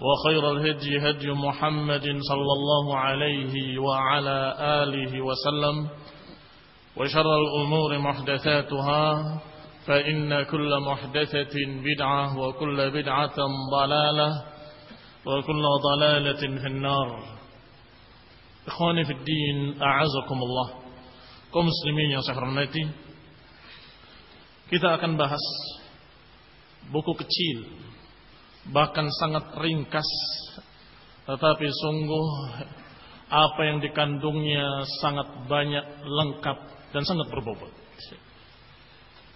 وخير الهدي هدي محمد صلى الله عليه وعلى آله وسلم وشر الأمور محدثاتها فإن كل محدثة بدعة وكل بدعة ضلالة وكل ضلالة في النار. إخواني في الدين أعزكم الله. Muslimin yang saya hormati kita akan bahas buku kecil bahkan sangat ringkas. Tetapi sungguh apa yang dikandungnya sangat banyak lengkap dan sangat berbobot.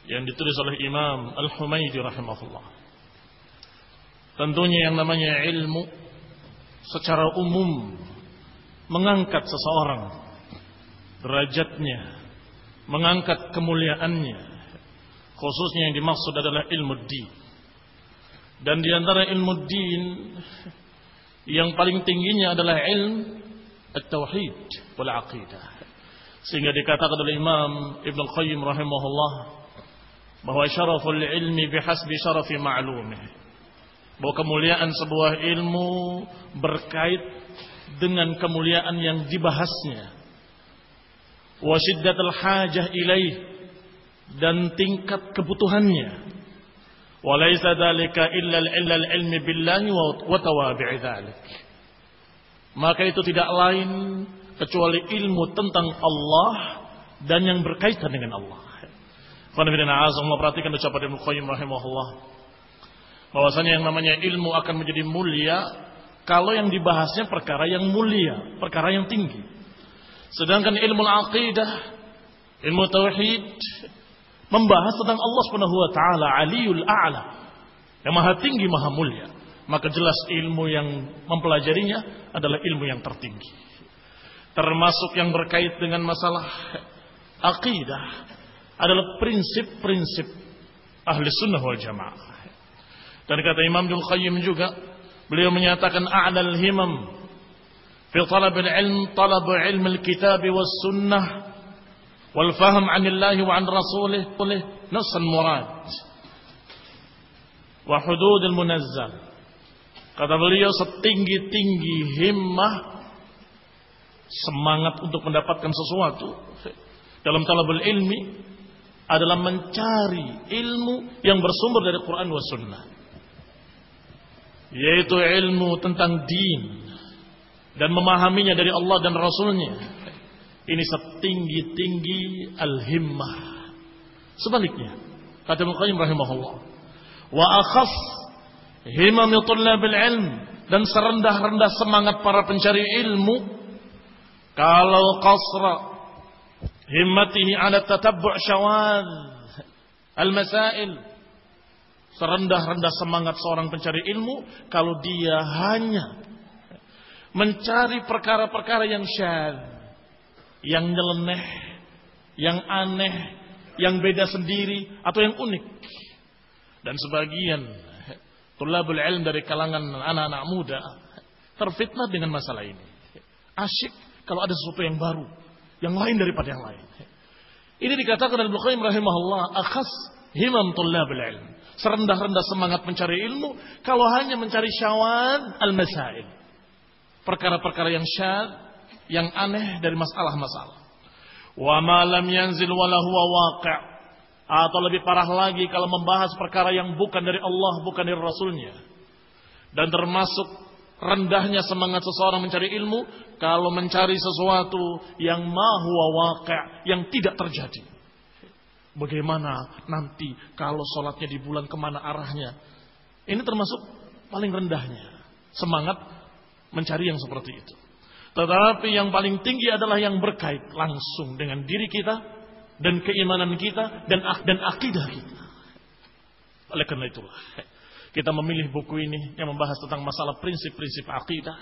Yang ditulis oleh Imam Al-Humaydi rahimahullah. Tentunya yang namanya ilmu secara umum mengangkat seseorang derajatnya mengangkat kemuliaannya. Khususnya yang dimaksud adalah ilmu di dan di antara ilmu din yang paling tingginya adalah ilmu at-tauhid wal aqidah. Sehingga dikatakan oleh Imam Ibn Qayyim rahimahullah bahwa syaraful ilmi bihasbi syarafi ma'lumih. Bahwa kemuliaan sebuah ilmu berkait dengan kemuliaan yang dibahasnya. Wa hajah ilaih dan tingkat kebutuhannya وليس ذلك إلا إلا العلم بالله وتوابع ذلك maka itu tidak lain kecuali ilmu tentang Allah dan yang berkaitan dengan Allah. Qanibina azam perhatikan ucapan Ibnu Qayyim rahimahullah. Bahwasanya yang namanya ilmu akan menjadi mulia kalau yang dibahasnya perkara yang mulia, perkara yang tinggi. Sedangkan ilmu aqidah, ilmu tauhid, membahas tentang Allah Subhanahu wa taala Aliul A'la. Yang maha tinggi maha mulia. Maka jelas ilmu yang mempelajarinya adalah ilmu yang tertinggi. Termasuk yang berkait dengan masalah akidah adalah prinsip-prinsip ahli sunnah wal jamaah. Dan kata Imam Ibnu Qayyim juga beliau menyatakan a'lal himam fi talab al-ilm talab ilm al-kitab was sunnah wal عن anillahi wa an rasulih المراد وحدود murad. Wa hudud al munazzal. Kata beliau setinggi-tinggi himmah semangat untuk mendapatkan sesuatu dalam talabul ilmi adalah mencari ilmu yang bersumber dari Quran dan sunnah. Yaitu ilmu tentang din dan memahaminya dari Allah dan Rasulnya ini setinggi-tinggi al-himmah. Sebaliknya, kata Muqayyim rahimahullah, wa akhaf himam tullabil ilm dan serendah-rendah semangat para pencari ilmu kalau qasra himmatihi ala tatabbu' syawad al-masail serendah-rendah semangat seorang pencari ilmu kalau dia hanya mencari perkara-perkara yang syad, yang nyeleneh, yang aneh, yang beda sendiri atau yang unik. Dan sebagian tulabul ilm dari kalangan anak-anak muda terfitnah dengan masalah ini. Asyik kalau ada sesuatu yang baru, yang lain daripada yang lain. Ini dikatakan oleh Qayyim rahimahullah akhas himam tulabul ilm. Serendah-rendah semangat mencari ilmu kalau hanya mencari syawad al-masail. Perkara-perkara yang syad, yang aneh dari masalah-masalah. Wa ma lam yanzil waqi' atau lebih parah lagi kalau membahas perkara yang bukan dari Allah, bukan dari Rasulnya. Dan termasuk rendahnya semangat seseorang mencari ilmu kalau mencari sesuatu yang mahu waqi' yang tidak terjadi. Bagaimana nanti kalau sholatnya di bulan ke mana arahnya? Ini termasuk paling rendahnya semangat mencari yang seperti itu. Tetapi yang paling tinggi adalah yang berkait langsung dengan diri kita dan keimanan kita dan dan akidah kita. Oleh karena itulah kita memilih buku ini yang membahas tentang masalah prinsip-prinsip akidah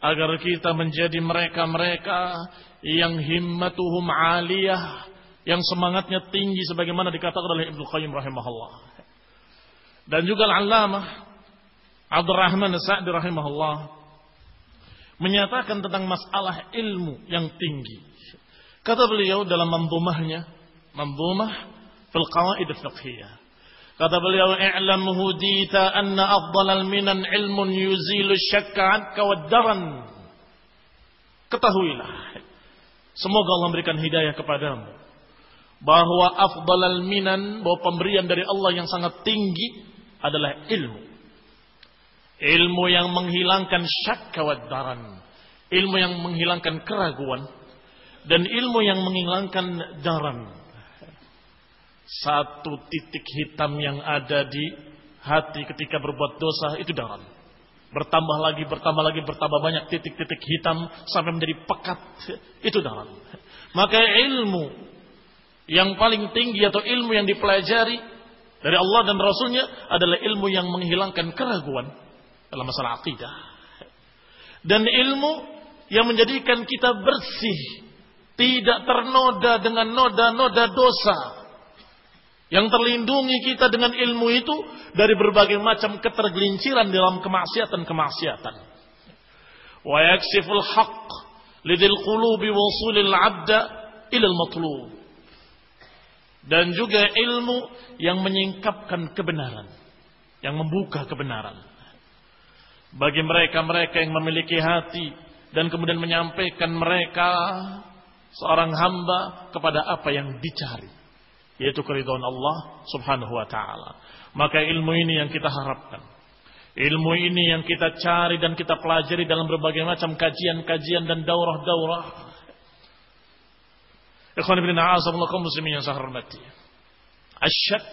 agar kita menjadi mereka-mereka yang himmatuhum aliyah, yang semangatnya tinggi sebagaimana dikatakan oleh Ibnu Qayyim rahimahullah. Dan juga Al-Allamah Abdurrahman Sa'di rahimahullah menyatakan tentang masalah ilmu yang tinggi. Kata beliau dalam mambumahnya, mambumah fil qawaid fiqhiyah. Kata beliau, "I'lam hudita anna afdalal minan ilmun yuzilu syakka anka wad-daran." Ketahuilah, semoga Allah memberikan hidayah kepadamu bahwa afdalal minan, bahwa pemberian dari Allah yang sangat tinggi adalah ilmu. Ilmu yang menghilangkan syakka wad-daran. Ilmu yang menghilangkan keraguan dan ilmu yang menghilangkan daran satu titik hitam yang ada di hati ketika berbuat dosa itu dalam. Bertambah lagi, bertambah lagi, bertambah banyak titik-titik hitam sampai menjadi pekat. Itu dalam. Maka ilmu yang paling tinggi atau ilmu yang dipelajari dari Allah dan Rasulnya adalah ilmu yang menghilangkan keraguan dalam masalah akidah. Dan ilmu yang menjadikan kita bersih. Tidak ternoda dengan noda-noda dosa yang terlindungi kita dengan ilmu itu dari berbagai macam ketergelinciran dalam kemaksiatan-kemaksiatan. Wa yaksiful haqq lidil qulubi wusulil abda ilal matlub. Dan juga ilmu yang menyingkapkan kebenaran. Yang membuka kebenaran. Bagi mereka-mereka yang memiliki hati dan kemudian menyampaikan mereka seorang hamba kepada apa yang dicari yaitu keridhaan Allah Subhanahu wa taala. Maka ilmu ini yang kita harapkan. Ilmu ini yang kita cari dan kita pelajari dalam berbagai macam kajian-kajian dan daurah-daurah. Ikhwan ibn a'azamullahi kaum muslimin yang saya hormati. Asyak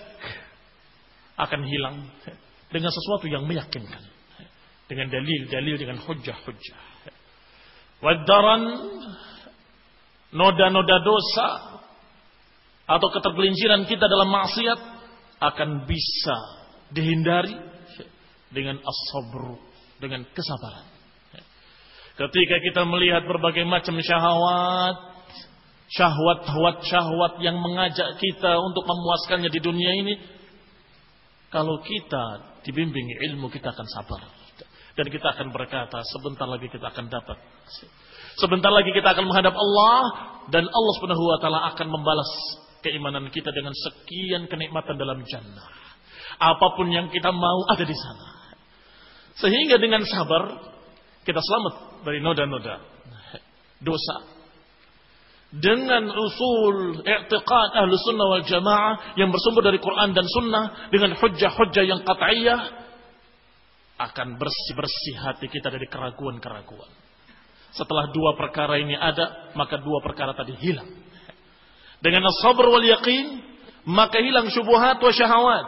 akan hilang dengan sesuatu yang meyakinkan. Dengan dalil-dalil, dengan hujah-hujah. Wadaran, noda-noda dosa, atau ketergelinciran kita dalam maksiat akan bisa dihindari dengan as-sabr, dengan kesabaran. Ketika kita melihat berbagai macam syahwat, syahwat-syahwat syahwat yang mengajak kita untuk memuaskannya di dunia ini, kalau kita dibimbing ilmu kita akan sabar. Dan kita akan berkata, sebentar lagi kita akan dapat. Sebentar lagi kita akan menghadap Allah dan Allah Subhanahu wa taala akan membalas keimanan kita dengan sekian kenikmatan dalam jannah. Apa pun yang kita mau ada di sana. Sehingga dengan sabar kita selamat dari noda-noda dosa. Dengan usul i'tiqad ahlu sunnah wal jamaah yang bersumber dari Quran dan sunnah dengan hujah-hujah yang qat'iyah akan bersih-bersih hati kita dari keraguan-keraguan. Setelah dua perkara ini ada, maka dua perkara tadi hilang. Dengan sabar wal yaqin, maka hilang syubhat wa syahwat.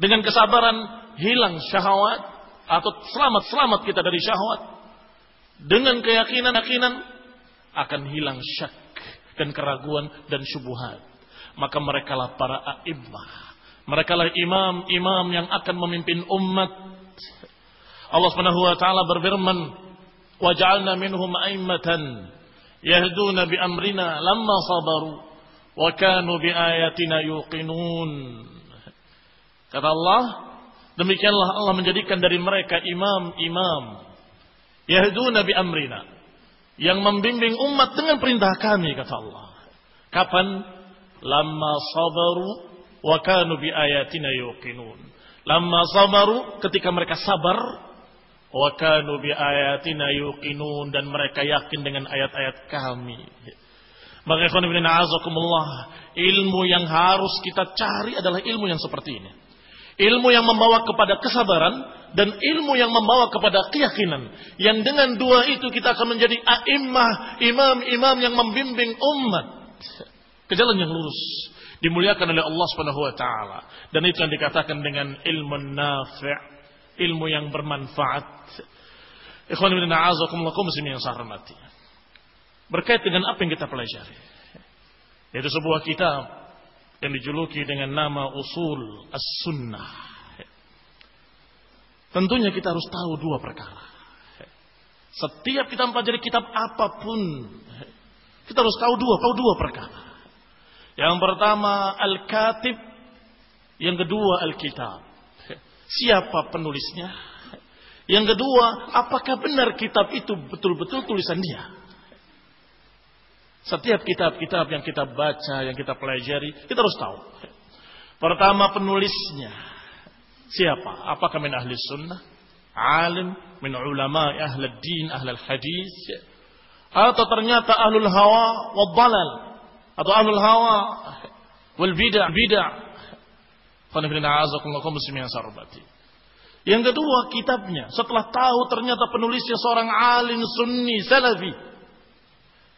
Dengan kesabaran hilang syahwat atau selamat-selamat kita dari syahwat. Dengan keyakinan-keyakinan akan hilang syak dan keraguan dan syubhat. Maka mereka lah para a'immah. Mereka lah imam-imam yang akan memimpin umat. Allah Subhanahu wa taala berfirman, "Wa ja'alna minhum a'immatan yahduna bi amrina lamma sabaru wa kanu bi ayatina yuqinun." Kata Allah, demikianlah Allah menjadikan dari mereka imam-imam yahduna bi amrina yang membimbing umat dengan perintah kami kata Allah. Kapan? Lama sabaru wa kanu bi ayatina yuqinun. Lama sabaru ketika mereka sabar wa kanu bi ayatina yuqinun dan mereka yakin dengan ayat-ayat kami. Maka ikhwan ibn ilmu yang harus kita cari adalah ilmu yang seperti ini. Ilmu yang membawa kepada kesabaran dan ilmu yang membawa kepada keyakinan. Yang dengan dua itu kita akan menjadi a'immah, imam-imam yang membimbing umat ke jalan yang lurus. Dimuliakan oleh Allah Subhanahu wa taala. Dan itu yang dikatakan dengan ilmu nafi', ilmu yang bermanfaat. Ikhwan ibn a'azakumullah muslimin yang saya hormati. Berkait dengan apa yang kita pelajari. Yaitu sebuah kitab yang dijuluki dengan nama usul as-sunnah. Tentunya kita harus tahu dua perkara. Setiap kita mempelajari kitab apa pun, kita harus tahu dua, tahu dua perkara. Yang pertama al-katib, yang kedua al-kitab. Siapa penulisnya? Yang kedua, apakah benar kitab itu betul-betul tulisan dia? Setiap kitab-kitab yang kita baca, yang kita pelajari, kita harus tahu. Pertama penulisnya. Siapa? Apakah min ahli sunnah? Alim, min ulama, ahli din, ahli hadis. Atau ternyata ahlul hawa dalal. Atau ahlul hawa wal bid'ah. Bid'ah. Yang kedua kitabnya. Setelah tahu ternyata penulisnya seorang alim sunni salafi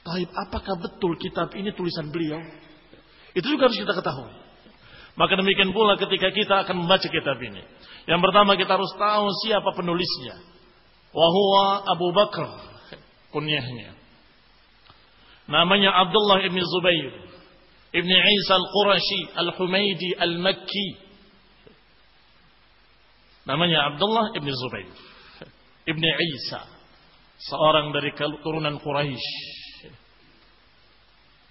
Taib, apakah betul kitab ini tulisan beliau? Itu juga harus kita ketahui. Maka demikian pula ketika kita akan membaca kitab ini. Yang pertama kita harus tahu siapa penulisnya. Wahua Abu Bakar. Kunyahnya. Namanya Abdullah ibn Zubair. Ibn Isa al-Qurashi al-Humaydi al-Makki. Namanya Abdullah ibn Zubair. Ibn Isa. Seorang dari keturunan Quraisy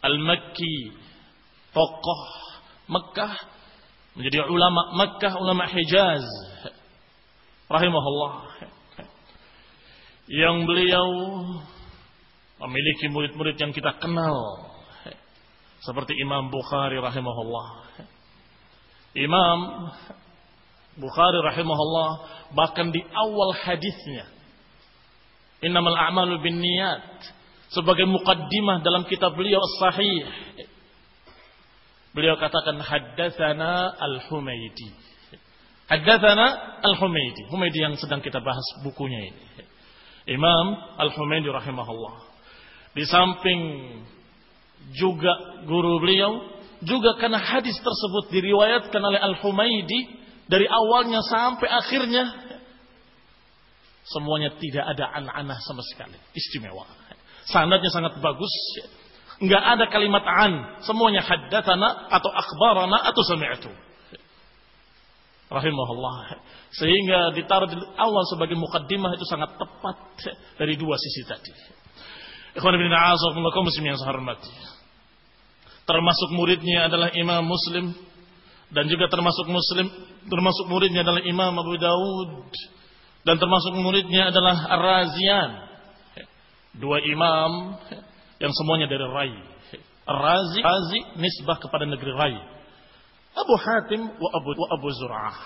Al-Makki, tokoh Mekah menjadi ulama Mekah, ulama Hijaz rahimahullah. Yang beliau memiliki murid-murid yang kita kenal seperti Imam Bukhari rahimahullah. Imam Bukhari rahimahullah bahkan di awal hadisnya innamal a'malu binniyat sebagai mukaddimah dalam kitab beliau Sahih. Beliau katakan haddatsana Al-Humaidi. Haddatsana Al-Humaidi. Humaidi yang sedang kita bahas bukunya ini. Imam Al-Humaidi rahimahullah. Di samping juga guru beliau, juga karena hadis tersebut diriwayatkan oleh Al-Humaidi dari awalnya sampai akhirnya semuanya tidak ada anak-anak sama sekali. Istimewa. Sanadnya sangat bagus. Enggak ada kalimat an. Semuanya haddatsana atau akhbarana atau sami'tu. Rahimahullah. Sehingga ditaruh di awal sebagai mukaddimah itu sangat tepat dari dua sisi tadi. Ikhwan bin muslim yang saya hormati. Termasuk muridnya adalah Imam Muslim dan juga termasuk Muslim termasuk muridnya adalah Imam Abu Dawud dan termasuk muridnya adalah Ar-Razian dua imam yang semuanya dari Rai. Razi, Razi nisbah kepada negeri Rai. Abu Hatim wa Abu, wa Abu Zur'ah.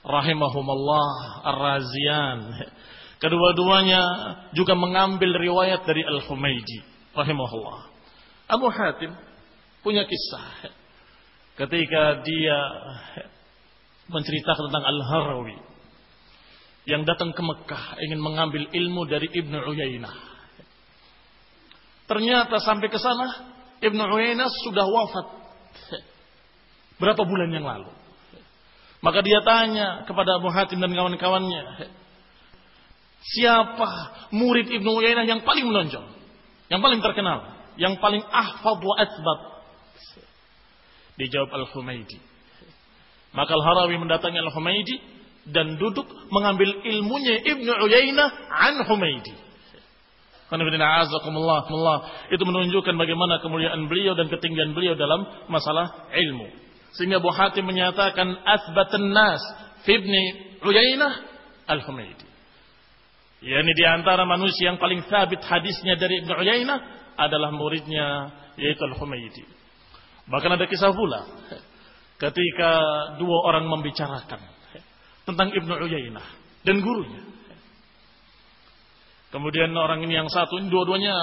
Rahimahumallah Ar-Razian. Kedua-duanya juga mengambil riwayat dari Al-Humaydi. Rahimahullah. Abu Hatim punya kisah. Ketika dia menceritakan tentang Al-Harawi yang datang ke Mekah ingin mengambil ilmu dari Ibnu Uyainah. Ternyata sampai ke sana Ibnu Uyainah sudah wafat berapa bulan yang lalu. Maka dia tanya kepada Abu Hatim dan kawan-kawannya, siapa murid Ibnu Uyainah yang paling menonjol, yang paling terkenal, yang paling ahfad wa asbat? Dijawab Al-Humaidi. Maka Al-Harawi mendatangi Al-Humaidi dan duduk mengambil ilmunya Ibnu Uyainah an Humaidi. Itu menunjukkan bagaimana kemuliaan beliau dan ketinggian beliau dalam masalah ilmu. Sehingga Abu Hatim menyatakan asbatan nas fi Ibni Uyainah al-Humaidi. Yani di antara manusia yang paling sabit hadisnya dari Ibnu Uyainah adalah muridnya yaitu al-Humaidi. Bahkan ada kisah pula ketika dua orang membicarakan tentang Ibnu Uyainah dan gurunya. Kemudian orang ini yang satu ini dua-duanya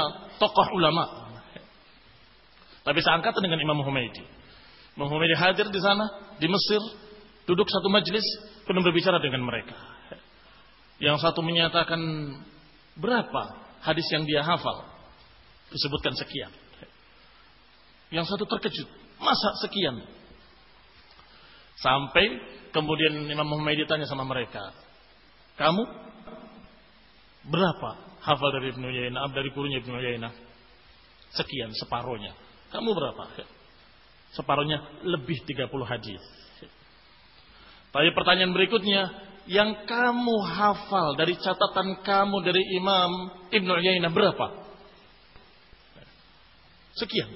tokoh ulama. Tapi seangkatan dengan Imam Humaydi. Imam Humaydi hadir di sana di Mesir, duduk satu majelis, penuh berbicara dengan mereka. Yang satu menyatakan berapa hadis yang dia hafal. Disebutkan sekian. Yang satu terkejut. Masa sekian? Sampai kemudian Imam Muhammad ditanya sama mereka. Kamu berapa hafal dari Ibnu Yainah, dari gurunya Ibnu Yainah? Sekian, separohnya. Kamu berapa? Separohnya lebih 30 hadis. Tapi pertanyaan berikutnya, yang kamu hafal dari catatan kamu dari Imam Ibnu Yainah berapa? Sekian.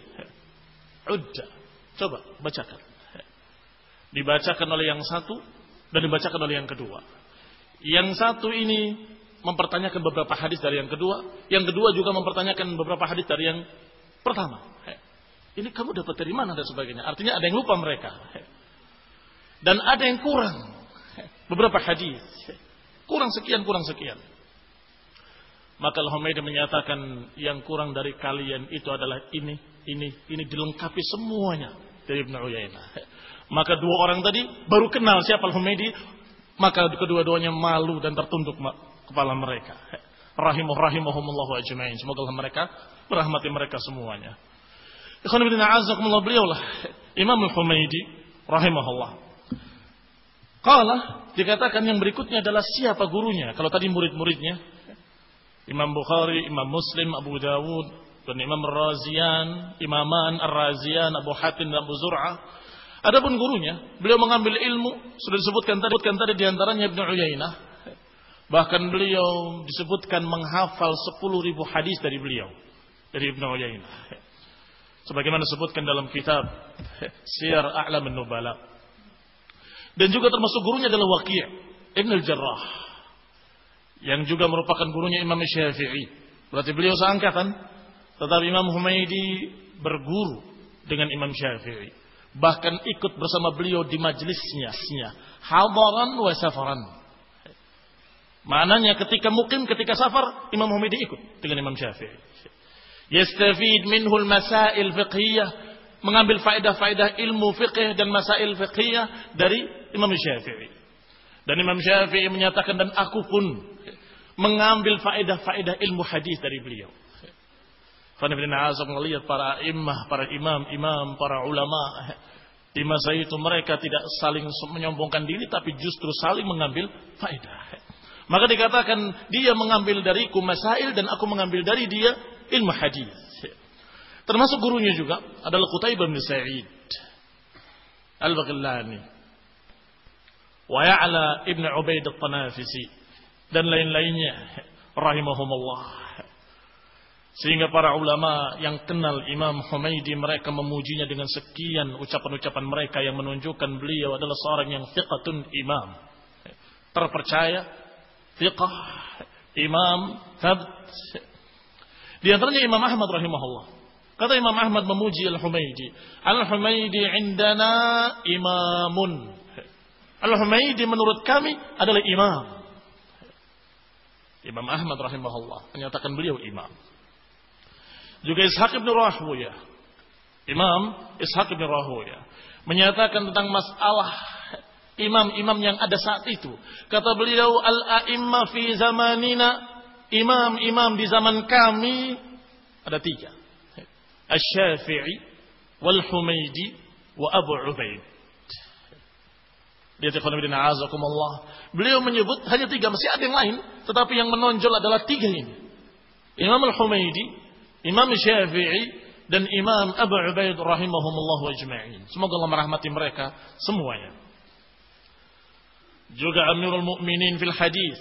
Udah. Coba bacakan dibacakan oleh yang satu dan dibacakan oleh yang kedua. Yang satu ini mempertanyakan beberapa hadis dari yang kedua, yang kedua juga mempertanyakan beberapa hadis dari yang pertama. Ini kamu dapat dari mana dan sebagainya. Artinya ada yang lupa mereka. Dan ada yang kurang. Beberapa hadis. Kurang sekian, kurang sekian. Maka Al-Humaydi menyatakan yang kurang dari kalian itu adalah ini, ini, ini dilengkapi semuanya dari Ibn Uyainah. Maka dua orang tadi baru kenal siapa Al-Humaydi, maka kedua-duanya malu dan tertunduk kepala mereka. Rahimah rahimahumullah ajma'in. Semoga mereka merahmati mereka semuanya. Ikhwan bin a'azakumullah beliaulah Imam Al-Humaydi rahimahullah. Qala dikatakan yang berikutnya adalah siapa gurunya? Kalau tadi murid-muridnya Imam Bukhari, Imam Muslim, Abu Dawud, dan Imam Razian, Imaman Ar-Razian, Abu Hatim dan Abu Zur'ah Adapun gurunya, beliau mengambil ilmu sudah disebutkan tadi, disebutkan tadi di antaranya Ibnu Uyainah. Bahkan beliau disebutkan menghafal 10 ribu hadis dari beliau dari Ibnu Uyainah. Sebagaimana disebutkan dalam kitab Syiar A'lam Nubala. Dan juga termasuk gurunya adalah Waqi' Ibn al-Jarrah. Yang juga merupakan gurunya Imam Syafi'i. Berarti beliau seangkatan. Tetapi Imam Humaydi berguru dengan Imam Syafi'i bahkan ikut bersama beliau di majelisnya hadaran wa safaran maknanya ketika mukim ketika safar Imam Humaydi ikut dengan Imam Syafi'i yastafid minhu masail fiqhiyah mengambil faedah-faedah ilmu fiqh dan masail fiqhiyah dari Imam Syafi'i dan Imam Syafi'i menyatakan dan aku pun mengambil faedah-faedah ilmu hadis dari beliau Fanifidina azab melihat para imam, para imam, imam, para ulama. Di masa itu mereka tidak saling menyombongkan diri, tapi justru saling mengambil faedah. Maka dikatakan dia mengambil dariku masail dan aku mengambil dari dia ilmu hadis. Termasuk gurunya juga adalah Qutaibah bin Sa'id Al-Baghillani wa Ya'la ibn Ubaid al-Tanafisi dan lain-lainnya rahimahumullah sehingga para ulama yang kenal Imam Humaydi mereka memujinya dengan sekian ucapan-ucapan mereka yang menunjukkan beliau adalah seorang yang thiqatun imam. Terpercaya, thiqah, imam, thabt. Di antaranya Imam Ahmad rahimahullah. Kata Imam Ahmad memuji Al-Humaydi. Al-Humaydi indana imamun. Al-Humaydi menurut kami adalah imam. Imam Ahmad rahimahullah menyatakan beliau imam. Juga Ishaq bin Rahuya. Imam Ishaq bin Rahuya. Menyatakan tentang masalah imam-imam yang ada saat itu. Kata beliau, Al-a'imma fi zamanina. Imam-imam di zaman kami ada tiga. Al-Syafi'i, Wal-Humaydi, wa Abu Ubaid. Beliau menyebut hanya tiga, masih ada yang lain. Tetapi yang menonjol adalah tiga ini. Imam Al-Humaydi, Imam Syafi'i dan Imam Abu Ubaid rahimahumullah ajma'in. Semoga Allah merahmati mereka semuanya. Juga Amirul Mukminin fil hadis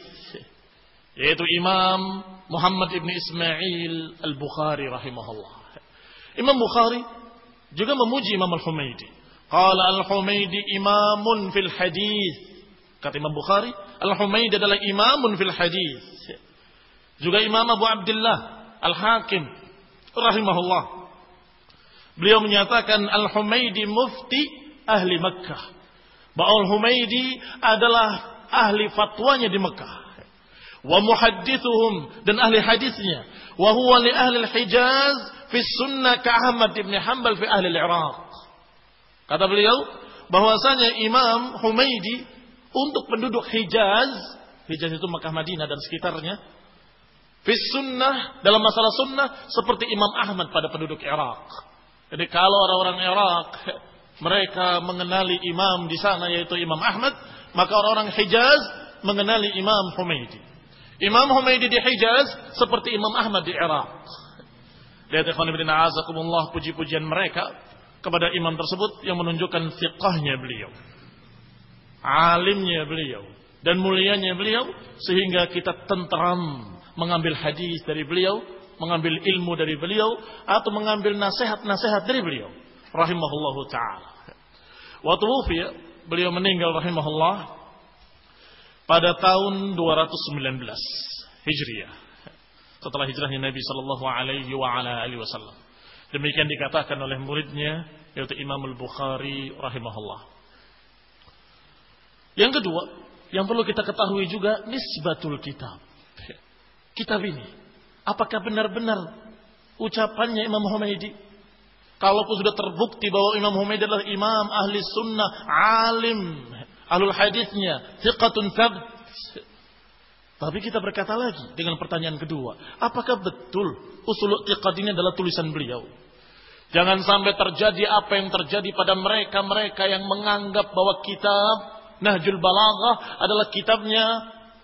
yaitu Imam Muhammad ibn Ismail Al-Bukhari rahimahullah. Imam Bukhari juga memuji Imam Al-Humaidi. Qala Al-Humaidi imamun fil hadis. Kata Imam Bukhari, Al-Humaidi adalah imamun fil hadis. Juga Imam Abu Abdullah Al-Hakim rahimahullah. Beliau menyatakan Al-Humaidi mufti ahli Makkah. Bahwa Al-Humaidi adalah ahli fatwanya di Mekah wa muhaddithuhum dan ahli hadisnya wa huwa li ahli al-Hijaz fi sunnah ka Ahmad bin Hanbal fi ahli al-Iraq. Kata beliau bahwasanya Imam Humaidi untuk penduduk Hijaz Hijaz itu Makkah Madinah dan sekitarnya fi sunnah dalam masalah sunnah seperti Imam Ahmad pada penduduk Irak jadi kalau orang-orang Irak mereka mengenali imam di sana yaitu Imam Ahmad maka orang-orang Hijaz mengenali Imam Humaidi Imam Humaydi di Hijaz seperti Imam Ahmad di Irak. Lihat ikhwan ibn a'azakumullah puji-pujian mereka kepada imam tersebut yang menunjukkan fiqahnya beliau. Alimnya beliau dan mulianya beliau sehingga kita tentram mengambil hadis dari beliau, mengambil ilmu dari beliau atau mengambil nasihat-nasihat dari beliau rahimahullahu taala. Wa beliau meninggal rahimahullah pada tahun 219 Hijriah. Setelah hijrahnya Nabi Shallallahu Alaihi Wasallam. Demikian dikatakan oleh muridnya yaitu Imam Al Bukhari rahimahullah. Yang kedua, yang perlu kita ketahui juga nisbatul kitab. Kitab ini, apakah benar-benar ucapannya Imam Humaydi? Kalaupun sudah terbukti bahwa Imam Humaydi adalah imam ahli sunnah, alim, Alul hadisnya thiqatun thabt. Tapi kita berkata lagi dengan pertanyaan kedua, apakah betul usul i'tiqad ini adalah tulisan beliau? Jangan sampai terjadi apa yang terjadi pada mereka-mereka yang menganggap bahwa kitab Nahjul Balaghah adalah kitabnya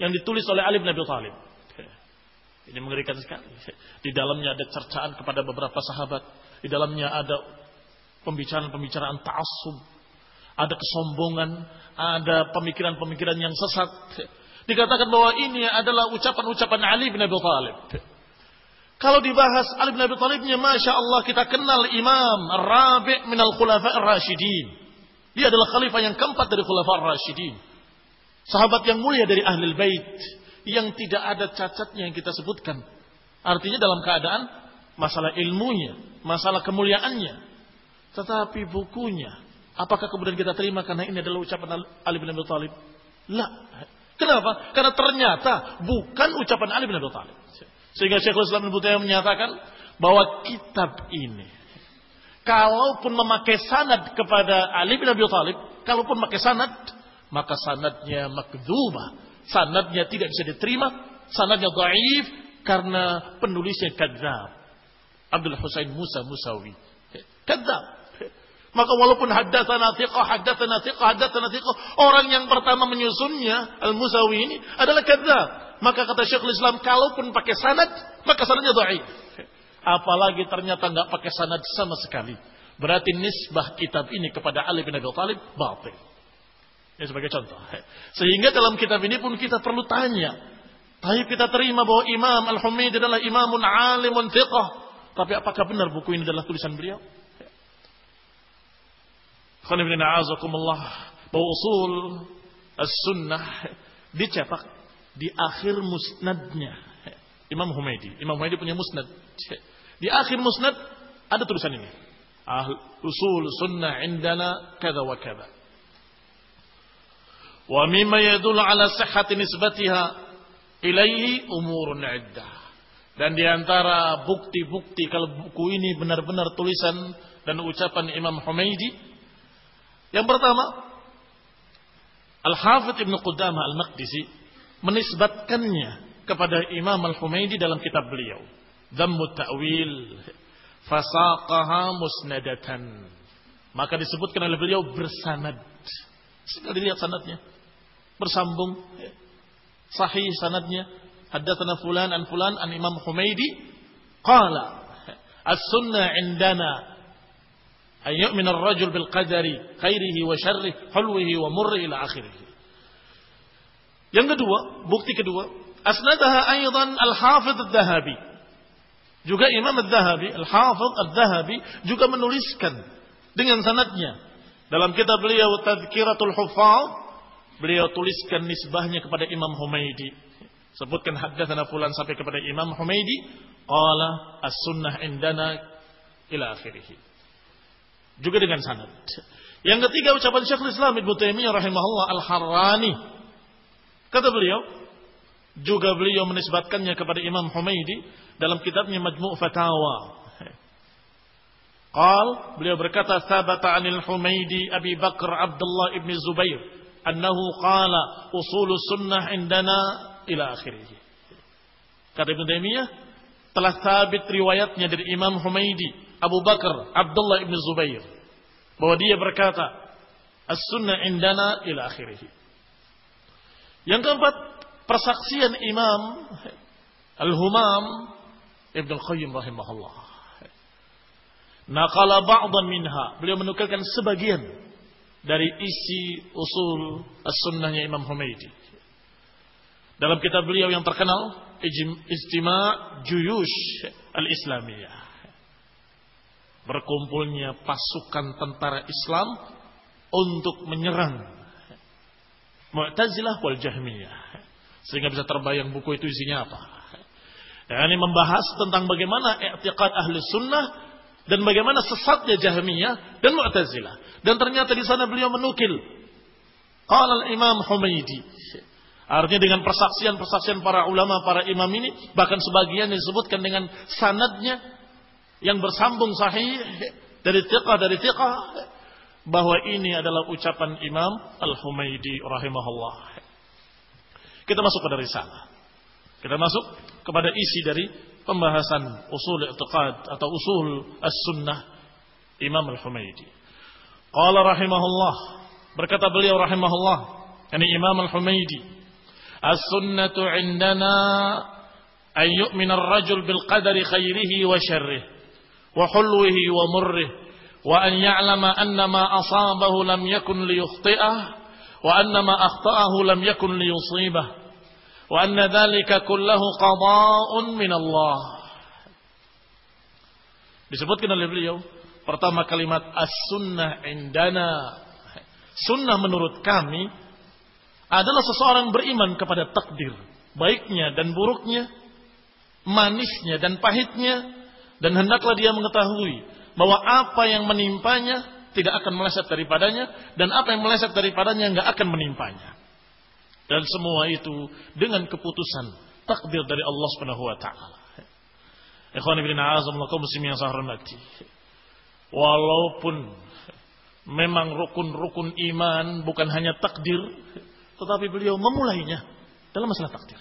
yang ditulis oleh Ali bin Abi Thalib. Ini mengerikan sekali. Di dalamnya ada cercaan kepada beberapa sahabat. Di dalamnya ada pembicaraan-pembicaraan ta'assub ada kesombongan, ada pemikiran-pemikiran yang sesat. Dikatakan bahwa ini adalah ucapan-ucapan Ali bin Abi Thalib. Kalau dibahas Ali bin Abi Thalibnya, Masya Allah kita kenal Imam Rabi' min al-Khulafa ar-Rashidin. Dia adalah khalifah yang keempat dari Khulafa ar-Rashidin. Sahabat yang mulia dari Ahlul Bait. Yang tidak ada cacatnya yang kita sebutkan. Artinya dalam keadaan masalah ilmunya, masalah kemuliaannya. Tetapi bukunya, Apakah kemudian kita terima karena ini adalah ucapan Ali bin Abi Thalib? La. Kenapa? Karena ternyata bukan ucapan Ali bin Abi Thalib. Sehingga Syekhul Islam Ibnu Taimiyah menyatakan bahwa kitab ini kalaupun memakai sanad kepada Ali bin Abi Thalib, kalaupun memakai sanad, maka sanadnya makdzuba. Sanadnya tidak bisa diterima, sanadnya dhaif karena penulisnya kadzab. Abdul Husain Musa Musawi. Kadzab. Maka walaupun haddatsana thiqah, haddatsana thiqah, haddatsana thiqah, orang yang pertama menyusunnya Al-Musawi ini adalah kadzab. Maka kata Syekhul Islam, kalaupun pakai sanad, maka sanadnya dhaif. Apalagi ternyata nggak pakai sanad sama sekali. Berarti nisbah kitab ini kepada Ali bin Abi Thalib batil. Ini sebagai contoh. Sehingga dalam kitab ini pun kita perlu tanya. Tapi kita terima bahwa Imam Al-Humaid adalah imamun alimun thiqah. Tapi apakah benar buku ini adalah tulisan beliau? Bahwa usul as-sunnah dicetak di akhir musnadnya Imam Humaydi. Imam Humaydi punya musnad. Di akhir musnad ada tulisan ini. Ahl usul sunnah indana kada wa kada. Wa mimma yadullu ala sihhati nisbatiha ilaihi umurun iddah. Dan di antara bukti-bukti kalau buku ini benar-benar tulisan dan ucapan Imam Humaydi yang pertama, Al-Hafidh Ibn Qudamah Al-Maqdisi menisbatkannya kepada Imam Al-Humaydi dalam kitab beliau. Dhammu ta'wil fasaqaha musnadatan. Maka disebutkan oleh beliau bersanad. Sekali lihat sanadnya. Bersambung. Sahih sanadnya. Haddatsana fulan an fulan an Imam Humaydi qala As-sunnah indana an yu'min ar-rajul bil qadari khairihi wa syarrihi hulwihi wa murri ila akhirih. Yang kedua, bukti kedua, asnadaha aidan al-Hafidz Adz-Dzahabi. Juga Imam Adz-Dzahabi, Al-Hafidz Adz-Dzahabi juga menuliskan dengan sanadnya dalam kitab beliau Tadhkiratul Huffaz, beliau tuliskan nisbahnya kepada Imam Humaidi. Sebutkan haddatsana fulan sampai kepada Imam Humaidi, qala as-sunnah indana ila akhirih. Juga dengan sanad. Yang ketiga ucapan Syekhul Islam Ibnu Taimiyah rahimahullah Al-Harrani. Kata beliau, juga beliau menisbatkannya kepada Imam Humaidi dalam kitabnya Majmu' Fatawa. Qal beliau berkata sabata 'anil Humaidi Abi Bakar Abdullah ibn Zubair annahu qala usul sunnah indana ila akhirih. Kata Ibnu Taimiyah telah sabit riwayatnya dari Imam Humaidi Abu Bakar Abdullah ibn Zubair bahwa dia berkata as-sunnah indana ila akhirih. Yang keempat, persaksian Imam Al-Humam Ibn Al-Qayyim rahimahullah. Naqala ba'dan minha. Beliau menukilkan sebagian dari isi usul as-sunnahnya Imam Humaydi. Dalam kitab beliau yang terkenal, Ijtima' Juyush Al-Islamiyah. Berkumpulnya pasukan tentara Islam untuk menyerang Mu'tazilah wal Jahmiyah. Sehingga bisa terbayang buku itu isinya apa. Dan ini membahas tentang bagaimana i'tiqad ahli sunnah dan bagaimana sesatnya Jahmiyah dan Mu'tazilah. Dan ternyata di sana beliau menukil qala al-Imam Humaidi. Artinya dengan persaksian-persaksian para ulama, para imam ini bahkan sebagian disebutkan dengan sanadnya yang bersambung sahih dari tiqah dari tiqah bahwa ini adalah ucapan Imam Al-Humaidi rahimahullah. Kita masuk pada risalah. Kita masuk kepada isi dari pembahasan usul i'tiqad atau usul as-sunnah Imam Al-Humaidi. Qala rahimahullah, berkata beliau rahimahullah, ini Imam Al-Humaidi, as-sunnatu indana an yu'mina ar-rajul bil qadari khairihi wa syarrihi wa hulwihi wa murrihi وأن يعلم أن ما أصابه لم يكن ليخطئه وأن ما أخطأه لم يكن ليصيبه وأن ذلك كله قضاء من الله disebutkan oleh beliau pertama kalimat as-sunnah indana sunnah menurut kami adalah seseorang beriman kepada takdir baiknya dan buruknya manisnya dan pahitnya dan hendaklah dia mengetahui bahwa apa yang menimpanya tidak akan meleset daripadanya dan apa yang meleset daripadanya nggak akan menimpanya. Dan semua itu dengan keputusan takdir dari Allah Subhanahu wa taala. Ikhwan ibn a'azam lakum muslimin yang. Walaupun memang rukun-rukun iman bukan hanya takdir, tetapi beliau memulainya dalam masalah takdir.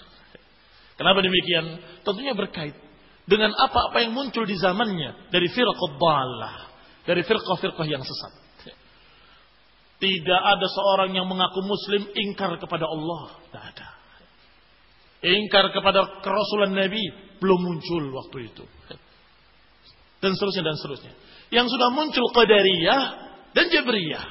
Kenapa demikian? Tentunya berkait dengan apa-apa yang muncul di zamannya dari firqah dhalah, dari firqah-firqah yang sesat. Tidak ada seorang yang mengaku muslim ingkar kepada Allah, tidak ada. Ingkar kepada kerasulan Nabi belum muncul waktu itu. Dan seterusnya dan seterusnya. Yang sudah muncul Qadariyah dan Jabriyah.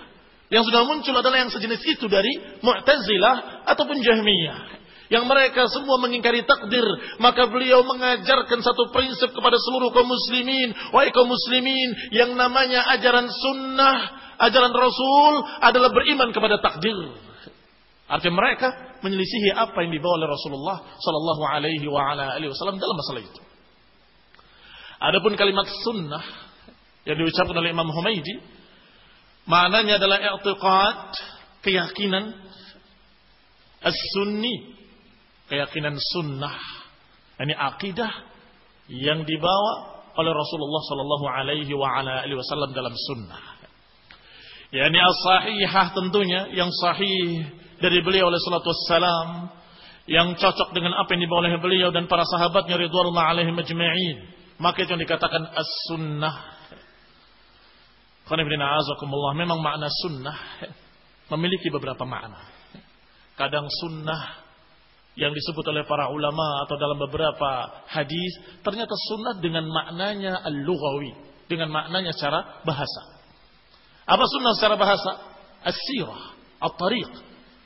Yang sudah muncul adalah yang sejenis itu dari Mu'tazilah ataupun Jahmiyah yang mereka semua mengingkari takdir, maka beliau mengajarkan satu prinsip kepada seluruh kaum muslimin, wahai kaum muslimin, yang namanya ajaran sunnah, ajaran Rasul adalah beriman kepada takdir. Artinya mereka menyelisihi apa yang dibawa oleh Rasulullah Sallallahu Alaihi Wasallam dalam masalah itu. Adapun kalimat sunnah yang diucapkan oleh Imam Humaydi, maknanya adalah i'tiqad, keyakinan as-sunni keyakinan sunnah. Ini akidah yang dibawa oleh Rasulullah Sallallahu Alaihi Wasallam dalam sunnah. Ya ini as-sahihah tentunya yang sahih dari beliau oleh salatu wassalam yang cocok dengan apa yang dibawa oleh beliau dan para sahabatnya ridwanullah alaihi majma'in. Maka itu yang dikatakan as-sunnah. Memang makna sunnah memiliki beberapa makna. Kadang sunnah yang disebut oleh para ulama atau dalam beberapa hadis ternyata sunnah dengan maknanya al-lughawi, dengan maknanya secara bahasa. Apa sunnah secara bahasa? As-sirah, at-tariq.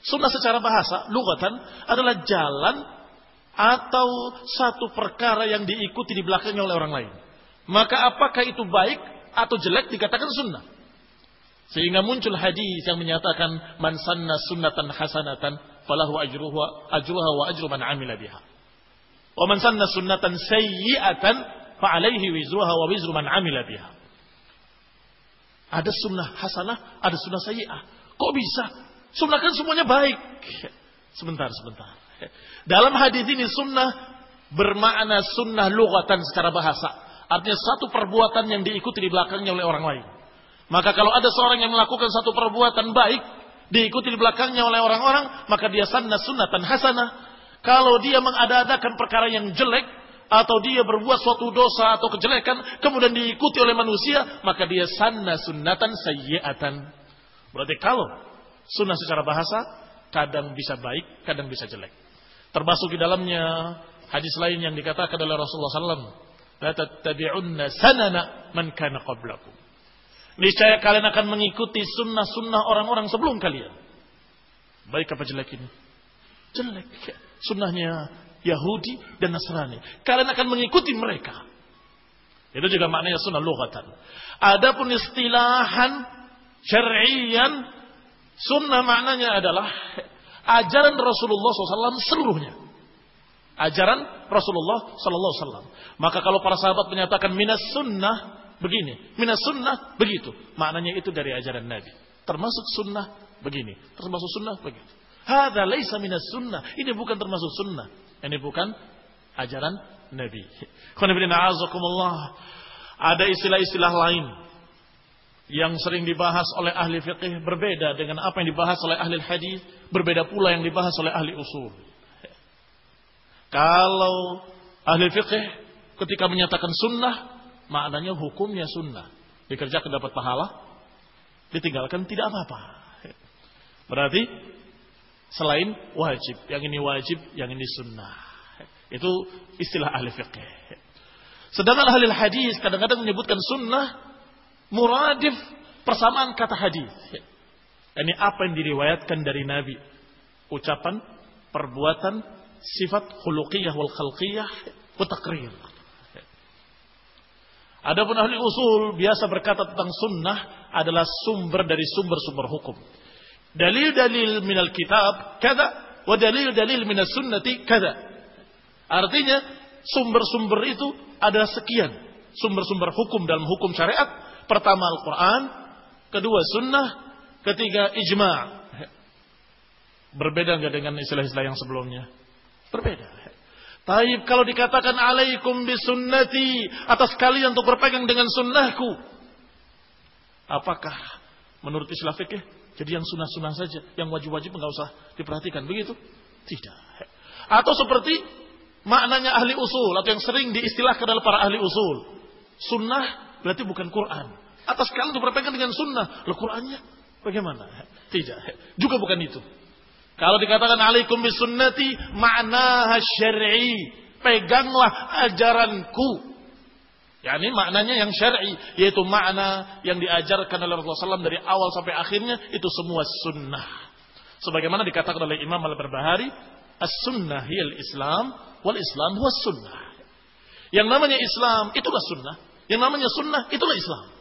Sunnah secara bahasa, lugatan adalah jalan atau satu perkara yang diikuti di belakangnya oleh orang lain. Maka apakah itu baik atau jelek dikatakan sunnah. Sehingga muncul hadis yang menyatakan man sanna sunnatan hasanatan falahu ajruha ajruha wa ajru man amila biha. Wa man sanna sunnatan sayyi'atan fa alaihi wizruha wa wizru man amila biha. Ada sunnah hasanah, ada sunnah sayyi'ah. Kok bisa? Sunnah kan semuanya baik. Sebentar, sebentar. Dalam hadis ini sunnah bermakna sunnah lugatan secara bahasa. Artinya satu perbuatan yang diikuti di belakangnya oleh orang lain. Maka kalau ada seorang yang melakukan satu perbuatan baik, diikuti di belakangnya oleh orang-orang, maka dia sanna sunnatan hasanah. Kalau dia mengada-adakan perkara yang jelek, atau dia berbuat suatu dosa atau kejelekan, kemudian diikuti oleh manusia, maka dia sanna sunnatan sayyi'atan. Berarti kalau sunnah secara bahasa, kadang bisa baik, kadang bisa jelek. Termasuk di dalamnya hadis lain yang dikatakan oleh Rasulullah SAW. La tattabi'unna sanana man kana qablakum. Niscaya kalian akan mengikuti sunnah-sunnah orang-orang sebelum kalian. Baik apa jelek ini? Jelek. Sunnahnya Yahudi dan Nasrani. Kalian akan mengikuti mereka. Itu juga maknanya sunnah lughatan. Adapun istilahan syar'iyan sunnah maknanya adalah ajaran Rasulullah SAW seluruhnya. Ajaran Rasulullah SAW. Maka kalau para sahabat menyatakan minas sunnah, begini. Minas sunnah begitu. Maknanya itu dari ajaran Nabi. Termasuk sunnah begini. Termasuk sunnah begitu. Hada laisa minas sunnah. Ini bukan termasuk sunnah. Ini bukan ajaran Nabi. Ada istilah-istilah lain yang sering dibahas oleh ahli fikih berbeda dengan apa yang dibahas oleh ahli hadis, berbeda pula yang dibahas oleh ahli usul. Kalau ahli fikih ketika menyatakan sunnah maknanya hukumnya sunnah. Dikerjakan dapat pahala, ditinggalkan tidak apa-apa. Berarti selain wajib, yang ini wajib, yang ini sunnah. Itu istilah ahli fikih. Sedangkan ahli hadis kadang-kadang menyebutkan sunnah muradif persamaan kata hadis. Ini apa yang diriwayatkan dari Nabi. Ucapan, perbuatan, sifat khuluqiyah wal khalqiyah, wa takrir. Adapun ahli usul biasa berkata tentang sunnah adalah sumber dari sumber-sumber hukum. Dalil-dalil minal kitab kada wa dalil-dalil minas sunnati kada. Artinya sumber-sumber itu adalah sekian. Sumber-sumber hukum dalam hukum syariat. Pertama Al-Quran. Kedua sunnah. Ketiga ijma' Berbeda nggak dengan istilah-istilah yang sebelumnya? Berbeda. Taib kalau dikatakan alaikum bisunnati atas kalian untuk berpegang dengan sunnahku. Apakah menurut istilah fikih jadi yang sunnah-sunnah saja, yang wajib-wajib nggak usah diperhatikan begitu? Tidak. Atau seperti maknanya ahli usul atau yang sering diistilahkan oleh para ahli usul. Sunnah berarti bukan Quran. Atas kalian untuk berpegang dengan sunnah. Lo Qurannya bagaimana? Tidak. Juga bukan itu. Kalau dikatakan alaikum bisunnati makna syar'i. Peganglah ajaranku. Ya ini maknanya yang syar'i. Yaitu makna yang diajarkan oleh Rasulullah SAW dari awal sampai akhirnya. Itu semua sunnah. Sebagaimana dikatakan oleh Imam Al-Barbahari. As-sunnah hiyal Islam. Wal Islam huwa sunnah. Yang namanya Islam itulah sunnah. Yang namanya sunnah itulah Islam.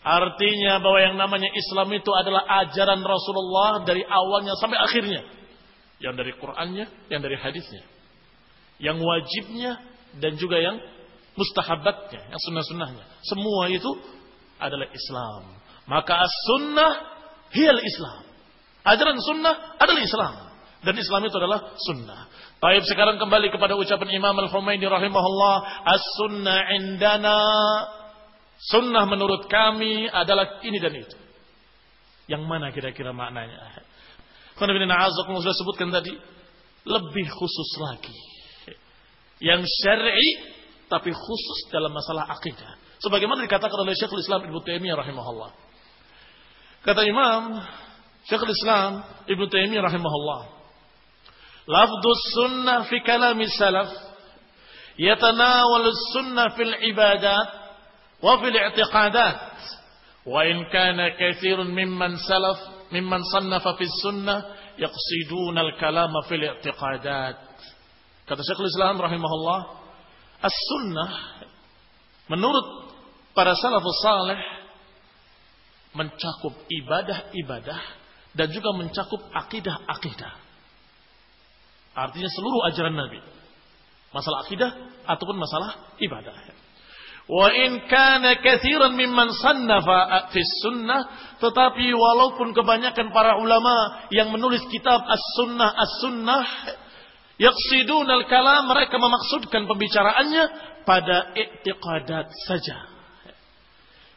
Artinya bahwa yang namanya Islam itu adalah ajaran Rasulullah dari awalnya sampai akhirnya. Yang dari Qur'annya, yang dari hadisnya. Yang wajibnya dan juga yang mustahabatnya, yang sunnah-sunnahnya. Semua itu adalah Islam. Maka as-sunnah hiyal Islam. Ajaran sunnah adalah Islam. Dan Islam itu adalah sunnah. Baik sekarang kembali kepada ucapan Imam Al-Humayni rahimahullah. As-sunnah indana Sunnah menurut kami adalah ini dan itu. Yang mana kira-kira maknanya? Bin sudah sebutkan tadi. Lebih khusus lagi. Yang syar'i tapi khusus dalam masalah akidah. Sebagaimana dikatakan oleh Syekhul Islam Ibnu Taimiyah rahimahullah. Kata Imam Syekhul Islam Ibnu Taimiyah rahimahullah. lafdus sunnah fi kalami salaf yatanawal sunnah fil ibadat i'tiqadat wa in kana kathirun mimman salaf mimman sannafa fi sunnah yaqsiduna al-kalama fil i'tiqadat kata Syekhul Islam rahimahullah as-sunnah menurut para salafus saleh mencakup ibadah-ibadah dan juga mencakup akidah-akidah. Artinya seluruh ajaran Nabi. Masalah akidah ataupun masalah ibadah. Wa in kana katsiran mimman sannafa fi sunnah tetapi walaupun kebanyakan para ulama yang menulis kitab as-sunnah as-sunnah yaqsidun al-kalam mereka memaksudkan pembicaraannya pada i'tiqadat saja.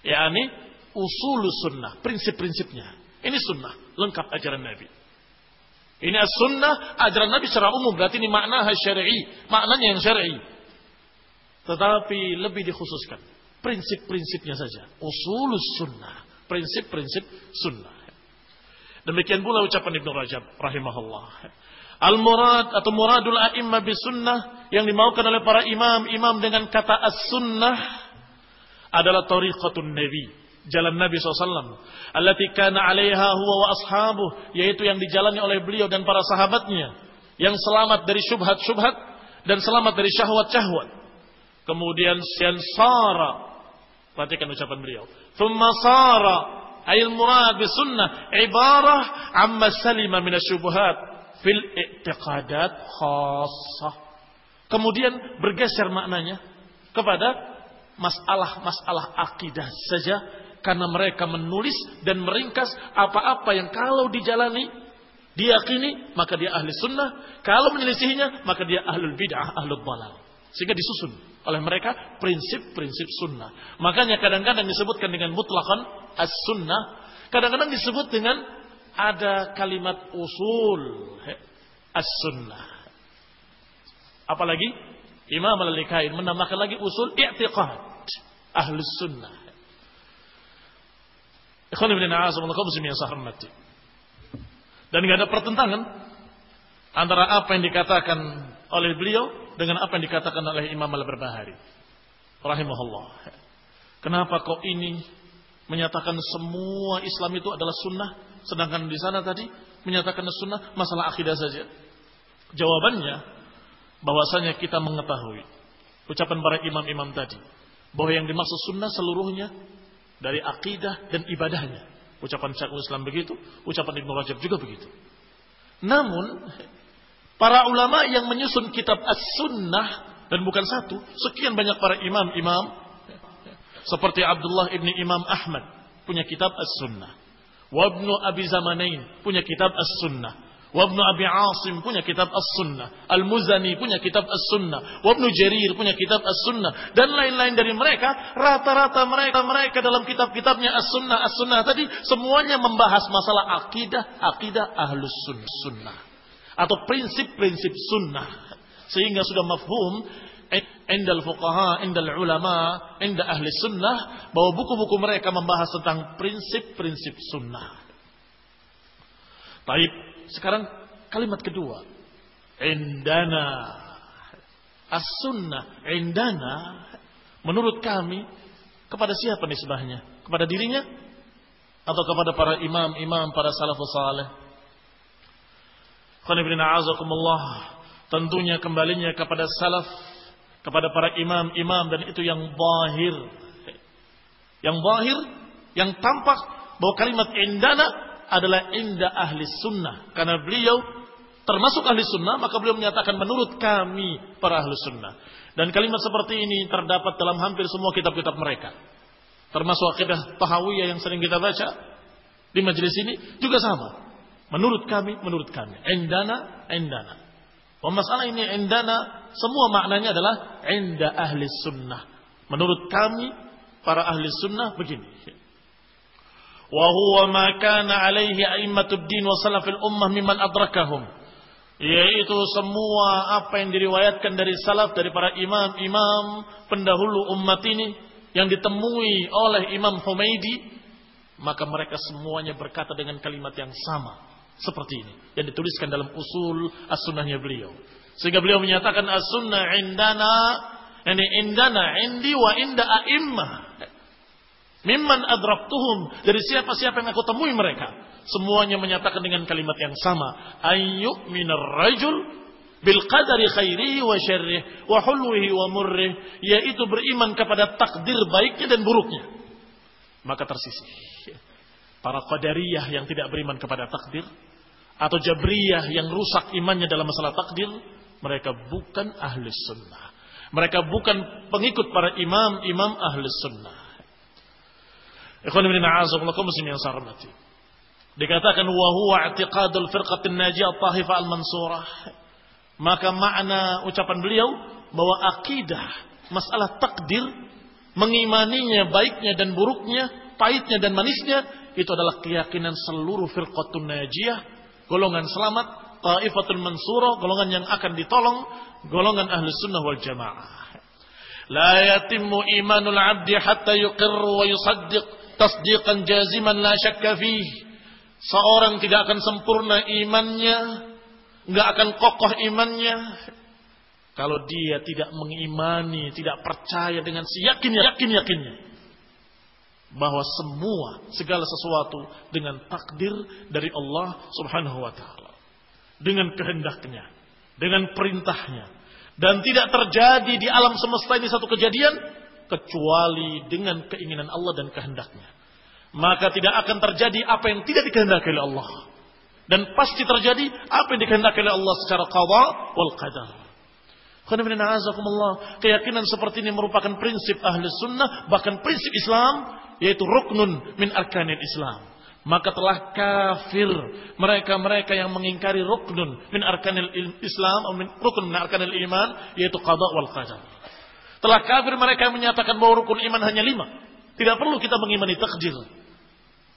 yakni usul sunnah, prinsip-prinsipnya. Ini sunnah, lengkap ajaran Nabi. Ini as-sunnah, ajaran Nabi secara umum, berarti ini makna syar'i, maknanya yang syar'i. Tetapi lebih dikhususkan, prinsip-prinsipnya saja. Usul sunnah, prinsip-prinsip sunnah. Demikian pula ucapan Ibnu Rajab rahimahullah. Al-murad atau muradul a'imma bis sunnah yang dimaukan oleh para imam-imam dengan kata as-sunnah adalah tariqatun nabi jalan Nabi SAW. Allati kana alaiha huwa wa ashabuh. Yaitu yang dijalani oleh beliau dan para sahabatnya. Yang selamat dari syubhat-syubhat. Dan selamat dari syahwat-syahwat. Kemudian siansara. Perhatikan ucapan beliau. Thumma sara. Ayil murad sunnah Ibarah amma salima minasyubuhat. Fil i'tiqadat khasah. Kemudian bergeser maknanya kepada masalah-masalah akidah saja karena mereka menulis dan meringkas apa-apa yang kalau dijalani diyakini maka dia ahli sunnah kalau menyelisihinya maka dia ahlul bid'ah ahlul balal sehingga disusun oleh mereka prinsip-prinsip sunnah. Makanya kadang-kadang disebutkan dengan mutlakon as sunnah kadang-kadang disebut dengan ada kalimat usul as sunnah apalagi Imam al-Likain menambahkan lagi usul i'tiqad ahlus sunnah. Ikhwan ibn. Dan tidak ada pertentangan antara apa yang dikatakan oleh beliau dengan apa yang dikatakan oleh Imam Al-Barbahari. Rahimahullah. Kenapa kok ini menyatakan semua Islam itu adalah sunnah, sedangkan di sana tadi menyatakan sunnah masalah akidah saja. Jawabannya, bahwasanya kita mengetahui ucapan para imam-imam tadi, bahwa yang dimaksud sunnah seluruhnya dari akidah dan ibadahnya. Ucapan Syekhul Islam begitu, ucapan Ibnu Rajab juga begitu. Namun, para ulama yang menyusun kitab As-Sunnah dan bukan satu, sekian banyak para imam-imam seperti Abdullah ibni Imam Ahmad punya kitab As-Sunnah. Wabnu Abi Zamanain punya kitab As-Sunnah. Wabnu Abi Asim punya kitab As-Sunnah. Al-Muzani punya kitab As-Sunnah. Wabnu Jarir punya kitab As-Sunnah. Dan lain-lain dari mereka. Rata-rata mereka mereka dalam kitab-kitabnya As-Sunnah. As-Sunnah tadi semuanya membahas masalah akidah. Akidah ahlus sunnah. Atau prinsip-prinsip sunnah. Sehingga sudah mafhum indal fuqaha, indal ulama, inda ahli sunnah bahwa buku-buku mereka membahas tentang prinsip-prinsip sunnah. Taib sekarang kalimat kedua. Indana. As-sunnah. Indana. Menurut kami. Kepada siapa nisbahnya? Kepada dirinya? Atau kepada para imam-imam, para salafus salih? Tentunya kembalinya kepada salaf. Kepada para imam-imam. Dan itu yang bahir. Yang bahir. Yang tampak bahwa kalimat indana adalah indah ahli sunnah. Karena beliau termasuk ahli sunnah, maka beliau menyatakan menurut kami para ahli sunnah. Dan kalimat seperti ini terdapat dalam hampir semua kitab-kitab mereka. Termasuk akidah Tahawiyah yang sering kita baca di majelis ini juga sama. Menurut kami, menurut kami. Indana, indana. masalah ini indana, semua maknanya adalah inda ahli sunnah. Menurut kami, para ahli sunnah begini. Wa huwa ma kana alaihi a'immatul din wa salafil ummah mimman adrakahum. Yaitu semua apa yang diriwayatkan dari salaf, dari para imam-imam pendahulu umat ini. Yang ditemui oleh Imam Humaydi. Maka mereka semuanya berkata dengan kalimat yang sama seperti ini yang dituliskan dalam usul as-sunnahnya beliau. Sehingga beliau menyatakan as-sunnah indana ini indana indi wa inda a'immah. Mimman adraktuhum dari siapa-siapa yang aku temui mereka. Semuanya menyatakan dengan kalimat yang sama. Ayyuk minar rajul bil qadari khairihi wa syarrih wa hulwihi wa murrih yaitu beriman kepada takdir baiknya dan buruknya maka tersisih para qadariyah yang tidak beriman kepada takdir atau jabriyah yang rusak imannya dalam masalah takdir mereka bukan ahli sunnah. Mereka bukan pengikut para imam-imam ahli sunnah. Ikhwan ibn muslim yang saya hormati. Dikatakan wa huwa i'tiqadul firqatin najiyah tahifah al-mansurah. Maka makna ucapan beliau bahwa akidah masalah takdir mengimaninya baiknya dan buruknya, pahitnya dan manisnya itu adalah keyakinan seluruh firqatun najiyah, golongan selamat, taifatul mansura, golongan yang akan ditolong, golongan ahli sunnah wal jamaah. La yatimmu imanul abdi hatta yuqirru wa yusaddiq tasdiqan jaziman la syakka fih. Seorang tidak akan sempurna imannya nggak akan kokoh imannya kalau dia tidak mengimani, tidak percaya dengan siyakin yakin yakinnya bahwa semua segala sesuatu dengan takdir dari Allah Subhanahu wa taala. Dengan kehendaknya, dengan perintahnya dan tidak terjadi di alam semesta ini satu kejadian kecuali dengan keinginan Allah dan kehendaknya. Maka tidak akan terjadi apa yang tidak dikehendaki oleh Allah. Dan pasti terjadi apa yang dikehendaki oleh Allah secara qada wal qadar. Keyakinan seperti ini merupakan prinsip ahli sunnah, bahkan prinsip Islam, yaitu ruknun min arkanil Islam. Maka telah kafir mereka-mereka yang mengingkari ruknun min arkanil Islam, atau min, rukun min arkanil iman, yaitu qada wal qadar. Telah kafir mereka yang menyatakan bahwa rukun iman hanya lima. Tidak perlu kita mengimani takdir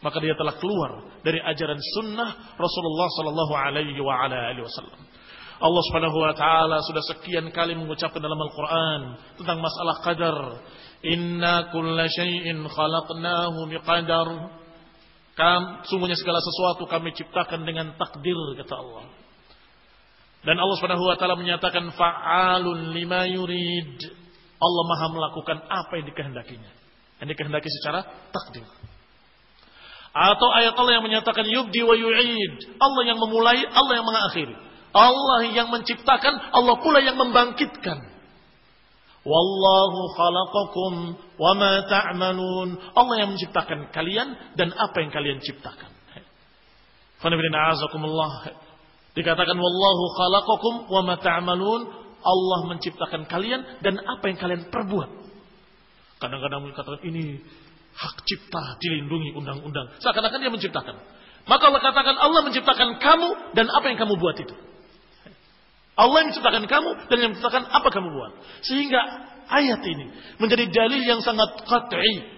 maka dia telah keluar dari ajaran sunnah Rasulullah Sallallahu Alaihi Wasallam. Allah Subhanahu Wa Taala sudah sekian kali mengucapkan dalam Al-Quran tentang masalah qadar. Inna kulla syai'in khalaqnahu biqadar. Kam, sungguhnya segala sesuatu kami ciptakan dengan takdir kata Allah. Dan Allah Subhanahu wa taala menyatakan fa'alun lima yurid. Allah Maha melakukan apa yang dikehendakinya. Yang dikehendaki secara takdir. Atau ayat Allah yang menyatakan yubdi wa yu'id. Allah yang memulai, Allah yang mengakhiri. Allah yang menciptakan, Allah pula yang membangkitkan. Wallahu khalaqakum wa ma ta'malun. Allah yang menciptakan kalian dan apa yang kalian ciptakan. Dikatakan wallahu khalaqakum wa ma ta'malun. Allah menciptakan kalian dan apa yang kalian perbuat. Kadang-kadang katakan ini hak cipta dilindungi undang-undang. Seakan-akan dia menciptakan. Maka Allah katakan Allah menciptakan kamu dan apa yang kamu buat itu. Allah yang menciptakan kamu dan yang menciptakan apa kamu buat. Sehingga ayat ini menjadi dalil yang sangat qat'i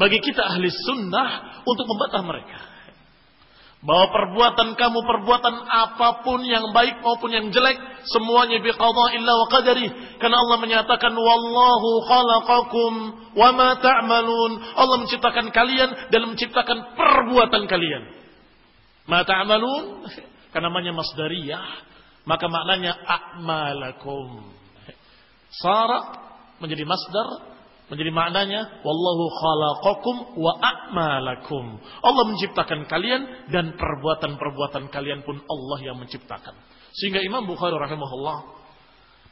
bagi kita ahli sunnah untuk membantah mereka. Bahwa perbuatan kamu perbuatan apa pun yang baik maupun yang jelek semuanya biqadha illa wa qadari. Karena Allah menyatakan wallahu khalaqakum wa ma ta'malun. Allah menciptakan kalian dan menciptakan perbuatan kalian. Ma ta'malun karena namanya masdariyah maka maknanya a'malakum sara menjadi masdar Menjadi maknanya wallahu khalaqakum wa a'malakum. Allah menciptakan kalian dan perbuatan-perbuatan kalian pun Allah yang menciptakan. Sehingga Imam Bukhari rahimahullah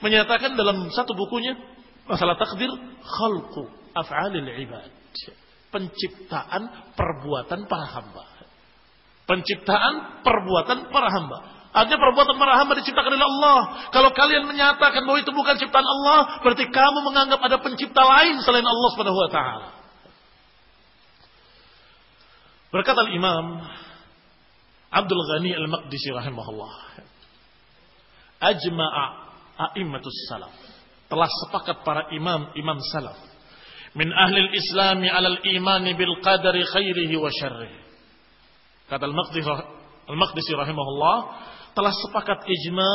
menyatakan dalam satu bukunya masalah takdir khalqu af'alil ibad. Penciptaan perbuatan para hamba. Penciptaan perbuatan para hamba. Artinya perbuatan para hamba diciptakan oleh Allah. Kalau kalian menyatakan bahwa itu bukan ciptaan Allah, berarti kamu menganggap ada pencipta lain selain Allah Subhanahu wa taala. Berkata Imam Abdul Ghani Al-Maqdisi rahimahullah. Ajma'a a'immatus salaf. Telah sepakat para imam imam salaf min ahli al-islami 'ala al-imani bil qadari khairihi wa syarrihi. Kata Al-Maqdisi Al-Maqdisi rahimahullah, telah sepakat ijma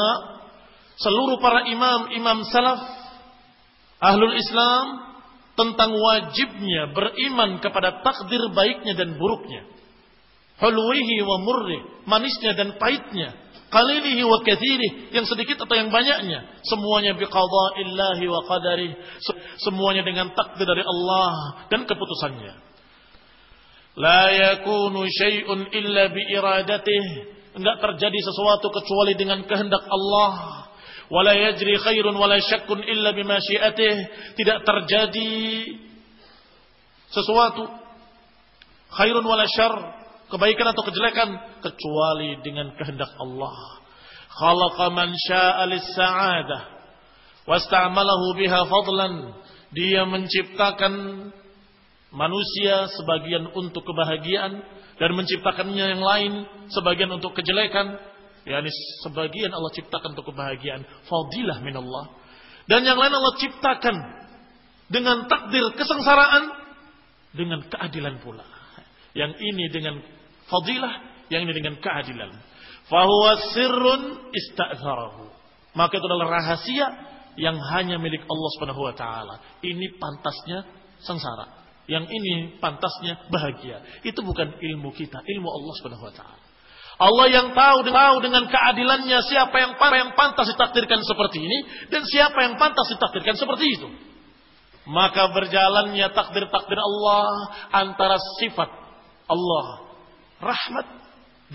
seluruh para imam, imam salaf, ahlul Islam tentang wajibnya beriman kepada takdir baiknya dan buruknya. Hulwihi wa murri, manisnya dan pahitnya. Qalilihi wa kathirih, yang sedikit atau yang banyaknya. Semuanya biqada'illahi wa qadarih. Semuanya dengan takdir dari Allah dan keputusannya. La yakunu syai'un illa bi iradatih. Enggak terjadi sesuatu kecuali dengan kehendak Allah. Wala yajri khairun wala syakkun illa bimasyiatih. Tidak terjadi sesuatu khairun wala kebaikan atau kejelekan kecuali dengan kehendak Allah. Khalaqa man syaa'a lis-sa'adah wasta'malahu biha fadlan. Dia menciptakan manusia sebagian untuk kebahagiaan dan menciptakannya yang lain sebagian untuk kejelekan. Yani sebagian Allah ciptakan untuk kebahagiaan, fadilah min Allah. Dan yang lain Allah ciptakan dengan takdir kesengsaraan dengan keadilan pula. Yang ini dengan fadilah, yang ini dengan keadilan. Fahuwa sirrun ista'tharahu. Maka itu adalah rahasia yang hanya milik Allah Subhanahu wa taala. Ini pantasnya sengsara. Yang ini pantasnya bahagia. Itu bukan ilmu kita, ilmu Allah Subhanahu wa taala. Allah yang tahu tahu dengan keadilannya siapa yang yang pantas ditakdirkan seperti ini dan siapa yang pantas ditakdirkan seperti itu. Maka berjalannya takdir-takdir Allah antara sifat Allah rahmat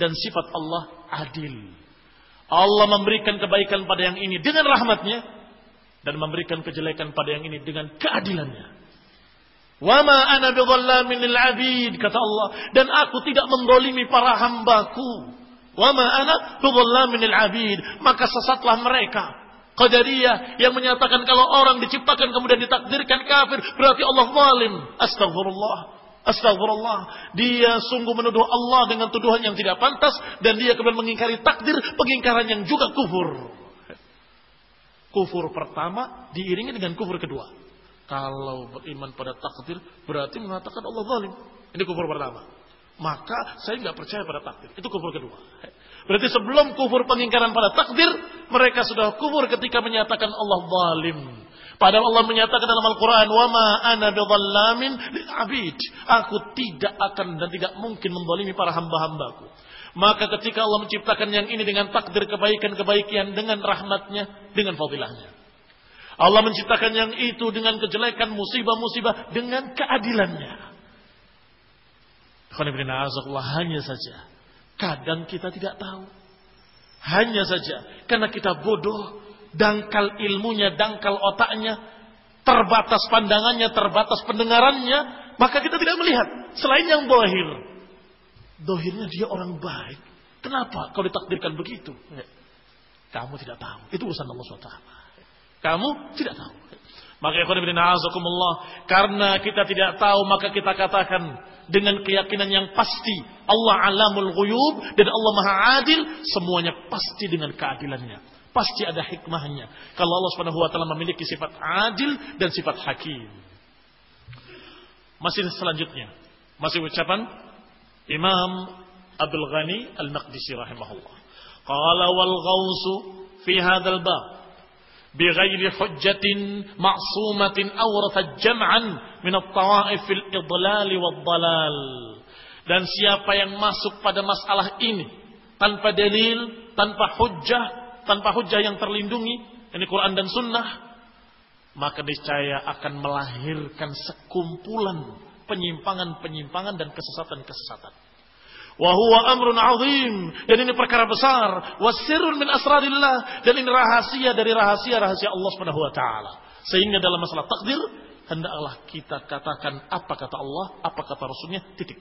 dan sifat Allah adil. Allah memberikan kebaikan pada yang ini dengan rahmatnya dan memberikan kejelekan pada yang ini dengan keadilannya. Wama ana bidhallamin lil abid kata Allah dan aku tidak mendolimi para hambaku. Wama ana bidhallamin lil abid maka sesatlah mereka. Qadariyah yang menyatakan kalau orang diciptakan kemudian ditakdirkan kafir berarti Allah zalim. Astagfirullah. Astagfirullah. Dia sungguh menuduh Allah dengan tuduhan yang tidak pantas. Dan dia kemudian mengingkari takdir. Pengingkaran yang juga kufur. Kufur pertama diiringi dengan kufur kedua. Kalau beriman pada takdir berarti mengatakan Allah zalim. Ini kufur pertama. Maka saya nggak percaya pada takdir. Itu kufur kedua. Berarti sebelum kufur pengingkaran pada takdir, mereka sudah kufur ketika menyatakan Allah zalim. Padahal Allah menyatakan dalam Al-Quran, وَمَا أَنَا بِظَلَّامٍ لِلْعَبِيدِ Aku tidak akan dan tidak mungkin membalimi para hamba-hambaku. Maka ketika Allah menciptakan yang ini dengan takdir kebaikan-kebaikan, dengan rahmatnya, dengan fadilahnya. Allah menciptakan yang itu dengan kejelekan, musibah-musibah, dengan keadilannya. Hanya saja. Kadang kita tidak tahu. Hanya saja. Karena kita bodoh dangkal ilmunya, dangkal otaknya, terbatas pandangannya, terbatas pendengarannya, maka kita tidak melihat selain yang dohir. Dohirnya dia orang baik. Kenapa kau ditakdirkan begitu? Kamu tidak tahu. Itu urusan Allah SWT. Kamu tidak tahu. Maka ikhwan ibn a'azakumullah. Karena kita tidak tahu maka kita katakan dengan keyakinan yang pasti. Allah alamul ghuyub dan Allah maha adil. Semuanya pasti dengan keadilannya. Pasti ada hikmahnya. Kalau Allah Subhanahu wa memiliki sifat adil dan sifat hakim. Masih selanjutnya, masih ucapan Imam Abdul Ghani Al-Maqdisi rahimahullah. Qala wal ghausu fi hadzal bab بغير حجة معصومة أورث جمعا من الطوائف في الإضلال والضلال dan siapa yang masuk pada masalah ini tanpa dalil, tanpa hujjah, tanpa hujah yang terlindungi, ini Quran dan Sunnah, maka niscaya akan melahirkan sekumpulan penyimpangan-penyimpangan dan kesesatan-kesesatan. Wahuwa amrun azim. Dan ini perkara besar. Wasirun min asradillah. Dan ini rahasia dari rahasia-rahasia Allah subhanahu wa ta'ala. Sehingga dalam masalah takdir. Hendaklah kita katakan apa kata Allah. Apa kata Rasulnya. Titik.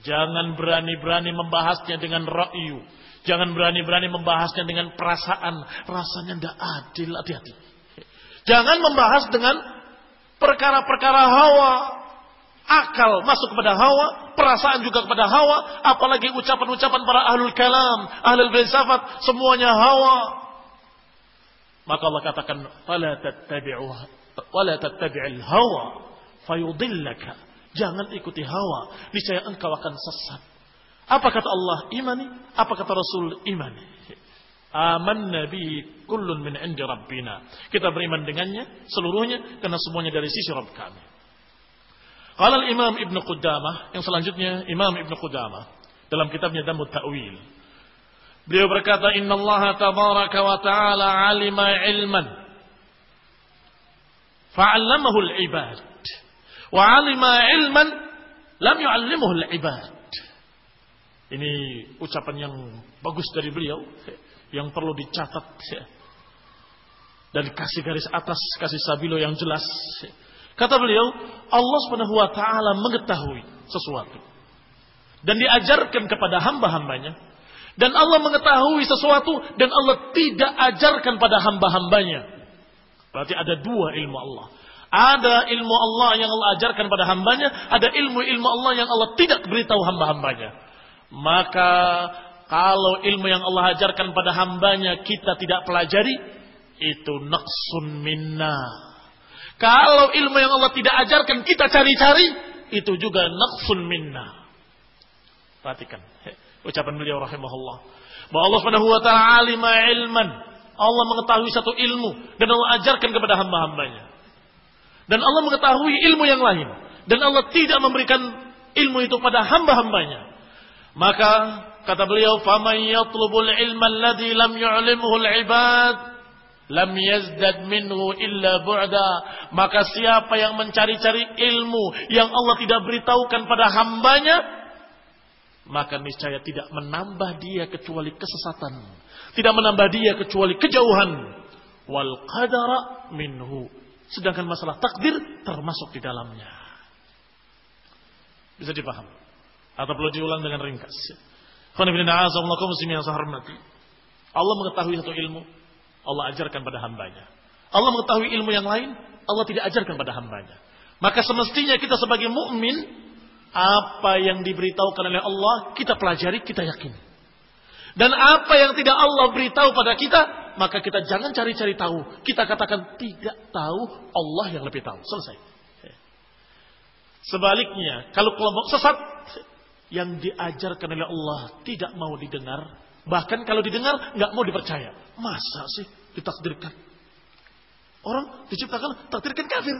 Jangan berani-berani membahasnya dengan ra'yu. Jangan berani-berani membahasnya dengan perasaan. Rasanya tidak adil, hati-hati. Jangan membahas dengan perkara-perkara hawa. Akal masuk kepada hawa, perasaan juga kepada hawa, apalagi ucapan-ucapan para ahlul kalam, ahlul filsafat, semuanya hawa. Maka Allah katakan, "Fala tattabi'u wala tattabi'il hawa fayudillaka." Jangan ikuti hawa, niscaya engkau akan sesat. Apa kata Allah? Imani. Apa kata Rasul? Imani. Aman Nabi kullun min indi rabbina. Kita beriman dengannya seluruhnya karena semuanya dari sisi Rabb kami. Qala Imam Ibn Qudamah, yang selanjutnya Imam Ibn Qudamah dalam kitabnya Damu Ta'wil. Beliau berkata, "Inna Allah tabaraka wa ta'ala 'alima 'ilman fa'allamahu al-'ibad wa 'alima 'ilman lam yu'allimuhu al-'ibad." Ini ucapan yang bagus dari beliau yang perlu dicatat dan kasih garis atas, kasih sabilo yang jelas. Kata beliau, Allah Subhanahu wa taala mengetahui sesuatu dan diajarkan kepada hamba-hambanya dan Allah mengetahui sesuatu dan Allah tidak ajarkan pada hamba-hambanya. Berarti ada dua ilmu Allah. Ada ilmu Allah yang Allah ajarkan pada hambanya, ada ilmu-ilmu Allah yang Allah tidak beritahu hamba-hambanya. Maka kalau ilmu yang Allah ajarkan pada hambanya kita tidak pelajari, itu naqsun minna. Kalau ilmu yang Allah tidak ajarkan kita cari-cari, itu juga naqsun minna. Perhatikan ucapan beliau rahimahullah. Bahwa Allah Subhanahu wa taala alima ilman. Allah mengetahui satu ilmu dan Allah ajarkan kepada hamba-hambanya. Dan Allah mengetahui ilmu yang lain dan Allah tidak memberikan ilmu itu pada hamba-hambanya. Maka kata beliau, "Faman yatlubul ilma alladhi lam yu'limhu al-ibad lam yazdad minhu illa bu'da. Maka siapa yang mencari-cari ilmu yang Allah tidak beritahukan pada hambanya maka niscaya tidak menambah dia kecuali kesesatan. Tidak menambah dia kecuali kejauhan. Wal qadara minhu. Sedangkan masalah takdir termasuk di dalamnya. Bisa dipaham? Atau perlu diulang dengan ringkas? Allah mengetahui satu ilmu Allah ajarkan pada hambanya. Allah mengetahui ilmu yang lain, Allah tidak ajarkan pada hambanya. Maka semestinya kita sebagai mukmin apa yang diberitahukan oleh Allah kita pelajari, kita yakin. Dan apa yang tidak Allah beritahu pada kita, maka kita jangan cari-cari tahu. Kita katakan tidak tahu, Allah yang lebih tahu. Selesai. Sebaliknya, kalau kelompok sesat yang diajarkan oleh Allah tidak mau didengar, bahkan kalau didengar nggak mau dipercaya. Masa sih ditakdirkan? Orang diciptakan takdirkan kafir.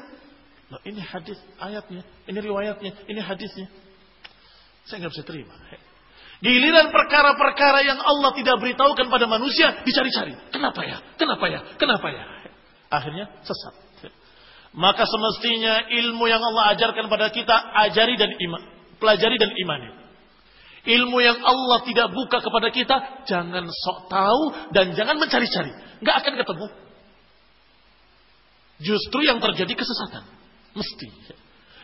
Nah, ini hadis ayatnya, ini riwayatnya, ini hadisnya. Saya nggak bisa terima. Giliran perkara-perkara yang Allah tidak beritahukan pada manusia dicari-cari. Kenapa ya? Kenapa ya? Kenapa ya? Akhirnya sesat. Maka semestinya ilmu yang Allah ajarkan pada kita ajari dan iman, pelajari dan imani. Ilmu yang Allah tidak buka kepada kita, jangan sok tahu dan jangan mencari-cari. Nggak akan ketemu. Justru yang terjadi kesesatan. Mesti.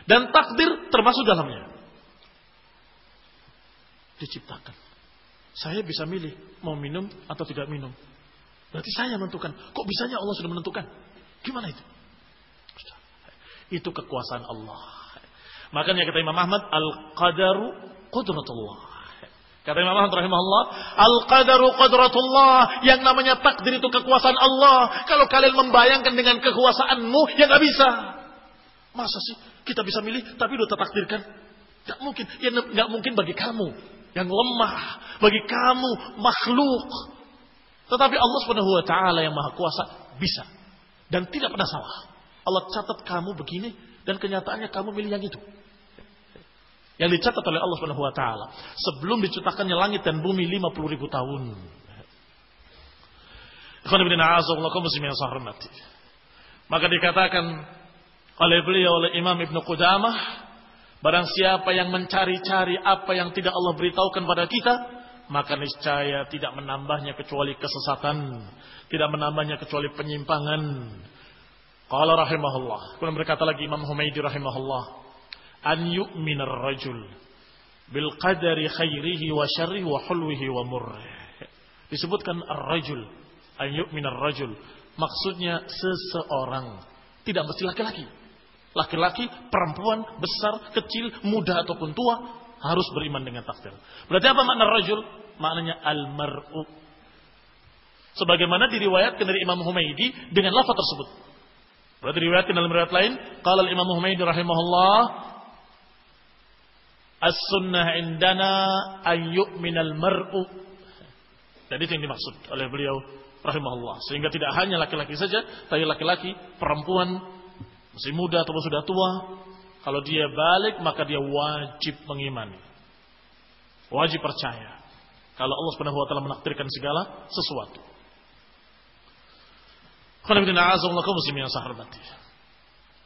Dan takdir termasuk dalamnya. Diciptakan. Saya bisa milih mau minum atau tidak minum. Berarti saya menentukan. Kok bisanya Allah sudah menentukan? Gimana itu? Itu kekuasaan Allah. Makanya kata Imam Ahmad, Al-Qadaru Qudratullah. Kata Imam Ahmad rahimahullah, Al-qadaru qadratullah. Yang namanya takdir itu kekuasaan Allah. Kalau kalian membayangkan dengan kekuasaanmu, ya nggak bisa. Masa sih kita bisa milih tapi udah tertakdirkan? Gak mungkin. Ya nggak mungkin bagi kamu yang lemah, bagi kamu makhluk. Tetapi Allah Subhanahu wa taala yang Maha Kuasa bisa dan tidak pernah salah. Allah catat kamu begini dan kenyataannya kamu milih yang itu yang dicatat oleh Allah Subhanahu wa taala sebelum diciptakannya langit dan bumi 50 ribu tahun. Maka dikatakan oleh beliau oleh Imam Ibn Qudamah barang siapa yang mencari-cari apa yang tidak Allah beritahukan pada kita maka niscaya tidak menambahnya kecuali kesesatan, tidak menambahnya kecuali penyimpangan. Qala rahimahullah. Kemudian berkata lagi Imam Humaydi rahimahullah, an yu'min ar-rajul bil qadari khairihi wa syarrihi wa hulwihi wa murrih. Disebutkan ar-rajul, an yu'min ar-rajul. Maksudnya seseorang, tidak mesti laki-laki. Laki-laki, perempuan, besar, kecil, muda ataupun tua harus beriman dengan takdir. Berarti apa makna rajul? Maknanya al-mar'u. Sebagaimana diriwayatkan dari Imam Humaydi dengan lafaz tersebut. Berarti diriwayatkan dalam riwayat lain, qala Imam Humaydi rahimahullah As-sunnah indana an yu'minal mar'u. Dan itu yang dimaksud oleh beliau rahimahullah. Sehingga tidak hanya laki-laki saja, tapi laki-laki, perempuan, masih muda atau sudah tua, Kalau dia balik maka dia wajib mengimani. Wajib percaya. Kalau Allah Subhanahu wa taala menakdirkan segala sesuatu.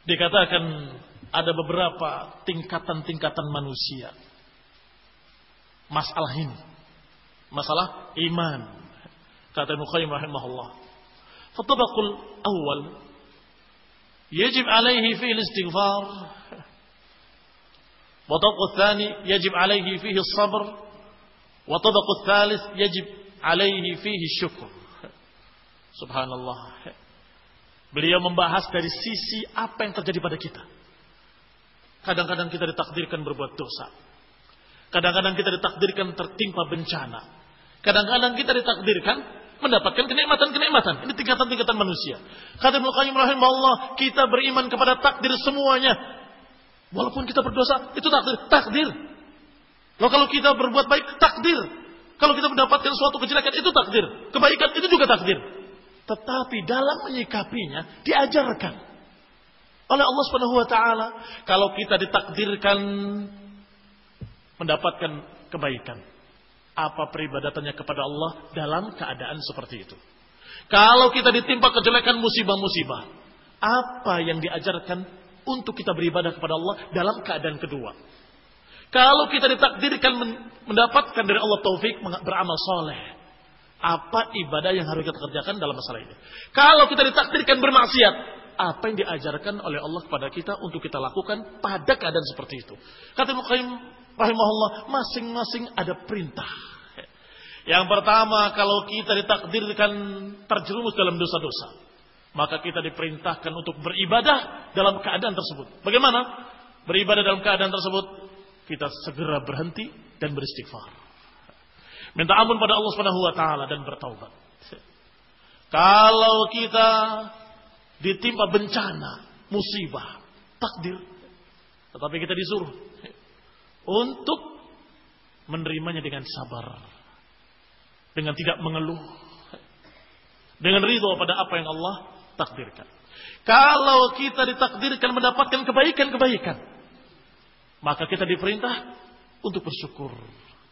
Dikatakan ada beberapa tingkatan-tingkatan manusia. Masalah ini. Masalah iman. Kata Ibn Qayyim rahimahullah. Fatabaqul awal. Yajib alaihi fihi istighfar. وطبق الثاني يجب عليه فيه الصبر وطبق الثالث يجب عليه فيه الشكر Subhanallah. Beliau membahas dari sisi apa yang terjadi pada kita. Kadang-kadang kita ditakdirkan berbuat dosa. Kadang-kadang kita ditakdirkan tertimpa bencana. Kadang-kadang kita ditakdirkan mendapatkan kenikmatan-kenikmatan. Ini tingkatan-tingkatan manusia. Kata Ibnu Qayyim rahimahullah, kita beriman kepada takdir semuanya. Walaupun kita berdosa, itu takdir. Takdir. Loh, kalau kita berbuat baik, takdir. Kalau kita mendapatkan suatu kejelekan, itu takdir. Kebaikan, itu juga takdir. Tetapi dalam menyikapinya, diajarkan. Oleh Allah subhanahu wa ta'ala. Kalau kita ditakdirkan mendapatkan kebaikan. Apa peribadatannya kepada Allah dalam keadaan seperti itu. Kalau kita ditimpa kejelekan musibah-musibah. Apa yang diajarkan untuk kita beribadah kepada Allah dalam keadaan kedua. Kalau kita ditakdirkan mendapatkan dari Allah taufik beramal soleh. Apa ibadah yang harus kita kerjakan dalam masalah ini. Kalau kita ditakdirkan bermaksiat. Apa yang diajarkan oleh Allah kepada kita untuk kita lakukan pada keadaan seperti itu. Kata Muqayyim rahimahullah, masing-masing ada perintah. Yang pertama, kalau kita ditakdirkan terjerumus dalam dosa-dosa, maka kita diperintahkan untuk beribadah dalam keadaan tersebut. Bagaimana? Beribadah dalam keadaan tersebut, kita segera berhenti dan beristighfar. Minta ampun pada Allah Subhanahu wa taala dan bertaubat. Kalau kita ditimpa bencana, musibah, takdir, tetapi kita disuruh untuk menerimanya dengan sabar. Dengan tidak mengeluh. Dengan ridho pada apa yang Allah takdirkan. Kalau kita ditakdirkan mendapatkan kebaikan-kebaikan. Maka kita diperintah untuk bersyukur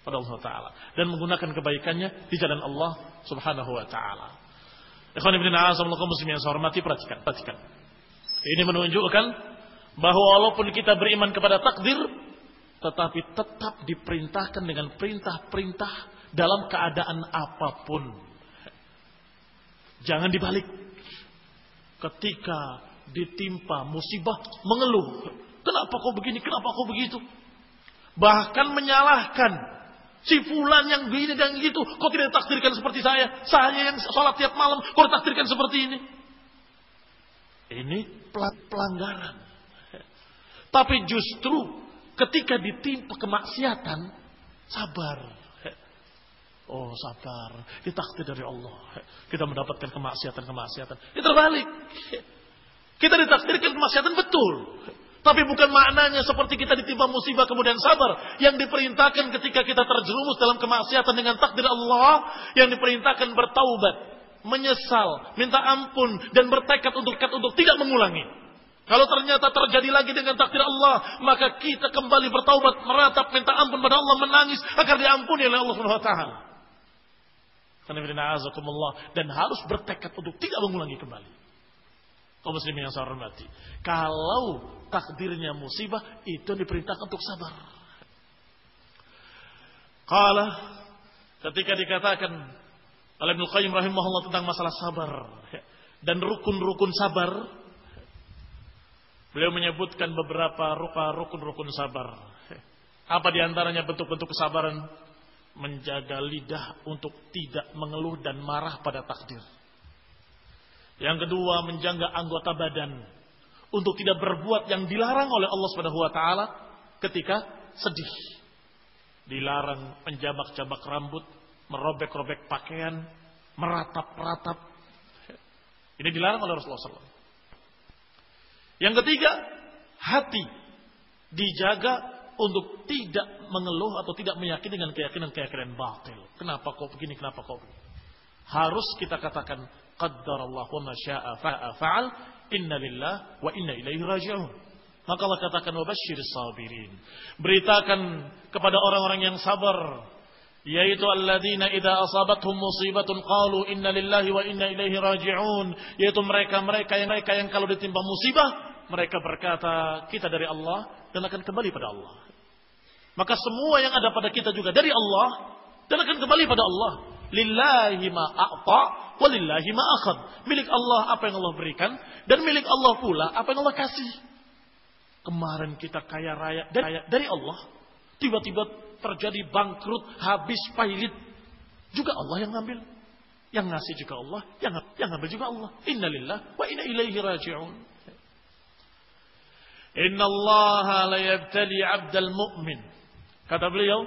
pada Allah Ta'ala. Dan menggunakan kebaikannya di jalan Allah Subhanahu Wa Ta'ala. Ikhwan Ibn A'azam muslim yang saya hormati, perhatikan, perhatikan. Ini menunjukkan bahwa walaupun kita beriman kepada takdir, tetapi tetap diperintahkan dengan perintah-perintah dalam keadaan apa pun. Jangan dibalik. Ketika ditimpa musibah, mengeluh. Kenapa kau begini? Kenapa kau begitu? Bahkan menyalahkan. Si fulan yang begini dan gitu. Kau tidak takdirkan seperti saya. Saya yang sholat tiap malam. Kau takdirkan seperti ini. Ini pelanggaran. Tapi justru Ketika ditimpa kemaksiatan, sabar. Oh sabar, ditakdir dari Allah. Kita mendapatkan kemaksiatan-kemaksiatan. Ini terbalik. Kita ditakdirkan kemaksiatan betul. Tapi bukan maknanya seperti kita ditimpa musibah kemudian sabar. Yang diperintahkan ketika kita terjerumus dalam kemaksiatan dengan takdir Allah. Yang diperintahkan bertaubat. Menyesal, minta ampun. Dan bertekad untuk, untuk tidak mengulangi. Kalau ternyata terjadi lagi dengan takdir Allah, maka kita kembali bertaubat, meratap, minta ampun pada Allah, menangis agar diampuni oleh Allah Subhanahu wa taala. Dan harus bertekad untuk tidak mengulangi kembali. Kaum muslimin yang saya hormati. Kalau takdirnya musibah, itu diperintahkan untuk sabar. Kala ketika dikatakan oleh Ibnu Qayyim rahimahullah tentang masalah sabar dan rukun-rukun sabar, Beliau menyebutkan beberapa rukun-rukun sabar. Apa di antaranya bentuk-bentuk kesabaran? Menjaga lidah untuk tidak mengeluh dan marah pada takdir. Yang kedua, menjaga anggota badan untuk tidak berbuat yang dilarang oleh Allah Subhanahu wa taala ketika sedih. Dilarang menjabak-jabak rambut, merobek-robek pakaian, meratap-ratap. Ini dilarang oleh Rasulullah SAW. Yang ketiga, hati dijaga untuk tidak mengeluh atau tidak meyakini dengan keyakinan-keyakinan batil. Kenapa kau begini, kenapa kau begini. Harus kita katakan, Allah wa ma sya'a fa'al, inna lillah wa inna ilaihi raji'un. Maka Allah katakan wabashir sabirin. Beritakan kepada orang-orang yang sabar yaitu alladzina idza asabathum musibatun qalu inna lillahi wa inna ilaihi raji'un yaitu mereka-mereka yang mereka yang kalau ditimpa musibah mereka berkata kita dari Allah dan akan kembali pada Allah. Maka semua yang ada pada kita juga dari Allah dan akan kembali pada Allah. Lillahi ma a'ta wa lillahi ma akhad. Milik Allah apa yang Allah berikan dan milik Allah pula apa yang Allah kasih. Kemarin kita kaya raya dari Allah. Tiba-tiba terjadi bangkrut, habis pailit. Juga Allah yang ngambil. Yang ngasih juga Allah, yang yang ngambil juga Allah. Innalillah wa inna ilaihi raji'un. Inna Allah la yabtali 'abdal mu'min. Kata beliau,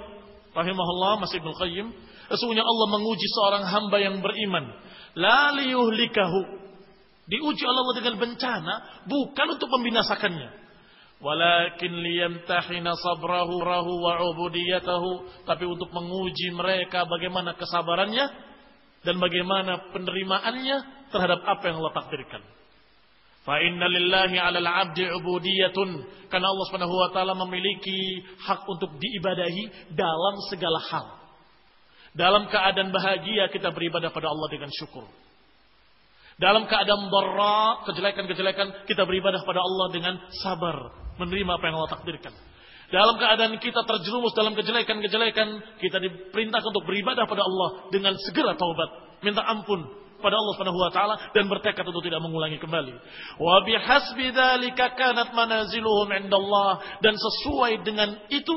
rahimahullah masih Ibnu Qayyim, sesungguhnya Allah menguji seorang hamba yang beriman, la liyuhlikahu. Diuji Allah dengan bencana bukan untuk membinasakannya, walakin liyamtahina sabrahu rahu wa ubudiyatahu tapi untuk menguji mereka bagaimana kesabarannya dan bagaimana penerimaannya terhadap apa yang Allah takdirkan. Fa inna lillahi 'alal 'abdi 'ubudiyatun karena Allah Subhanahu wa taala memiliki hak untuk diibadahi dalam segala hal. Dalam keadaan bahagia kita beribadah pada Allah dengan syukur. Dalam keadaan barra, kejelekan-kejelekan, kita beribadah pada Allah dengan sabar menerima apa yang Allah takdirkan. Dalam keadaan kita terjerumus dalam kejelekan-kejelekan, kita diperintahkan untuk beribadah pada Allah dengan segera taubat, minta ampun pada Allah Subhanahu wa taala dan bertekad untuk tidak mengulangi kembali. Wa bihasbi dzalika kanat manaziluhum indallah dan sesuai dengan itu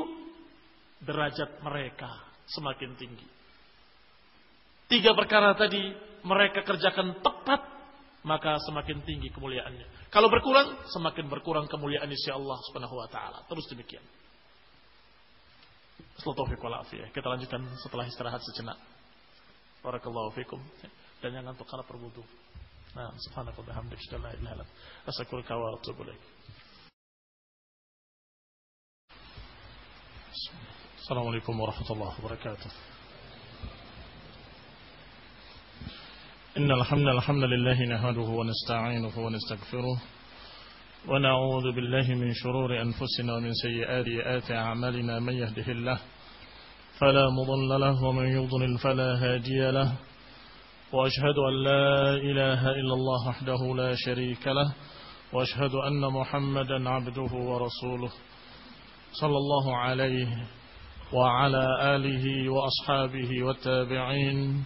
derajat mereka semakin tinggi. Tiga perkara tadi mereka kerjakan tepat maka semakin tinggi kemuliaannya. Kalau berkurang, semakin berkurang kemuliaan isi Allah Subhanahu wa taala. Terus demikian. Kita lanjutkan setelah istirahat sejenak. Barakallahu fikum. Dan jangan untuk karena berwudu. Nah, subhanahu wa bihamdika la ilaha illa anta astaghfiruka wa atubu ilaik. Assalamualaikum warahmatullahi wabarakatuh. إن الحمد الحمد لله نهده ونستعينه ونستغفره ونعوذ بالله من شرور أنفسنا ومن سيئات أعمالنا من يهده الله فلا مضل له ومن يضلل فلا هادي له وأشهد أن لا إله إلا الله وحده لا شريك له وأشهد أن محمدا عبده ورسوله صلى الله عليه وعلى آله وأصحابه والتابعين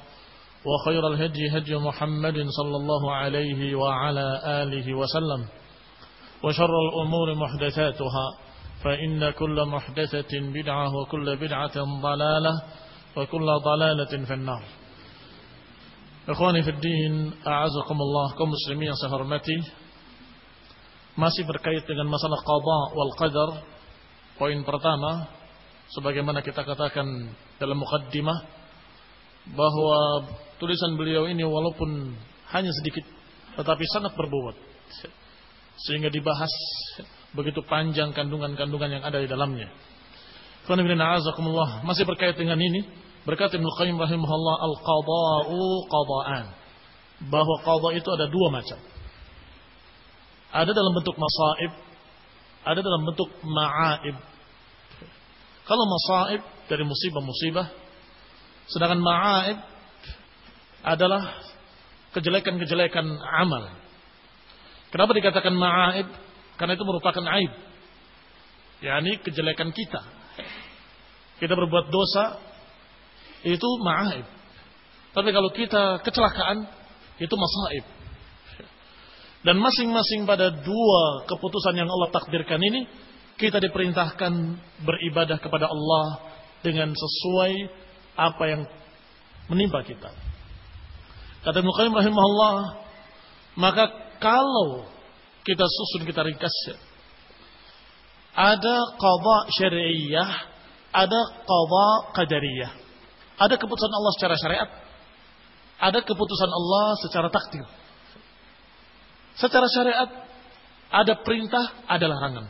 وخير الهدي هدي محمد صلى الله عليه وعلى آله وسلم. وشر الأمور محدثاتها فإن كل محدثة بدعة وكل بدعة ضلالة وكل ضلالة في النار. إخواني في الدين أعزكم الله كم مسلمين سهرمتي ما سفر كيت dengan masalah قضاء والقدر وإن pertama sebagaimana kita katakan dalam مقدمه bahwa tulisan beliau ini walaupun hanya sedikit tetapi sangat berbobot sehingga dibahas begitu panjang kandungan-kandungan yang ada di dalamnya. Masih berkait dengan ini, berkata Ibnu Qayyim rahimahullah al-qada'u qada'an. Bahwa qada itu ada dua macam. Ada dalam bentuk masaib, ada dalam bentuk ma'aib. Kalau masaib dari musibah-musibah, sedangkan ma'aib adalah kejelekan-kejelekan amal. Kenapa dikatakan ma'aib? Karena itu merupakan aib. yakni kejelekan kita. kita berbuat dosa, itu ma'aib. Tapi kalau kita kecelakaan, itu masaib. Dan masing-masing pada dua keputusan yang Allah takdirkan ini, kita diperintahkan beribadah kepada Allah dengan sesuai apa yang menimpa kita. Kata Ibnu Qayyim rahimahullah, maka kalau kita susun kita ringkas ada qada syariah, ada qada qadariyah. Ada keputusan Allah secara syariat, ada keputusan Allah secara takdir. Secara syariat ada perintah, ada larangan.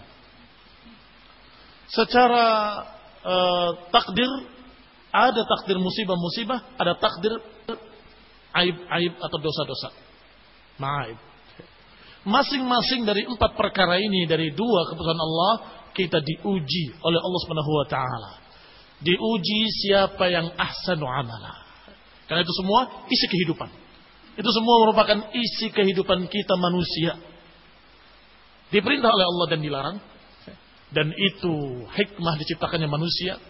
Secara uh, takdir ada takdir musibah-musibah, ada takdir aib-aib atau dosa-dosa. Maib. Masing-masing dari empat perkara ini dari dua keputusan Allah kita diuji oleh Allah Subhanahu wa taala. Diuji siapa yang ahsanu amala. Karena itu semua isi kehidupan. Itu semua merupakan isi kehidupan kita manusia. Diperintah oleh Allah dan dilarang. Dan itu hikmah diciptakannya manusia.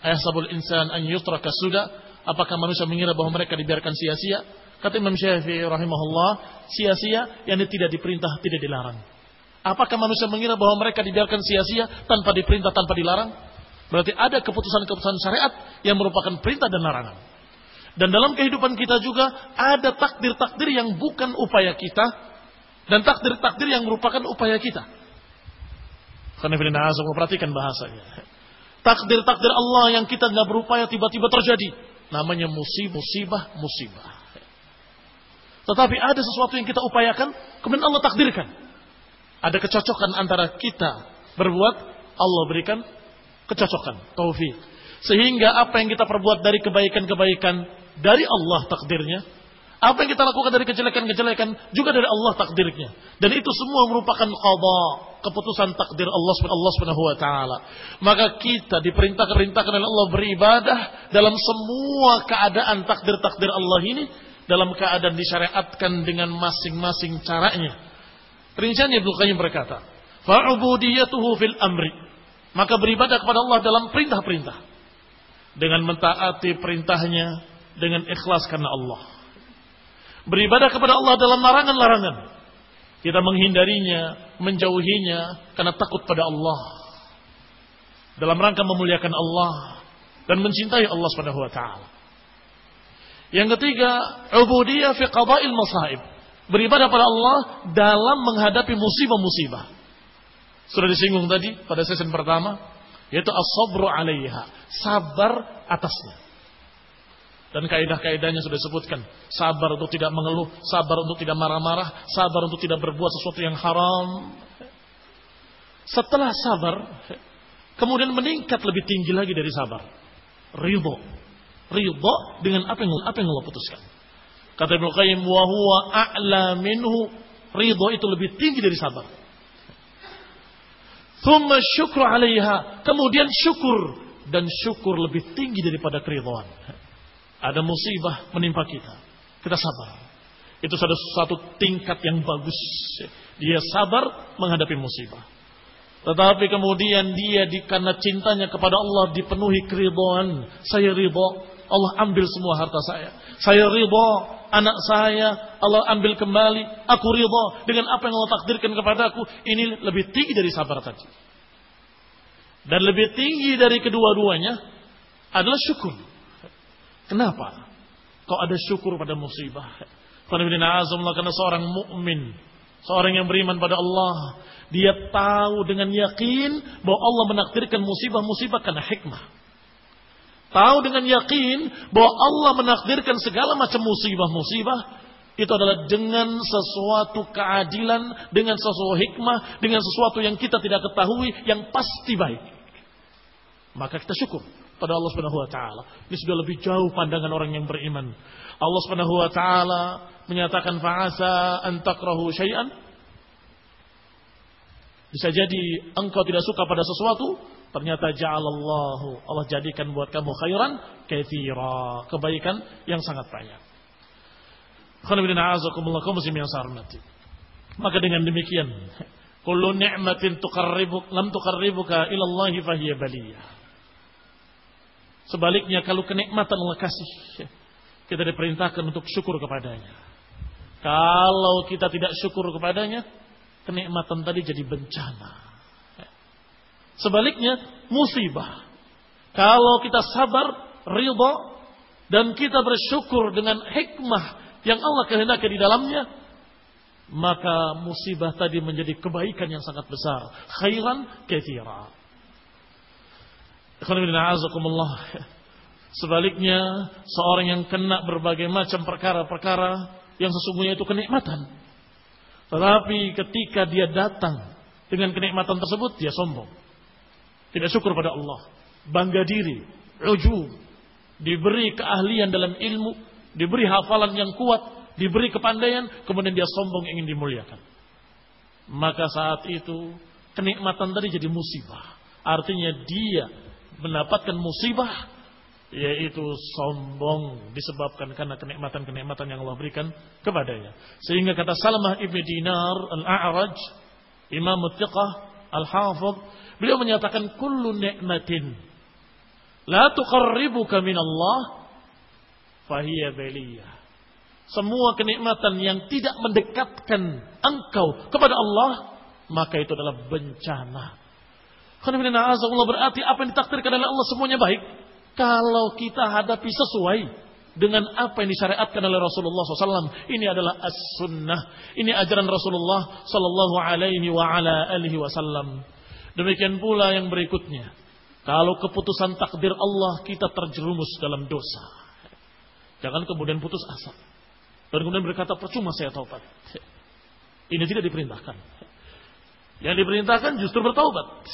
Ayasabul insan an yutraka sudah. Apakah manusia mengira bahwa mereka dibiarkan sia-sia? Kata Imam Syafi'i rahimahullah, sia-sia yang tidak diperintah, tidak dilarang. Apakah manusia mengira bahwa mereka dibiarkan sia-sia tanpa diperintah, tanpa dilarang? Berarti ada keputusan-keputusan syariat yang merupakan perintah dan larangan. Dan dalam kehidupan kita juga ada takdir-takdir yang bukan upaya kita dan takdir-takdir yang merupakan upaya kita. Karena perhatikan bahasanya. Takdir-takdir Allah yang kita nggak berupaya tiba-tiba terjadi. Namanya musibah, musibah, musibah. Tetapi ada sesuatu yang kita upayakan, kemudian Allah takdirkan. Ada kecocokan antara kita berbuat, Allah berikan kecocokan, taufik. Sehingga apa yang kita perbuat dari kebaikan-kebaikan dari Allah takdirnya, apa yang kita lakukan dari kejelekan-kejelekan juga dari Allah takdirnya. Dan itu semua merupakan qada, keputusan takdir Allah Subhanahu wa taala. Maka kita diperintah-perintahkan oleh Allah beribadah dalam semua keadaan takdir-takdir Allah ini dalam keadaan disyariatkan dengan masing-masing caranya. Rinciannya Ibnu Qayyim berkata, "Fa'ubudiyatuhu fil amri." Maka beribadah kepada Allah dalam perintah-perintah. Dengan mentaati perintahnya dengan ikhlas karena Allah. Beribadah kepada Allah dalam larangan-larangan. Kita menghindarinya, menjauhinya karena takut pada Allah. Dalam rangka memuliakan Allah dan mencintai Allah Subhanahu wa taala. Yang ketiga, ubudiyah fi qada'il masaib. Beribadah pada Allah dalam menghadapi musibah-musibah. Sudah disinggung tadi pada sesi pertama, yaitu as-sabru 'alaiha, sabar atasnya. Dan kaidah-kaidahnya sudah disebutkan. Sabar untuk tidak mengeluh, sabar untuk tidak marah-marah, sabar untuk tidak berbuat sesuatu yang haram. Setelah sabar, kemudian meningkat lebih tinggi lagi dari sabar. Ridho ridha dengan apa yang apa yang Allah putuskan. Kata Ibnu Qayyim wa huwa a'la minhu ridha itu lebih tinggi dari sabar. Thumma syukru 'alaiha, kemudian syukur dan syukur lebih tinggi daripada keridhaan. Ada musibah menimpa kita, kita sabar. Itu satu, satu tingkat yang bagus. Dia sabar menghadapi musibah. Tetapi kemudian dia di, karena cintanya kepada Allah dipenuhi keridhaan. Saya ridho Allah ambil semua harta saya. Saya ridho anak saya, Allah ambil kembali. Aku ridho dengan apa yang Allah takdirkan kepada aku. Ini lebih tinggi dari sabar tadi. Dan lebih tinggi dari kedua-duanya adalah syukur. Kenapa? Kok ada syukur pada musibah? Karena seorang mukmin, seorang yang beriman pada Allah, dia tahu dengan yakin bahwa Allah menakdirkan musibah-musibah karena hikmah. Tahu dengan yakin bahwa Allah menakdirkan segala macam musibah-musibah itu adalah dengan sesuatu keadilan, dengan sesuatu hikmah, dengan sesuatu yang kita tidak ketahui yang pasti baik. Maka kita syukur pada Allah Subhanahu wa taala. Ini sudah lebih jauh pandangan orang yang beriman. Allah Subhanahu wa taala menyatakan fa'asa an takrahu syai'an bisa jadi engkau tidak suka pada sesuatu Ternyata ja'alallahu Allah jadikan buat kamu khairan katsira, kebaikan yang sangat banyak. Maka dengan demikian, kullu ni'matin tuqarribuk lam tuqarribuka ila Allah fahiya baliyah. Sebaliknya kalau kenikmatan Allah kasih, kita diperintahkan untuk syukur kepadanya. Kalau kita tidak syukur kepadanya, kenikmatan tadi jadi bencana. Sebaliknya, musibah. Kalau kita sabar, ridho, dan kita bersyukur dengan hikmah yang Allah kehendaki di dalamnya, maka musibah tadi menjadi kebaikan yang sangat besar. Khairan kathira. Sebaliknya, seorang yang kena berbagai macam perkara-perkara yang sesungguhnya itu kenikmatan. Tetapi ketika dia datang dengan kenikmatan tersebut, dia sombong. Tidak syukur pada Allah. Bangga diri. Ujub. Diberi keahlian dalam ilmu. Diberi hafalan yang kuat. Diberi kepandaian. Kemudian dia sombong ingin dimuliakan. Maka saat itu kenikmatan tadi jadi musibah. Artinya dia mendapatkan musibah yaitu sombong disebabkan karena kenikmatan-kenikmatan yang Allah berikan kepadanya. Sehingga kata Salamah ibn Dinar al-A'raj, Imam Muttiqah al-Hafidh, beliau menyatakan kullu ni'matin la tuqarribuka min Allah fahiya baliyah. Semua kenikmatan yang tidak mendekatkan engkau kepada Allah, maka itu adalah bencana. Allah berarti apa yang ditakdirkan oleh Allah semuanya baik. Kalau kita hadapi sesuai dengan apa yang disyariatkan oleh Rasulullah SAW. Ini adalah as-sunnah. Ini ajaran Rasulullah Sallallahu Alaihi wa ala alihi Wasallam. Demikian pula yang berikutnya. Kalau keputusan takdir Allah kita terjerumus dalam dosa. Jangan kemudian putus asa. Dan kemudian berkata percuma saya taubat. Ini tidak diperintahkan. Yang diperintahkan justru bertaubat.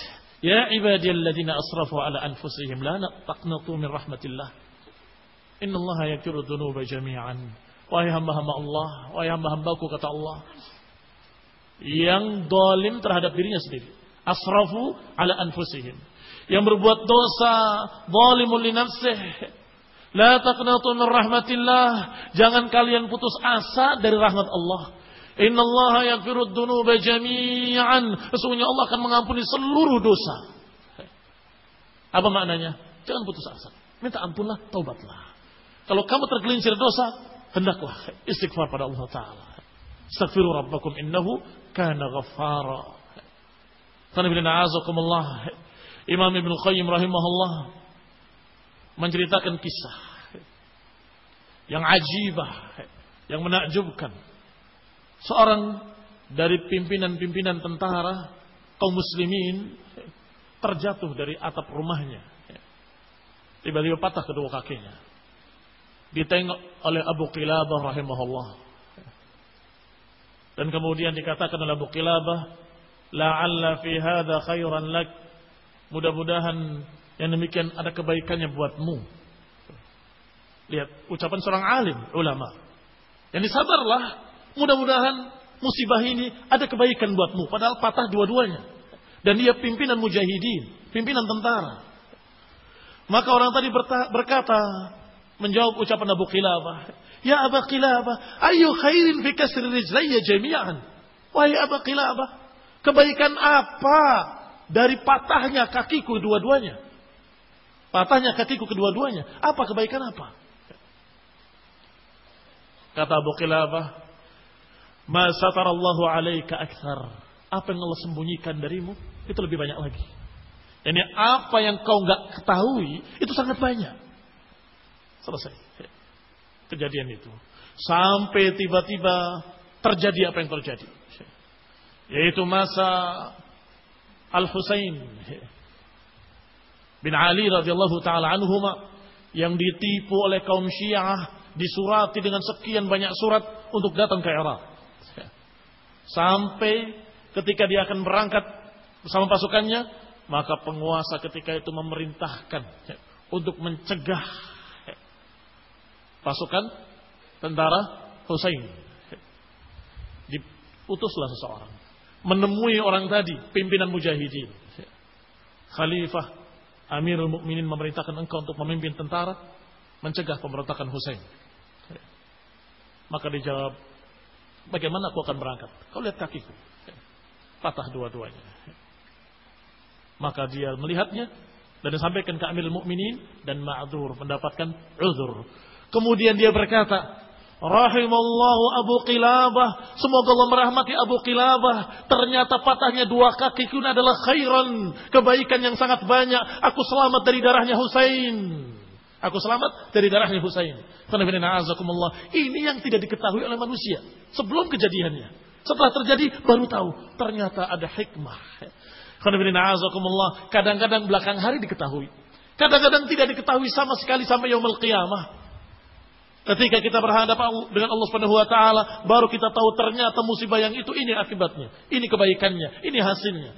Ya ibadiyalladzina asrafu ala anfusihim la taqnatu min rahmatillah. Innallaha yaghfiru dzunuba jami'an. Wahai hamba-hamba Allah, wahai hamba-hambaku kata Allah, yang dolim terhadap dirinya sendiri. Asrafu ala anfusihim. Yang berbuat dosa, zalimul li nafsih. La taqnatu min rahmatillah. Jangan kalian putus asa dari rahmat Allah. Inna Allah yaghfiru dzunuba jami'an. Sesungguhnya Allah akan mengampuni seluruh dosa. Apa maknanya? Jangan putus asa. Minta ampunlah, taubatlah. Kalau kamu tergelincir dosa, hendaklah istighfar pada Allah Ta'ala. Astaghfiru rabbakum innahu kana ghaffara. Imam Ibn Qayyim rahimahullah menceritakan kisah yang ajibah, yang menakjubkan seorang dari pimpinan-pimpinan tentara kaum muslimin terjatuh dari atap rumahnya. Tiba-tiba patah kedua kakinya. Ditengok oleh Abu Qilabah rahimahullah. Dan kemudian dikatakan oleh Abu Qilabah, "La'alla fi hadha khairan lak." Mudah-mudahan yang demikian ada kebaikannya buatmu. Lihat ucapan seorang alim, ulama. Yang disabarlah Mudah-mudahan musibah ini ada kebaikan buatmu. Padahal patah dua-duanya. Dan dia pimpinan mujahidin. Pimpinan tentara. Maka orang tadi berkata. Menjawab ucapan Abu Qilabah. Ya Abu Qilabah. Ayu khairin fi kasri rijlaya jami'an. Wahai Abu Qilabah. Kebaikan apa dari patahnya kakiku dua-duanya? Patahnya kakiku kedua-duanya. Apa kebaikan apa? Kata Abu Qilabah, Ma satarallahu alaika akthar. Apa yang Allah sembunyikan darimu, itu lebih banyak lagi. Ini apa yang kau nggak ketahui, itu sangat banyak. Selesai. Kejadian itu. Sampai tiba-tiba terjadi apa yang terjadi. Yaitu masa Al-Husain bin Ali radhiyallahu taala anhuma yang ditipu oleh kaum Syiah disurati dengan sekian banyak surat untuk datang ke Irak. Sampai ketika dia akan berangkat bersama pasukannya, maka penguasa ketika itu memerintahkan untuk mencegah pasukan tentara Hussein. Diutuslah seseorang menemui orang tadi, pimpinan mujahidin. Khalifah Amirul Mukminin memerintahkan engkau untuk memimpin tentara mencegah pemberontakan Hussein. Maka dijawab, Bagaimana aku akan berangkat? Kau lihat kakiku. Patah dua-duanya. Maka dia melihatnya Dan disampaikan ke Amirul Mukminin dan ma'dzur mendapatkan uzur. Kemudian dia berkata, Rahimallahu Abu Qilabah. Semoga Allah merahmati Abu Qilabah. Ternyata patahnya dua kaki kun adalah khairan. Kebaikan yang sangat banyak. Aku selamat dari darahnya Husain. Aku selamat dari darahnya Husain. Ini yang tidak diketahui oleh manusia. Sebelum kejadiannya. Setelah terjadi baru tahu. Ternyata ada hikmah. Kadang-kadang belakang hari diketahui. Kadang-kadang tidak diketahui sama sekali sampai yaumul qiyamah. Ketika kita berhadapan dengan Allah Subhanahu wa taala, baru kita tahu ternyata musibah yang itu ini akibatnya, ini kebaikannya, ini hasilnya.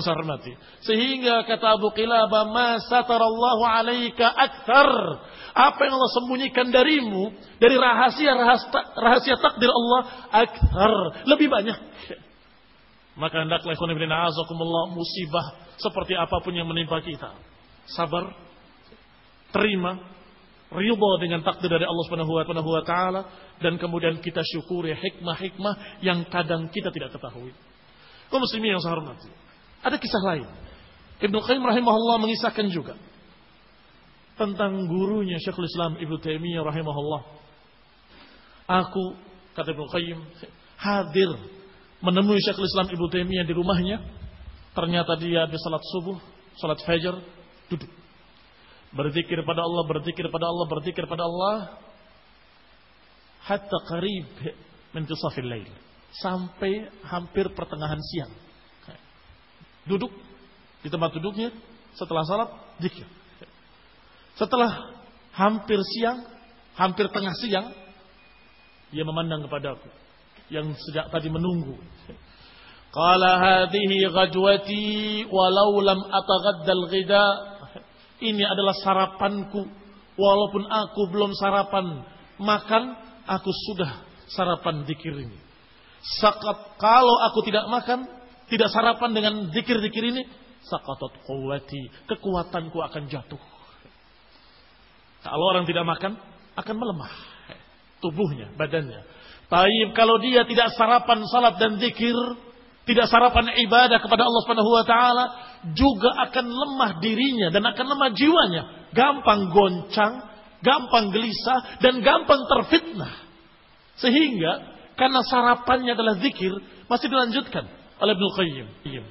Yang. Sehingga kata Abu Qilabah, "Ma satarallahu 'alaika akthar." Apa yang Allah sembunyikan darimu dari rahasia, rahasia takdir Allah akthar, lebih banyak. Maka hendaklah ikhwan ibn musibah seperti apa pun yang menimpa kita. Sabar, terima, ridha dengan takdir dari Allah Subhanahu wa taala dan kemudian kita syukuri hikmah-hikmah yang kadang kita tidak ketahui. Kaum muslimin yang saya hormati. Ada kisah lain. Ibnu Qayyim rahimahullah mengisahkan juga tentang gurunya Syekhul Islam Ibnu Taimiyah rahimahullah. Aku kata Ibnu Qayyim hadir menemui Syekhul Islam Ibnu Taimiyah di rumahnya. Ternyata dia di salat subuh, salat fajar, duduk Berzikir pada Allah, berzikir pada Allah, berzikir pada Allah. Hatta qarib min qisafil lail. Sampai hampir pertengahan siang. Duduk di tempat duduknya setelah salat zikir. Setelah hampir siang, hampir tengah siang, dia memandang kepadaku yang sejak tadi menunggu. Qala hadhihi ghajwati walau lam ataghaddal ghida ini adalah sarapanku. Walaupun aku belum sarapan makan, aku sudah sarapan dikir ini. Sakat kalau aku tidak makan, tidak sarapan dengan dikir-dikir ini, sakatot kuwati, kekuatanku akan jatuh. Kalau orang tidak makan, akan melemah tubuhnya, badannya. Tapi kalau dia tidak sarapan salat dan zikir, tidak sarapan ibadah kepada Allah Subhanahu wa taala, juga akan lemah dirinya dan akan lemah jiwanya, gampang goncang, gampang gelisah dan gampang terfitnah. Sehingga karena sarapannya adalah zikir, masih dilanjutkan oleh Ibnu Qayyim.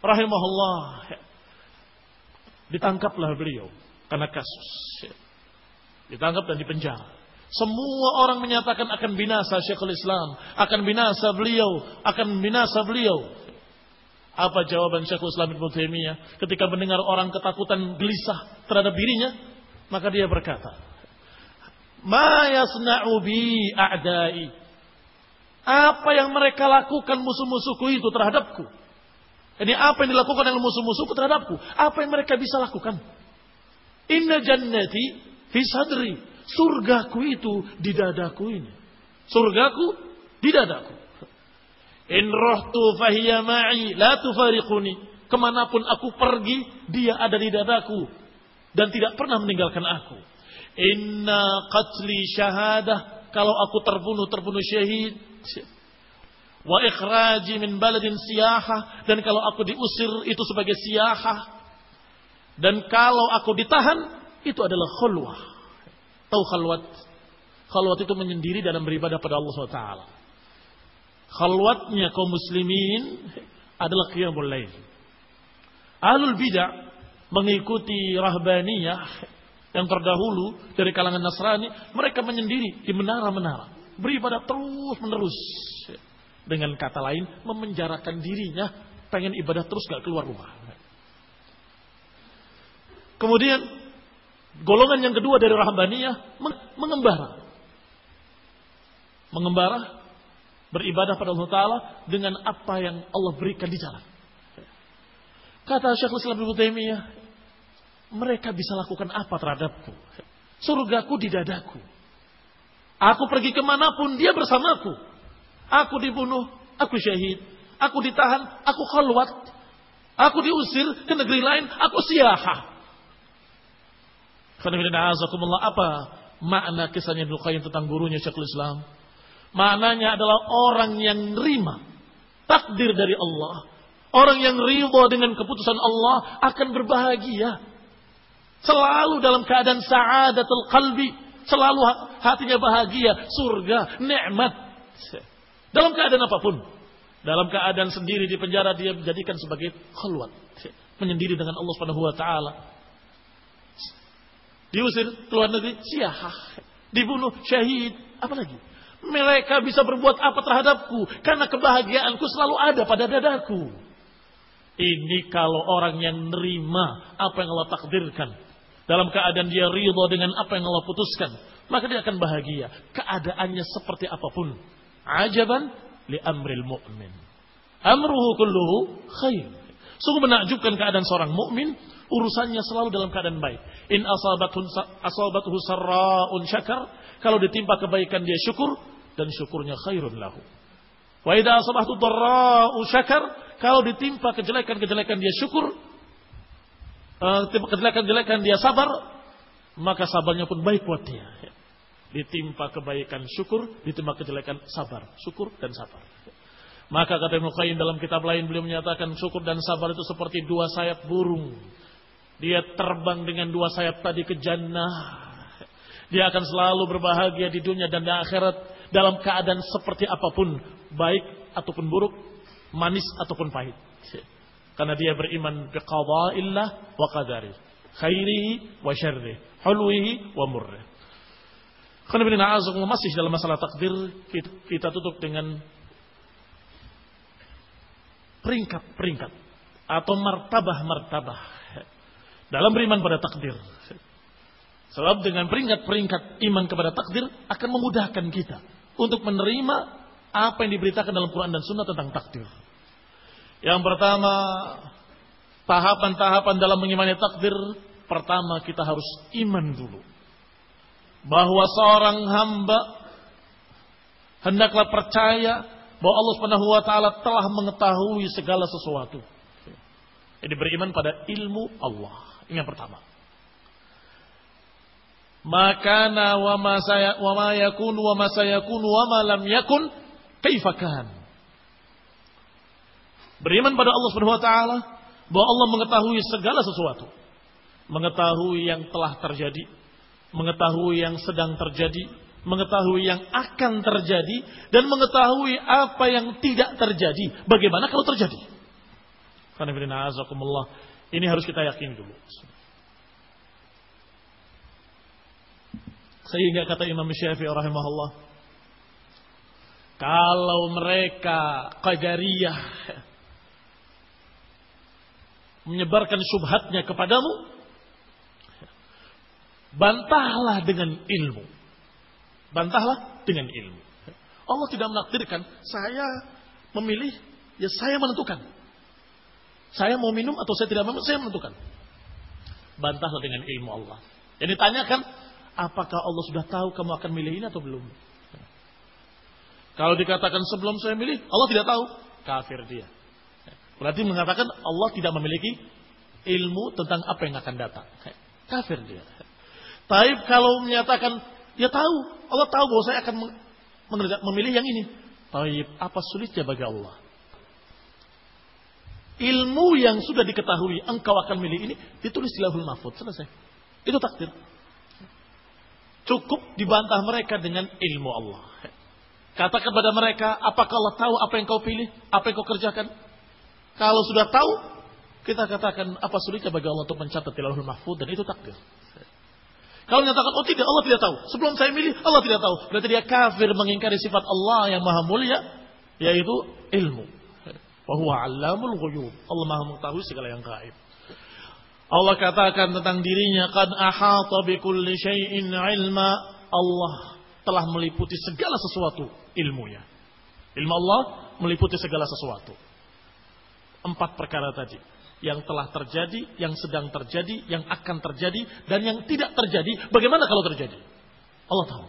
Rahimahullah. Ditangkaplah beliau karena kasus. Ditangkap dan dipenjara. Semua orang menyatakan akan binasa Syekhul Islam, akan binasa beliau, akan binasa beliau. Apa jawaban Syekhul Islam Ibnu Taimiyah ketika mendengar orang ketakutan gelisah terhadap dirinya? Maka dia berkata, "Ma yasna'u bi a'dai?" Apa yang mereka lakukan musuh-musuhku itu terhadapku? Ini apa yang dilakukan oleh musuh-musuhku terhadapku? Apa yang mereka bisa lakukan? Inna jannati fi sadri Surgaku itu di dadaku ini. Surgaku di dadaku. In rohtu fahiya ma'i la tufariquni. Ke mana pun aku pergi, dia ada di dadaku. Dan tidak pernah meninggalkan aku. Inna qatli syahadah. Kalau aku terbunuh, terbunuh syahid. Wa ikhraji min baladin siyahah. Dan kalau aku diusir, itu sebagai siyahah. Dan kalau aku ditahan, itu adalah khulwah. Tahu khalwat? Khalwat itu menyendiri dalam beribadah pada Allah SWT. Khalwatnya kaum muslimin adalah qiyamul lail. Ahlul bidah mengikuti rahbaniyah yang terdahulu dari kalangan Nasrani, mereka menyendiri di menara-menara, beribadah terus menerus. Dengan kata lain, memenjarakan dirinya, pengen ibadah terus gak keluar rumah. Kemudian Golongan yang kedua dari Rahbaniyah mengembara. Mengembara beribadah pada Allah Ta'ala dengan apa yang Allah berikan di jalan. Kata Syekhul Islam Ibnu Taimiyah, mereka bisa lakukan apa terhadapku? Surgaku di dadaku. Aku pergi ke mana pun, dia bersamaku. Aku dibunuh, aku syahid. Aku ditahan, aku khalwat. Aku diusir ke negeri lain, aku siahah. Apa makna kisahnya Qayyim tentang gurunya Syekhul Islam? Maknanya adalah orang yang nerima takdir dari Allah, Orang yang ridho dengan keputusan Allah akan berbahagia. Selalu dalam keadaan sa'adatul qalbi. Selalu hatinya bahagia, surga, nikmat. Dalam keadaan apa pun. Dalam keadaan sendiri di penjara dia menjadikan sebagai khulwat. Menyendiri dengan Allah Subhanahu wa taala. Diusir keluar negeri, siah. Dibunuh, syahid, apa lagi? Mereka bisa berbuat apa terhadapku karena kebahagiaanku selalu ada pada dadaku. Ini kalau orang yang nerima apa yang Allah takdirkan. Dalam keadaan dia ridho dengan apa yang Allah putuskan. Maka dia akan bahagia. Keadaannya seperti apa pun. Ajaban li amril mu'min. Amruhu kulluhu khair. Sungguh menakjubkan keadaan seorang mukmin, urusannya selalu dalam keadaan baik. In asabathu sarra'un syakar, kalau ditimpa kebaikan dia syukur dan syukurnya khairun lahu. Wa idza asabathu dharra'u syakar, kalau ditimpa kejelekan-kejelekan dia syukur, uh, kejelekan-kejelekan dia sabar, maka sabarnya pun baik buat dia. Ditimpa kebaikan syukur, ditimpa kejelekan sabar, syukur dan sabar. Maka kata Ibnu Qayyim dalam kitab lain beliau menyatakan syukur dan sabar itu seperti dua sayap burung. Dia terbang dengan dua sayap tadi ke jannah. Dia akan selalu berbahagia di dunia dan di akhirat dalam keadaan seperti apa pun, baik ataupun buruk, manis ataupun pahit. Karena dia beriman bi qada'illah wa qadari, khairihi wa syarrihi, hulwihi wa murrih. Karena masih dalam masalah takdir kita tutup dengan peringkat-peringkat atau martabah-martabah dalam beriman pada takdir. Sebab dengan peringkat-peringkat iman kepada takdir akan memudahkan kita untuk menerima apa yang diberitakan dalam Quran dan Sunnah tentang takdir. Yang pertama, tahapan-tahapan dalam mengimani takdir, pertama kita harus iman dulu. Bahwa seorang hamba hendaklah percaya bahwa Allah Subhanahu wa taala telah mengetahui segala sesuatu. Jadi beriman pada ilmu Allah. Ini yang pertama. Maka wa ma saya wa ma yakun wa ma sayakun wa ma lam yakun kaifa kan. Beriman pada Allah Subhanahu wa taala bahwa Allah mengetahui segala sesuatu. Mengetahui yang telah terjadi, mengetahui yang sedang terjadi, mengetahui yang akan terjadi dan mengetahui apa yang tidak terjadi. Bagaimana kalau terjadi? Ini harus kita yakini dulu. Sehingga kata Imam Syafi'i rahimahullah, kalau mereka qadariyah menyebarkan subhatnya kepadamu, bantahlah dengan ilmu. Bantahlah dengan ilmu. Allah tidak menakdirkan saya memilih, ya saya menentukan. Saya mau minum atau saya tidak mau, saya menentukan. Bantahlah dengan ilmu Allah. Yang ditanyakan, apakah Allah sudah tahu kamu akan milih ini atau belum? Kalau dikatakan sebelum saya milih, Allah tidak tahu, kafir dia. Berarti mengatakan Allah tidak memiliki ilmu tentang apa yang akan datang. Kafir dia. Tapi kalau menyatakan, ya tahu, Allah tahu bahwa saya akan memilih yang ini. Taib, apa sulitnya bagi Allah? Ilmu yang sudah diketahui engkau akan milih ini ditulis di lahul mahfud. Selesai. Itu takdir. Cukup dibantah mereka dengan ilmu Allah. Kata kepada mereka, apakah Allah tahu apa yang kau pilih? Apa yang kau kerjakan? Kalau sudah tahu, kita katakan apa sulitnya bagi Allah untuk mencatat di lahul mahfud dan itu takdir. Kalau menyatakan, oh tidak, Allah tidak tahu. Sebelum saya milih, Allah tidak tahu. Berarti dia kafir mengingkari sifat Allah yang maha mulia, yaitu ilmu. Wahuwa alamul ghuyub. Allah maha mengetahui segala yang gaib. Allah katakan tentang dirinya, Qad ahata bi kulli syai'in ilma. Allah telah meliputi segala sesuatu ilmunya. Ilmu Allah meliputi segala sesuatu. Empat perkara tadi yang telah terjadi, yang sedang terjadi, yang akan terjadi, dan yang tidak terjadi. Bagaimana kalau terjadi? Allah tahu.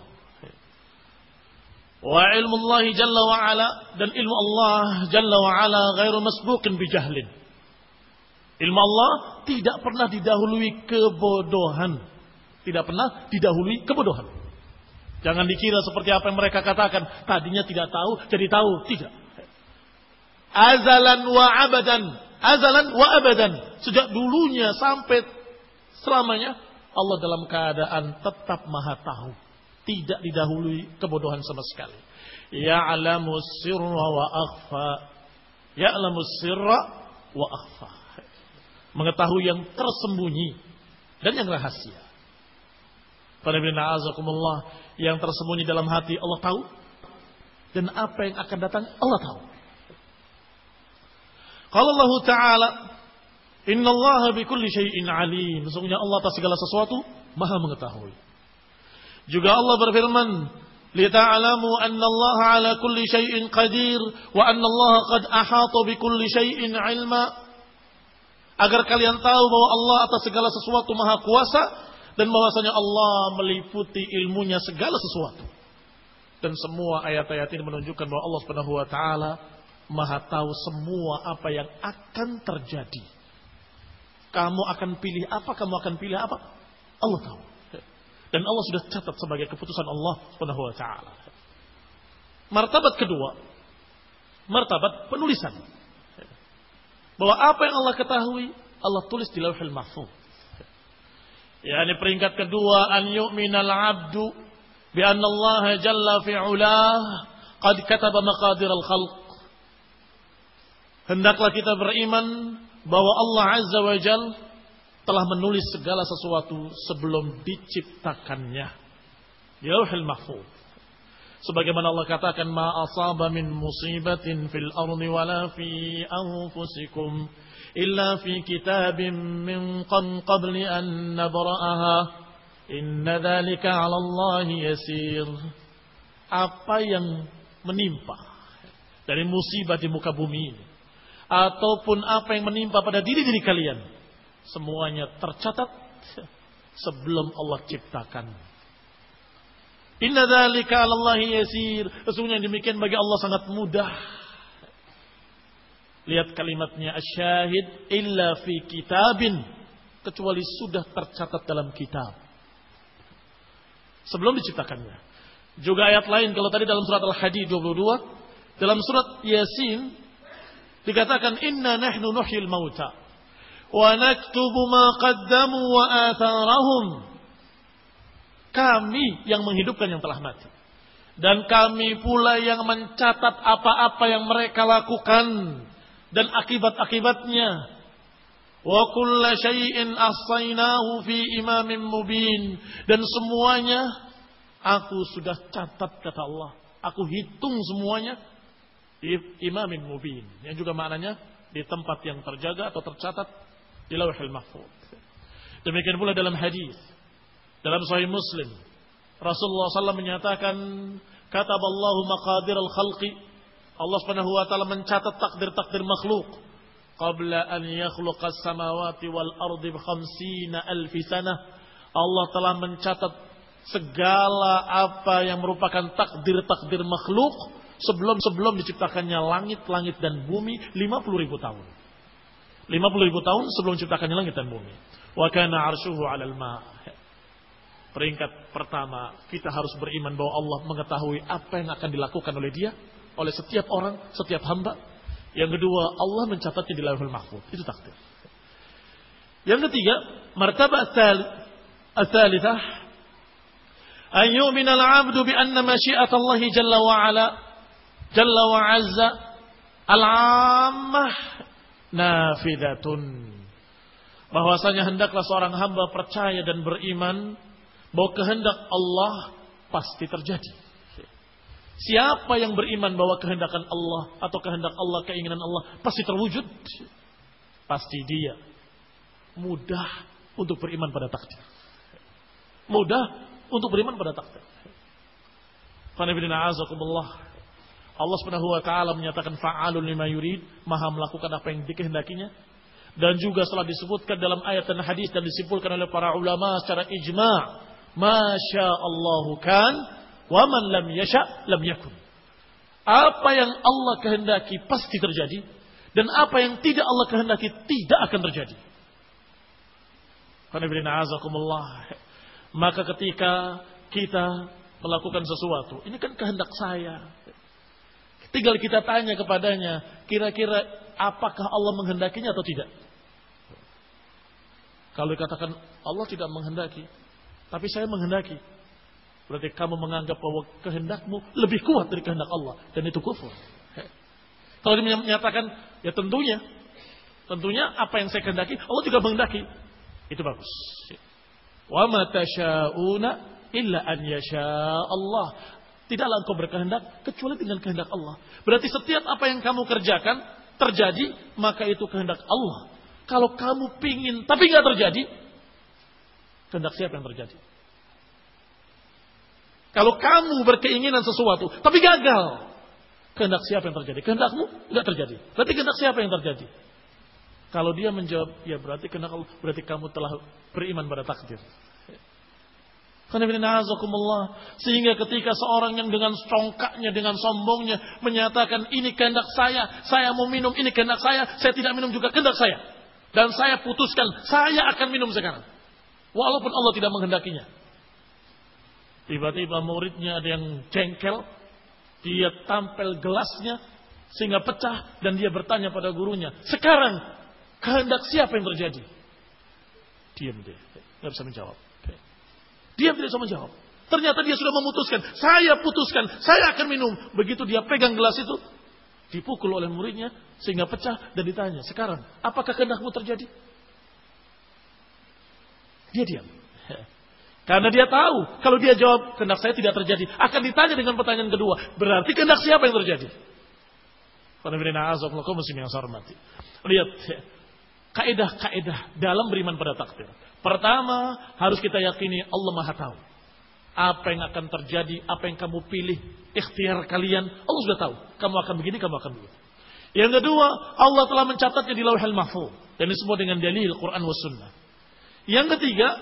Wa ilmu Allah jalla wa ala dan ilmu Allah jalla wa ala ghairu masbuqin bijahlin. Ilmu Allah tidak pernah didahului kebodohan. Tidak pernah didahului kebodohan. Jangan dikira seperti apa yang mereka katakan. Tadinya tidak tahu, jadi tahu. Tidak. Azalan wa abadan. Azalan wa abadan. Sejak dulunya sampai selamanya. Allah dalam keadaan tetap maha tahu. Tidak didahului kebodohan sama sekali. Ya'lamu sirra wa akhfa. Ya'lamu sirra wa akhfa. Mengetahui yang tersembunyi dan yang rahasia. Yang tersembunyi dalam hati Allah tahu. Dan apa yang akan datang Allah tahu. Kalau Allah Ta'ala. Inna Allah bi kulli syai'in alim. Sesungguhnya Allah atas segala sesuatu maha mengetahui. Juga Allah berfirman. Anna Allah ala kulli syai'in qadir. Wa Allah qad ahata bi kulli syai'in ilma. Agar kalian tahu bahwa Allah atas segala sesuatu maha kuasa. Dan bahwasanya Allah meliputi ilmunya segala sesuatu. Dan semua ayat-ayat ini menunjukkan bahwa Allah Subhanahu wa taala Maha tahu semua apa yang akan terjadi. Kamu akan pilih apa, kamu akan pilih apa? Allah tahu. Dan Allah sudah catat sebagai keputusan Allah Subhanahu wa taala. Martabat kedua, martabat penulisan. Bahwa apa yang Allah ketahui, Allah tulis di Lauhul Mahfuz. Ya, ini peringkat kedua an yu'minal 'abdu bi anna Allah jalla fi 'ulah qad kataba maqadir al-khalq Hendaklah kita beriman bahwa Allah Azza wa Jal telah menulis segala sesuatu sebelum diciptakannya. Di Lauhul Mahfuz. Sebagaimana Allah katakan ma asaba min musibatin fil ardi wala fi anfusikum illa fi kitabim min qabli an nabra'aha inna dhalika 'ala Allah yasir. Apa yang menimpa dari musibah di muka bumi ini ataupun apa yang menimpa pada diri-diri kalian semuanya tercatat sebelum Allah ciptakan. Inna dzalika 'ala yasir. Sesungguhnya demikian bagi Allah sangat mudah. Lihat kalimatnya asyahid illa fi kitabin kecuali sudah tercatat dalam kitab. Sebelum diciptakannya. Juga ayat lain kalau tadi dalam surat Al-Hadid 22, dalam surat Yasin Dikatakan inna nahnu nuhyil mauta wa naktubu ma qaddamu wa atharahum. Kami yang menghidupkan yang telah mati. Dan kami pula yang mencatat apa-apa yang mereka lakukan dan akibat-akibatnya. Wa kulla syai'in ahsaynahu fi imamin mubin. Dan semuanya aku sudah catat kata Allah. Aku hitung semuanya imamin mubin. Yang juga maknanya di tempat yang terjaga atau tercatat di lauhil mahfud. Demikian pula dalam hadis dalam Sahih Muslim Rasulullah SAW menyatakan kata Allahu maqadir al-khalqi Allah Subhanahu wa taala mencatat takdir-takdir makhluk qabla an yakhluqa as-samawati wal ardi bi khamsina alf sanah Allah telah mencatat segala apa yang merupakan takdir-takdir makhluk sebelum sebelum diciptakannya langit, langit dan bumi 50 ribu tahun. 50 ribu tahun sebelum diciptakannya langit dan bumi. Wa kana arshuhu 'alal ma. Peringkat pertama, kita harus beriman bahwa Allah mengetahui apa yang akan dilakukan oleh dia, oleh setiap orang, setiap hamba. Yang kedua, Allah mencatatnya di lauhul mahfuz. Itu takdir. Yang ketiga, martabat yu'mina al-'abdu bi anna masyiat Allah jalla wa 'ala Jalla wa Azza al-ammah nafidatun. Bahwasanya hendaklah seorang hamba percaya dan beriman bahwa kehendak Allah pasti terjadi. Siapa yang beriman bahwa kehendakan Allah atau kehendak Allah, keinginan Allah pasti terwujud, pasti dia mudah untuk beriman pada takdir. Mudah untuk beriman pada takdir. Qanibina azakumullah. Allah Subhanahu wa taala menyatakan fa'alun lima yurid, Maha melakukan apa yang dikehendakinya. Dan juga setelah disebutkan dalam ayat dan hadis dan disimpulkan oleh para ulama secara ijma', Masya Allahu kan, wa man lam yasha lam yakun. Apa yang Allah kehendaki pasti terjadi dan apa yang tidak Allah kehendaki tidak akan terjadi. Maka ketika kita melakukan sesuatu, ini kan kehendak saya. Tinggal kita tanya kepadanya, kira-kira apakah Allah menghendakinya atau tidak? Kalau dikatakan Allah tidak menghendaki, tapi saya menghendaki. Berarti kamu menganggap bahwa kehendakmu lebih kuat dari kehendak Allah. Dan itu kufur. Kalau dia menyatakan, ya tentunya. Tentunya apa yang saya kehendaki, Allah juga menghendaki. Itu bagus. Wa ma illa an yasha Allah. Tidaklah engkau berkehendak kecuali dengan kehendak Allah. Berarti setiap apa yang kamu kerjakan terjadi, maka itu kehendak Allah. Kalau kamu pingin tapi nggak terjadi, kehendak siapa yang terjadi? Kalau kamu berkeinginan sesuatu tapi gagal, kehendak siapa yang terjadi? Kehendakmu nggak terjadi. Berarti kehendak siapa yang terjadi? Kalau dia menjawab, ya berarti kehendak Allah, berarti kamu telah beriman pada takdir. Sehingga ketika seorang yang dengan congkaknya, dengan sombongnya menyatakan ini kehendak saya, saya mau minum, ini kehendak saya, saya tidak minum juga kehendak saya. Dan saya putuskan, saya akan minum sekarang. Walaupun Allah tidak menghendakinya. Tiba-tiba muridnya ada yang jengkel. Dia tampil gelasnya sehingga pecah dan dia bertanya pada gurunya. Sekarang kehendak siapa yang terjadi? Diam dia. Tidak bisa menjawab. Diam tidak bisa menjawab. Ternyata dia sudah memutuskan. Saya putuskan. Saya akan minum. Begitu dia pegang gelas itu. Dipukul oleh muridnya sehingga pecah dan ditanya, sekarang apakah kehendakmu terjadi? Dia diam. Karena dia tahu, kalau dia jawab kehendak saya tidak terjadi, akan ditanya dengan pertanyaan kedua, berarti kehendak siapa yang terjadi? Lihat kaidah-kaidah dalam beriman pada takdir. Pertama, harus kita yakini Allah Maha tahu apa yang akan terjadi, apa yang kamu pilih, ikhtiar kalian, Allah sudah tahu. Kamu akan begini, kamu akan begini. Yang kedua, Allah telah mencatatnya di lauhil mahfuz. Dan ini semua dengan dalil Quran wa sunnah. Yang ketiga,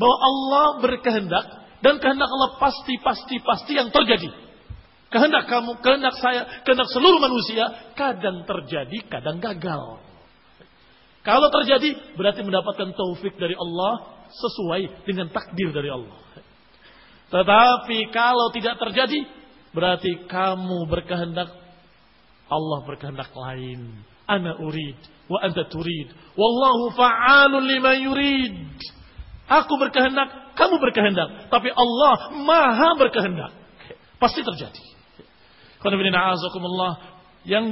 bahwa Allah berkehendak dan kehendak Allah pasti, pasti, pasti yang terjadi. Kehendak kamu, kehendak saya, kehendak seluruh manusia kadang terjadi, kadang gagal. Kalau terjadi berarti mendapatkan taufik dari Allah sesuai dengan takdir dari Allah. Tetapi kalau tidak terjadi, berarti kamu berkehendak, Allah berkehendak lain. Ana urid, wa anta turid. Wallahu fa'alun lima yurid. Aku berkehendak, kamu berkehendak. Tapi Allah maha berkehendak. Pasti terjadi. Yang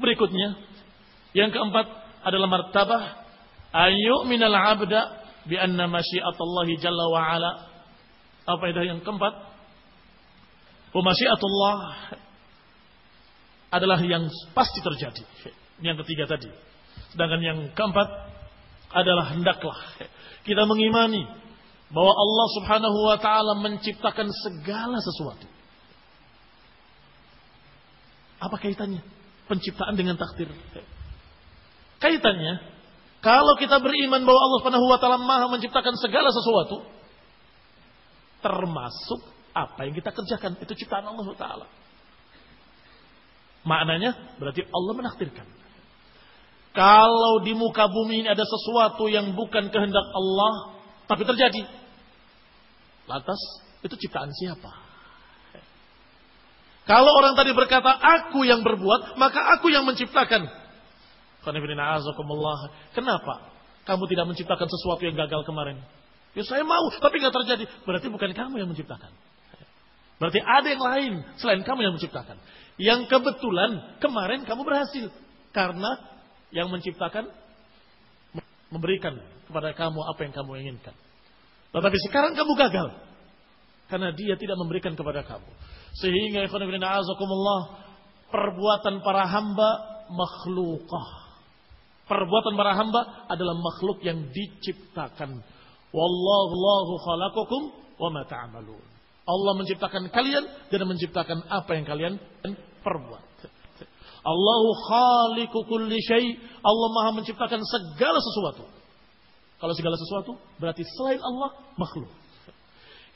berikutnya, yang keempat adalah martabah ayu minal abda bi anna masyiatallahi jalla wa ala apa itu yang keempat? Pemasyiatullah adalah yang pasti terjadi. Yang ketiga tadi. Sedangkan yang keempat adalah hendaklah kita mengimani bahwa Allah Subhanahu wa taala menciptakan segala sesuatu. Apa kaitannya penciptaan dengan takdir? Kaitannya kalau kita beriman bahwa Allah Subhanahu wa taala Maha menciptakan segala sesuatu, termasuk apa yang kita kerjakan itu ciptaan Allah Taala. Maknanya berarti Allah menakdirkan. Kalau di muka bumi ini ada sesuatu yang bukan kehendak Allah, tapi terjadi. Lantas itu ciptaan siapa? Kalau orang tadi berkata, aku yang berbuat, maka aku yang menciptakan. Kenapa? Kamu tidak menciptakan sesuatu yang gagal kemarin? Ya saya mau, tapi nggak terjadi. Berarti bukan kamu yang menciptakan. Berarti ada yang lain selain kamu yang menciptakan. Yang kebetulan kemarin kamu berhasil. Karena yang menciptakan memberikan kepada kamu apa yang kamu inginkan. Tetapi sekarang kamu gagal. Karena dia tidak memberikan kepada kamu. Sehingga perbuatan para hamba makhlukah. Perbuatan para hamba adalah makhluk yang diciptakan Wallahu khalaqakum wa ma ta'malun. Allah menciptakan kalian dan menciptakan apa yang kalian perbuat. Allahu khaliqu kulli syai. Allah Maha menciptakan segala sesuatu. Kalau segala sesuatu berarti selain Allah makhluk.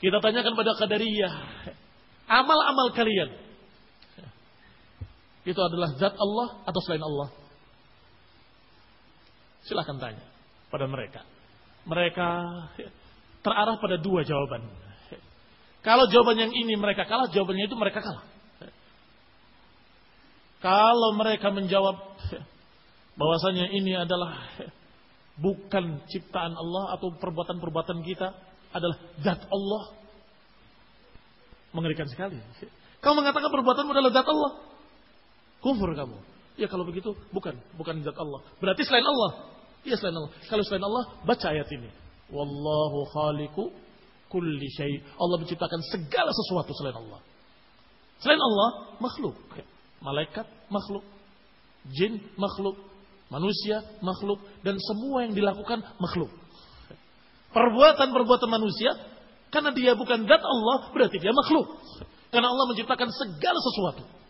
Kita tanyakan pada Qadariyah, amal-amal kalian itu adalah zat Allah atau selain Allah? Silahkan tanya pada mereka mereka terarah pada dua jawaban. Kalau jawaban yang ini mereka kalah, jawabannya itu mereka kalah. Kalau mereka menjawab bahwasanya ini adalah bukan ciptaan Allah atau perbuatan-perbuatan kita adalah zat Allah. Mengerikan sekali. Kamu mengatakan perbuatanmu adalah zat Allah. Kufur kamu. Ya kalau begitu bukan, bukan zat Allah. Berarti selain Allah. Ya selain Allah. Kalau selain Allah, baca ayat ini. Wallahu khaliqu kulli syai. Allah menciptakan segala sesuatu selain Allah. Selain Allah, makhluk. Malaikat, makhluk. Jin, makhluk. Manusia, makhluk. Dan semua yang dilakukan, makhluk. Perbuatan-perbuatan manusia, karena dia bukan zat Allah, berarti dia makhluk. Karena Allah menciptakan segala sesuatu.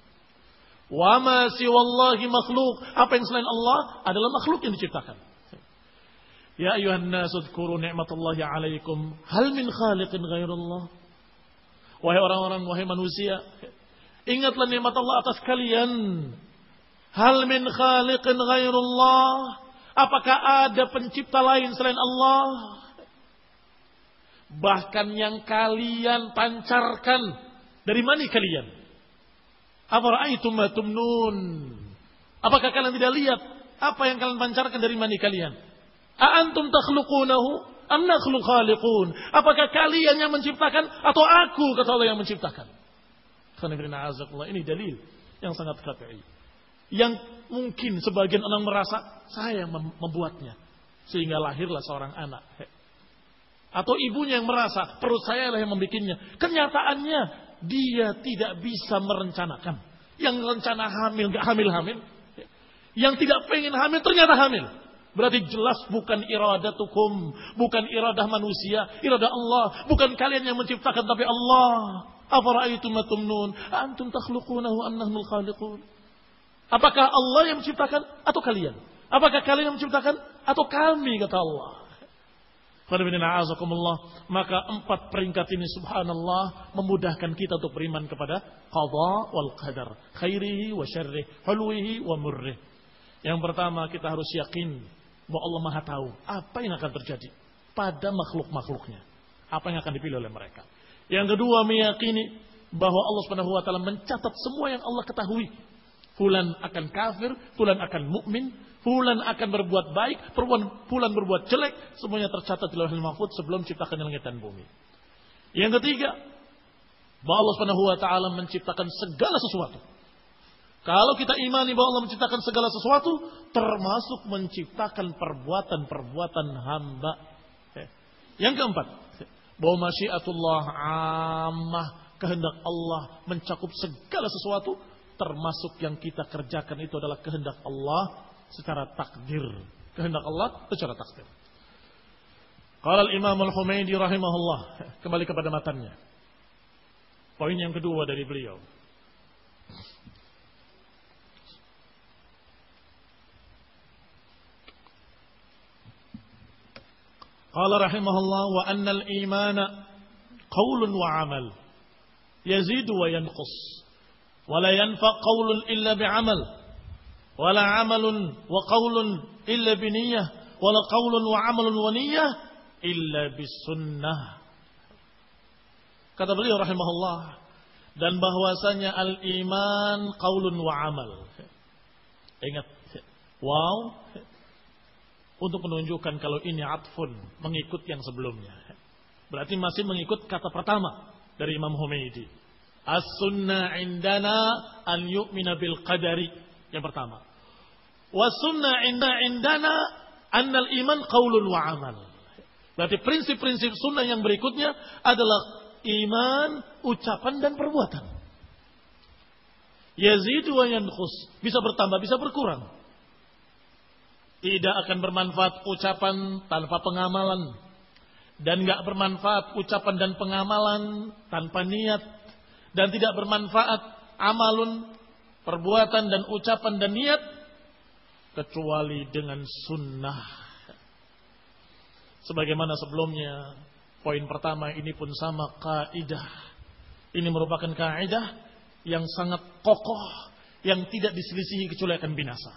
Wa ma siwallahi makhluk. Apa yang selain Allah adalah makhluk yang diciptakan. Ya ayuhan nasu dzkuru ni'matallahi 'alaikum. Hal min khaliqin ghairullah? Wahai orang-orang, wahai manusia, ingatlah nikmat Allah atas kalian. Hal min khaliqin ghairullah? Apakah ada pencipta lain selain Allah? Bahkan yang kalian pancarkan dari mana kalian? Afara'aitum ma? Apakah kalian tidak lihat apa yang kalian pancarkan dari mana kalian? A'antum takhluqunahu am nakhlu khaliqun? Apakah kalian yang menciptakan atau aku kata Allah yang menciptakan? Ini dalil yang sangat qat'i. Yang mungkin sebagian orang merasa saya yang membuatnya sehingga lahirlah seorang anak. Atau ibunya yang merasa perut saya yang membikinnya. Kenyataannya dia tidak bisa merencanakan. Yang rencana hamil gak hamil-hamil. Yang tidak pengen hamil ternyata hamil. Berarti jelas bukan iradatukum, bukan iradah manusia, iradah Allah, bukan kalian yang menciptakan tapi Allah. Antum am? Apakah Allah yang menciptakan atau kalian? Apakah kalian yang menciptakan atau kami kata Allah? Maka empat peringkat ini subhanallah memudahkan kita untuk beriman kepada qadha wal qadar. Khairihi wa syarrih, hulwihi wa murrih. Yang pertama kita harus yakin bahwa Allah Maha tahu apa yang akan terjadi pada makhluk-makhluknya. Apa yang akan dipilih oleh mereka. Yang kedua meyakini bahwa Allah Subhanahu wa taala mencatat semua yang Allah ketahui. Fulan akan kafir, fulan akan mukmin, fulan akan berbuat baik, fulan berbuat jelek, semuanya tercatat di Lauhul Mahfuz sebelum ciptakan langit dan bumi. Yang ketiga, bahwa Allah Subhanahu wa taala menciptakan segala sesuatu kalau kita imani bahwa Allah menciptakan segala sesuatu, termasuk menciptakan perbuatan-perbuatan hamba. Eh, yang keempat, bahwa masyiatullah ammah, kehendak Allah mencakup segala sesuatu, termasuk yang kita kerjakan itu adalah kehendak Allah secara takdir. Kehendak Allah secara takdir. Qala Imam al-Humaydi rahimahullah. Kembali kepada matanya. Poin yang kedua dari beliau. Qala rahimahullah wa anna al-imana qawlun wa amal yazidu wa yanqus wa la yanfa qawlun illa bi amal wala amalun wa qaulun illa ولا wala qaulun wa amalun wa illa kata beliau rahimahullah dan bahwasanya al iman qaulun wa amal. Ingat wow untuk menunjukkan kalau ini atfun mengikut yang sebelumnya. Berarti masih mengikut kata pertama dari Imam Humaydi. As-sunnah indana an yu'mina bil qadari. Yang pertama. Was-sunnah indana annal iman qaulun wa amal. Berarti prinsip-prinsip sunnah yang berikutnya adalah iman, ucapan dan perbuatan. Yazidu wa yankhus. Bisa bertambah, bisa berkurang. Tidak akan bermanfaat ucapan tanpa pengamalan. Dan nggak bermanfaat ucapan dan pengamalan tanpa niat. Dan tidak bermanfaat amalun, perbuatan dan ucapan dan niat. Kecuali dengan sunnah. Sebagaimana sebelumnya, poin pertama ini pun sama kaidah. Ini merupakan kaidah yang sangat kokoh, yang tidak diselisihi kecuali akan binasa.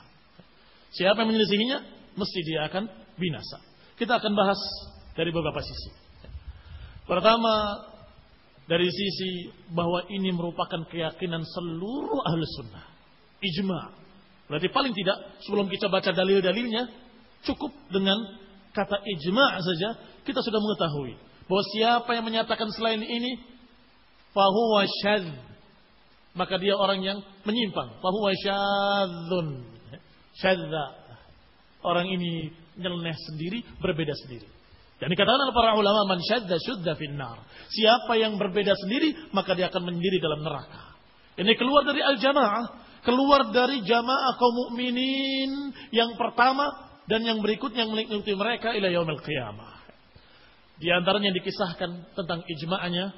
Siapa yang menyelisihinya, mesti dia akan binasa. Kita akan bahas dari beberapa sisi. Pertama, dari sisi bahwa ini merupakan keyakinan seluruh ahli sunnah. Ijma. Berarti paling tidak sebelum kita baca dalil-dalilnya cukup dengan kata ijma saja kita sudah mengetahui bahwa siapa yang menyatakan selain ini fahuwa syadz maka dia orang yang menyimpang. Fahuwa syadzun syadza orang ini nyeleneh sendiri berbeda sendiri dan dikatakan para ulama man syadza syudda finnar siapa yang berbeda sendiri maka dia akan menjadi dalam neraka ini keluar dari al-jamaah keluar dari jamaah kaum mukminin yang pertama dan yang berikutnya yang mengikuti mereka ila yaumil qiyamah. Di antaranya yang dikisahkan tentang ijma'nya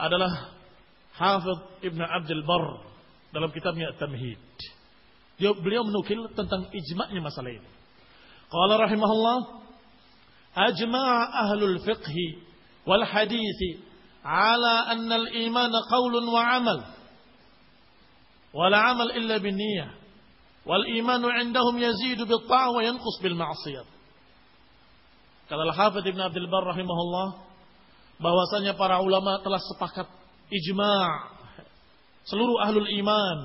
adalah Hafidh Ibn Abdul Bar dalam kitabnya Tamhid. Beliau menukil tentang ijma'nya masalah ini. Qala rahimahullah, ajma'a ahlul fiqh wal hadith ala anna al-iman qawlun wa amal. Wala amal illa bin niyyah. Wal imanu indahum yazidu bil ta'a wa yanqus bil Ibn Abdul bahwasanya para ulama telah sepakat ijma' seluruh ahlul iman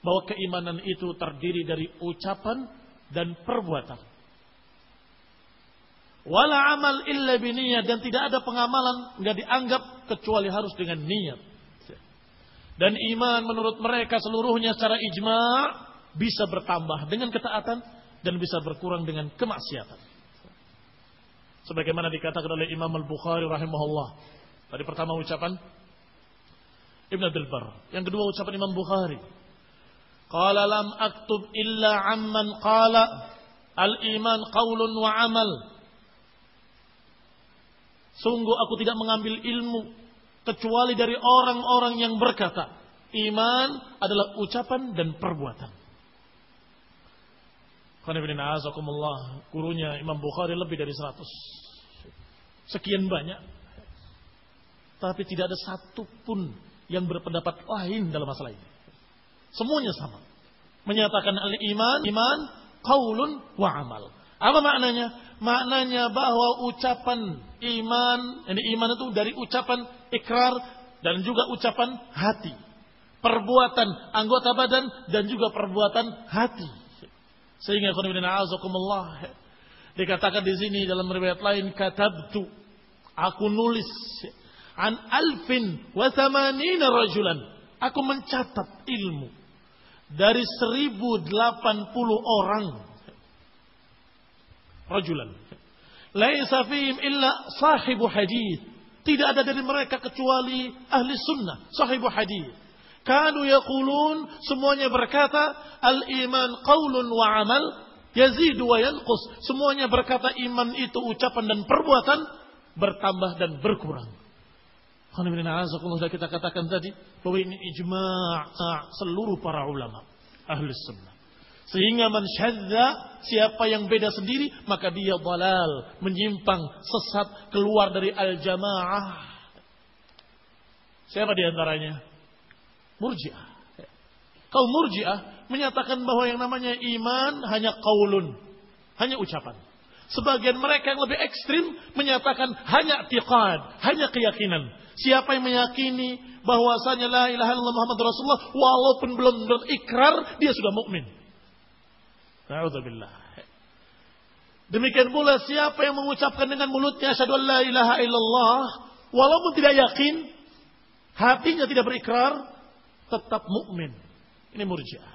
bahwa keimanan itu terdiri dari ucapan dan perbuatan. Wala amal illa biniyah dan tidak ada pengamalan nggak dianggap kecuali harus dengan niat. Dan iman menurut mereka seluruhnya secara ijma' bisa bertambah dengan ketaatan dan bisa berkurang dengan kemaksiatan. Sebagaimana dikatakan oleh Imam Al-Bukhari rahimahullah. Tadi pertama ucapan Ibn Abdul Bar. Yang kedua ucapan Imam Bukhari. Qala lam aktub illa amman qala al-iman qaulun wa amal. Sungguh aku tidak mengambil ilmu kecuali dari orang-orang yang berkata, iman adalah ucapan dan perbuatan. Gurunya Imam Bukhari lebih dari 100. Sekian banyak. Tapi tidak ada satu pun yang berpendapat lain dalam masalah ini. Semuanya sama. Menyatakan al-iman, iman, qaulun wa amal. Apa maknanya? Maknanya bahwa ucapan iman, ini iman itu dari ucapan ikrar dan juga ucapan hati. Perbuatan anggota badan dan juga perbuatan hati. Sehingga azakumullah dikatakan di sini dalam riwayat lain katabtu aku nulis an alfin wa rajulan aku mencatat ilmu dari 1080 orang rajulan laisa fihim illa sahibu hadith tidak ada dari mereka kecuali ahli sunnah sahibu hadith Kanu yaqulun semuanya berkata al-iman qaulun wa amal yazidu wa yanqus. Semuanya berkata iman itu ucapan dan perbuatan bertambah dan berkurang. Sudah kita katakan tadi bahwa ini ijma' seluruh para ulama ahli sunnah. Sehingga man syadza, siapa yang beda sendiri, maka dia balal, menyimpang, sesat, keluar dari al-jamaah. Siapa di antaranya? Murji'ah. Kaum Murji'ah menyatakan bahwa yang namanya iman hanya qaulun, hanya ucapan. Sebagian mereka yang lebih ekstrim menyatakan hanya tiqad, hanya keyakinan. Siapa yang meyakini bahwasanya la ilaha illallah Muhammad Rasulullah walaupun belum berikrar dia sudah mukmin. Nauzubillah. Demikian pula siapa yang mengucapkan dengan mulutnya asyhadu la ilaha illallah walaupun tidak yakin, hatinya tidak berikrar, tetap mukmin. Ini murjiah.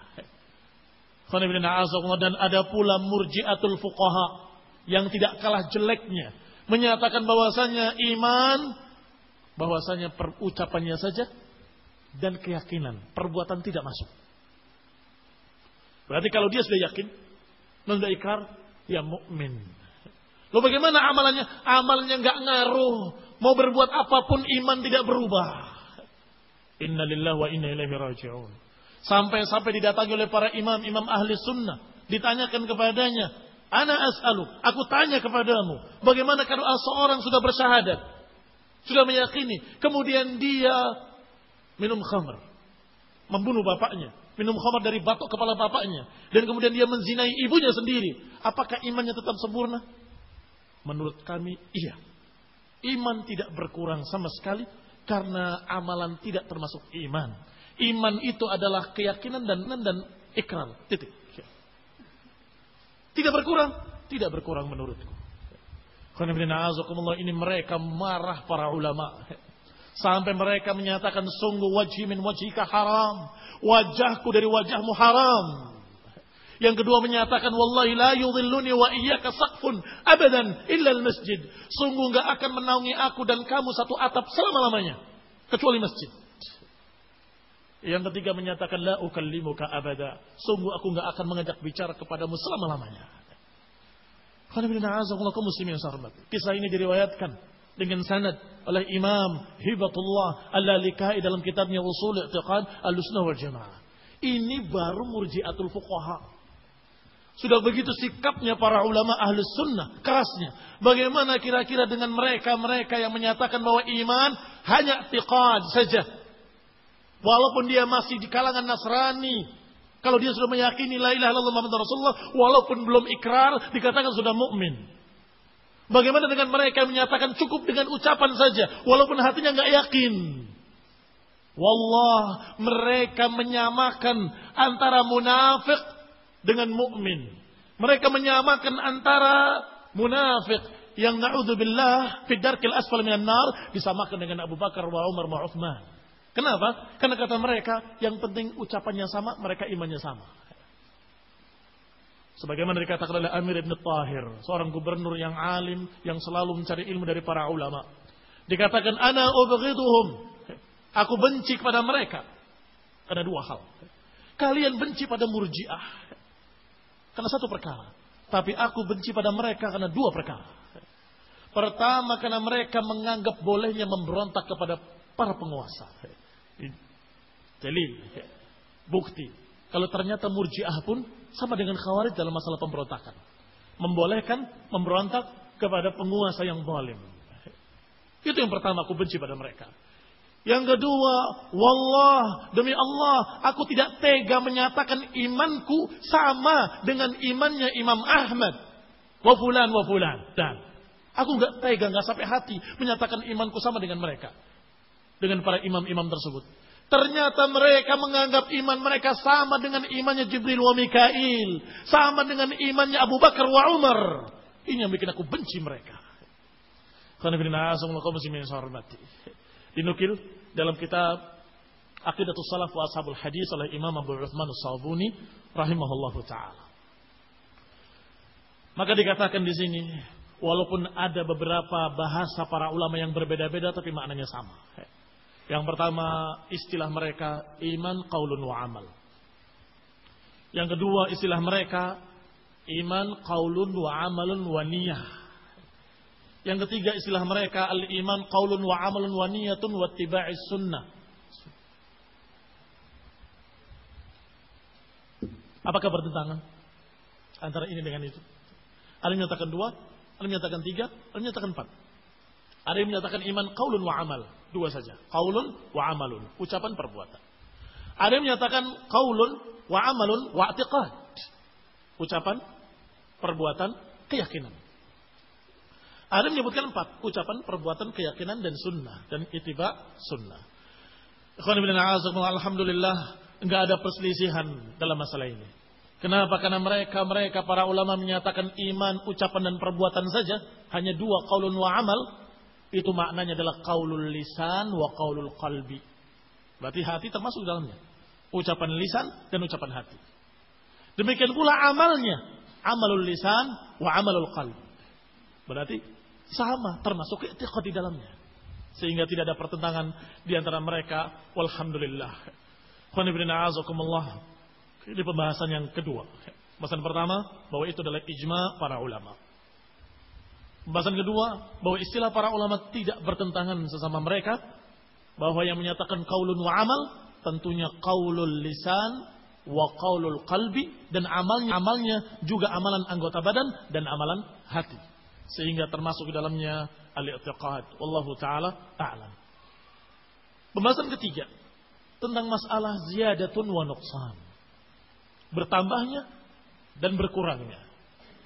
Dan ada pula murjiatul fuqaha yang tidak kalah jeleknya menyatakan bahwasanya iman bahwasanya perucapannya saja dan keyakinan, perbuatan tidak masuk. Berarti kalau dia sudah yakin, sudah ikrar, dia mukmin. Lalu bagaimana amalannya? Amalnya nggak ngaruh. Mau berbuat apa pun iman tidak berubah. Inna lillahi wa inna ilaihi raji'un. Sampai-sampai didatangi oleh para imam-imam ahli sunnah. Ditanyakan kepadanya. Ana as'alu. Aku tanya kepadamu. Bagaimana kalau seorang sudah bersyahadat. Sudah meyakini. Kemudian dia minum khamr. Membunuh bapaknya. Minum khamr dari batok kepala bapaknya. Dan kemudian dia menzinai ibunya sendiri. Apakah imannya tetap sempurna? Menurut kami, iya. Iman tidak berkurang sama sekali Karena amalan tidak termasuk iman. Iman itu adalah keyakinan dan dan ikrar. Titik. Tidak berkurang, tidak berkurang menurutku. Ini mereka marah para ulama. Sampai mereka menyatakan sungguh wajhi min wajhika haram. Wajahku dari wajahmu haram. Yang kedua menyatakan wallahi la yudhilluni wa iyyaka saqfun abadan illa masjid. Sungguh enggak akan menaungi aku dan kamu satu atap selama-lamanya kecuali masjid. Yang ketiga menyatakan la ukallimuka abada. Sungguh aku enggak akan mengajak bicara kepadamu selama-lamanya. Kisah ini diriwayatkan dengan sanad oleh Imam Hibatullah Al-Lalikai dalam kitabnya Usul I'tiqad Al-Sunnah wal Jamaah. Ini baru murjiatul fuqaha. Sudah begitu sikapnya para ulama ahlus sunnah, kerasnya. Bagaimana kira-kira dengan mereka-mereka yang menyatakan bahwa iman hanya tiqad saja. Walaupun dia masih di kalangan Nasrani, kalau dia sudah meyakini la ilaha illallah Muhammad Rasulullah walaupun belum ikrar dikatakan sudah mukmin. Bagaimana dengan mereka yang menyatakan cukup dengan ucapan saja walaupun hatinya nggak yakin. Wallah mereka menyamakan antara munafik dengan mukmin. Mereka menyamakan antara munafik yang naudzubillah fi darkil asfal minan nar disamakan dengan Abu Bakar wa Umar wa Uthman. Kenapa? Karena kata mereka, yang penting ucapannya sama, mereka imannya sama. Sebagaimana dikatakan oleh Amir Ibn Tahir, seorang gubernur yang alim, yang selalu mencari ilmu dari para ulama. Dikatakan, Ana ubghiduhum. Aku benci kepada mereka. Karena dua hal. Kalian benci pada murjiah. Karena satu perkara. Tapi aku benci pada mereka karena dua perkara. Pertama karena mereka menganggap bolehnya memberontak kepada para penguasa. Dalil, bukti. Kalau ternyata murjiah pun sama dengan khawarij dalam masalah pemberontakan. Membolehkan memberontak kepada penguasa yang zalim. Itu yang pertama aku benci pada mereka. Yang kedua, wallah demi Allah, aku tidak tega menyatakan imanku sama dengan imannya Imam Ahmad. Wa fulan wa fulan. Dan aku nggak tega, nggak sampai hati menyatakan imanku sama dengan mereka. Dengan para imam-imam tersebut. Ternyata mereka menganggap iman mereka sama dengan imannya Jibril wa Mikail. Sama dengan imannya Abu Bakar wa Umar. Ini yang bikin aku benci mereka. Dinukil dalam kitab Aqidatul Salaf wa Ashabul Hadis oleh Imam Abu Uthman As-Sabuni rahimahullahu taala. Maka dikatakan di sini, walaupun ada beberapa bahasa para ulama yang berbeda-beda tapi maknanya sama. Yang pertama istilah mereka iman qaulun wa amal. Yang kedua istilah mereka iman qaulun wa amalun wa niyah. Yang ketiga istilah mereka al-iman qaulun wa amalun wa niyatun wa tiba'is sunnah. Apakah bertentangan antara ini dengan itu? Ada yang menyatakan dua, ada yang menyatakan tiga, ada yang menyatakan empat. Ada yang menyatakan iman qaulun wa amal. Dua saja. Qaulun wa amalun. Ucapan perbuatan. Ada yang menyatakan qaulun wa amalun wa i'tiqad. Ucapan, perbuatan, keyakinan. Ada yang menyebutkan empat. Ucapan, perbuatan, keyakinan, dan sunnah. Dan itiba sunnah. Alhamdulillah. Enggak ada perselisihan dalam masalah ini. Kenapa? Karena mereka mereka para ulama menyatakan iman, ucapan dan perbuatan saja hanya dua qaulun wa amal itu maknanya adalah qaulul lisan wa qaulul qalbi. Berarti hati termasuk dalamnya. Ucapan lisan dan ucapan hati. Demikian pula amalnya. Amalul lisan wa amalul qalbi. Berarti sama termasuk i'tiqad di dalamnya. Sehingga tidak ada pertentangan di antara mereka. Walhamdulillah. Ini pembahasan yang kedua. Pembahasan pertama bahwa itu adalah ijma para ulama. Pembahasan kedua, bahwa istilah para ulama tidak bertentangan sesama mereka. Bahwa yang menyatakan kaulun wa amal, tentunya kaulul lisan wa kaulul qalbi. Dan amalnya, amalnya juga amalan anggota badan dan amalan hati. Sehingga termasuk di dalamnya al-i'tiqad. Wallahu ta'ala. Pembahasan ketiga, tentang masalah ziyadatun wa nuqsan. Bertambahnya dan berkurangnya.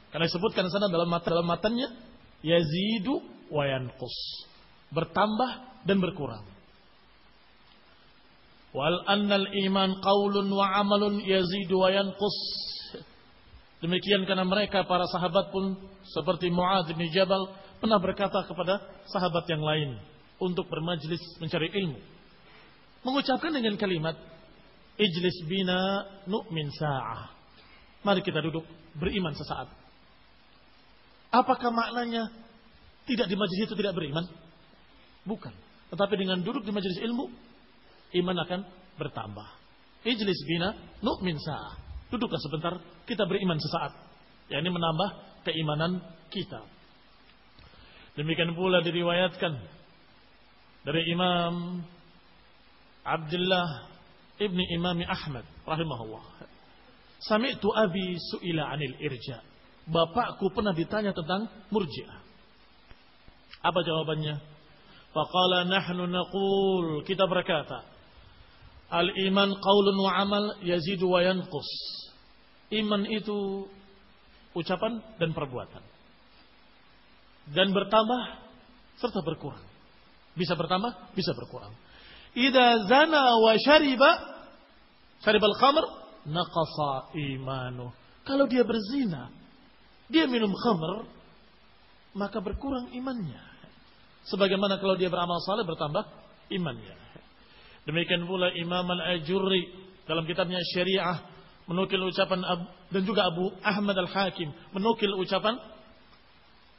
Karena disebutkan sana dalam mata dalam matanya yazidu wa yanqus. Bertambah dan berkurang. Wal annal iman qaulun wa amalun yazidu wa yanqus. Demikian karena mereka para sahabat pun seperti Muadz bin Jabal pernah berkata kepada sahabat yang lain untuk bermajlis mencari ilmu. Mengucapkan dengan kalimat Ijlis bina nu'min sa'ah. Mari kita duduk beriman sesaat. Apakah maknanya tidak di majlis itu tidak beriman? Bukan. Tetapi dengan duduk di majlis ilmu, iman akan bertambah. Ijlis bina nu'min sa'ah. Duduklah sebentar, kita beriman sesaat. Ya ini menambah keimanan kita. Demikian pula diriwayatkan dari Imam Abdullah ibni Imam Ahmad rahimahullah. Sami'tu abi su'ila anil irja. Bapakku pernah ditanya tentang murji'ah. Apa jawabannya? Faqala nahnu naqul. Kita berkata. Al-iman qaulun wa amal yazidu wa yanqus. Iman itu ucapan dan perbuatan. Dan bertambah serta berkurang. Bisa bertambah, bisa berkurang. Ida zana wa syariba syaribal khamr naqasa imanu. Kalau dia berzina, dia minum khamr, maka berkurang imannya. Sebagaimana kalau dia beramal saleh bertambah imannya. Demikian pula Imam Al-Ajurri dalam kitabnya Syariah menukil ucapan dan juga Abu Ahmad Al-Hakim menukil ucapan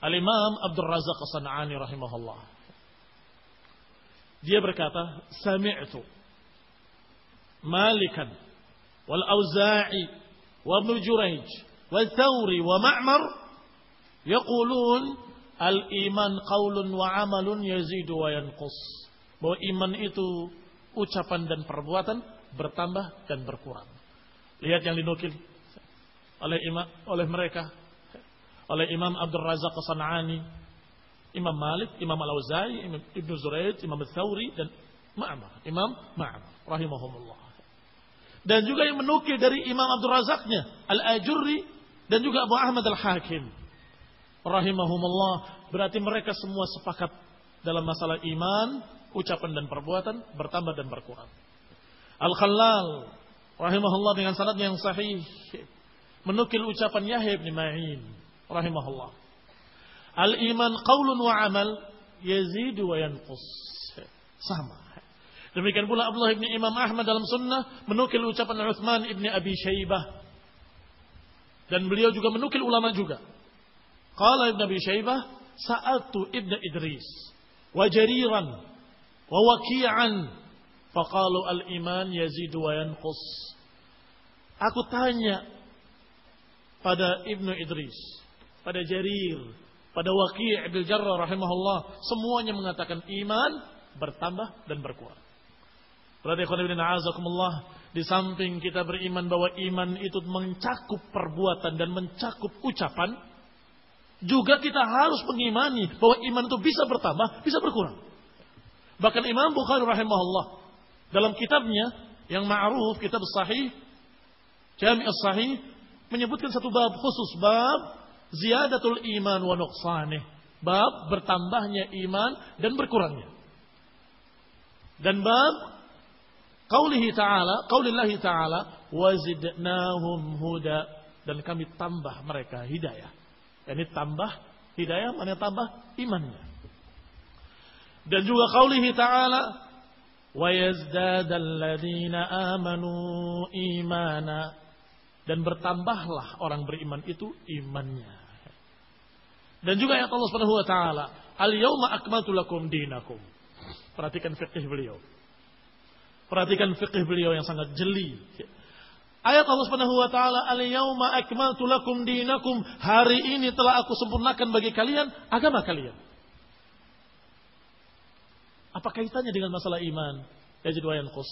Al-Imam Abdul Razak As-San'ani rahimahullah. Dia berkata, "Sami'tu Malikan wal Auza'i wa Ibnu Jurayj yaqulun al-iman qaulun wa amalun yazidu wa yanqus." Bahwa iman itu ucapan dan perbuatan bertambah dan berkurang. Lihat yang dinukil oleh imam, oleh mereka oleh Imam Abdul Razak Sanani, Imam Malik, Imam Al-Auza'i, Imam Ibn Zuraid, Imam Al-Thawri dan Ma'amar. Imam Ma'amar rahimahumullah. Dan juga yang menukil dari Imam Abdul Razaknya Al-Ajurri dan juga Abu Ahmad Al-Hakim rahimahumullah. Berarti mereka semua sepakat dalam masalah iman, ucapan dan perbuatan bertambah dan berkurang. Al-Khallal rahimahullah dengan sanad yang sahih menukil ucapan Yahya bin Ma'in rahimahullah. Al-iman qaulun wa amal yazidu wa yanqus. Sama. Demikian pula Abdullah bin Imam Ahmad dalam sunnah menukil ucapan Uthman ibn Abi Shaybah. Dan beliau juga menukil ulama juga. Qala ibn Abi Shaybah, sa'atu ibn Idris wa jariran wa waki'an faqalu al-iman yazidu wa yanqus. Aku tanya pada Ibnu Idris pada Jarir, pada Waqi' Ibn Jarrah rahimahullah, semuanya mengatakan iman bertambah dan berkurang. Berarti azakumullah, di samping kita beriman bahwa iman itu mencakup perbuatan dan mencakup ucapan, juga kita harus mengimani bahwa iman itu bisa bertambah, bisa berkurang. Bahkan Imam Bukhari rahimahullah dalam kitabnya yang ma'ruf kitab sahih Jami' sahih menyebutkan satu bab khusus bab ziyadatul iman wa nuqsanih. Bab bertambahnya iman dan berkurangnya. Dan bab qaulihi ta'ala, qaulillahi ta'ala wazidnahum huda dan kami tambah mereka hidayah. Ini tambah hidayah, mana tambah imannya. Dan juga qaulihi ta'ala yazdadal ladzina amanu imana dan bertambahlah orang beriman itu imannya. Dan juga ayat Allah Subhanahu wa taala, "Al-yauma akmaltu lakum dinakum." Perhatikan fikih beliau. Perhatikan fikih beliau yang sangat jeli. Ayat Allah Subhanahu wa taala, "Al-yauma akmaltu lakum dinakum." Hari ini telah aku sempurnakan bagi kalian agama kalian. Apa kaitannya dengan masalah iman? Yajid wa yanqus.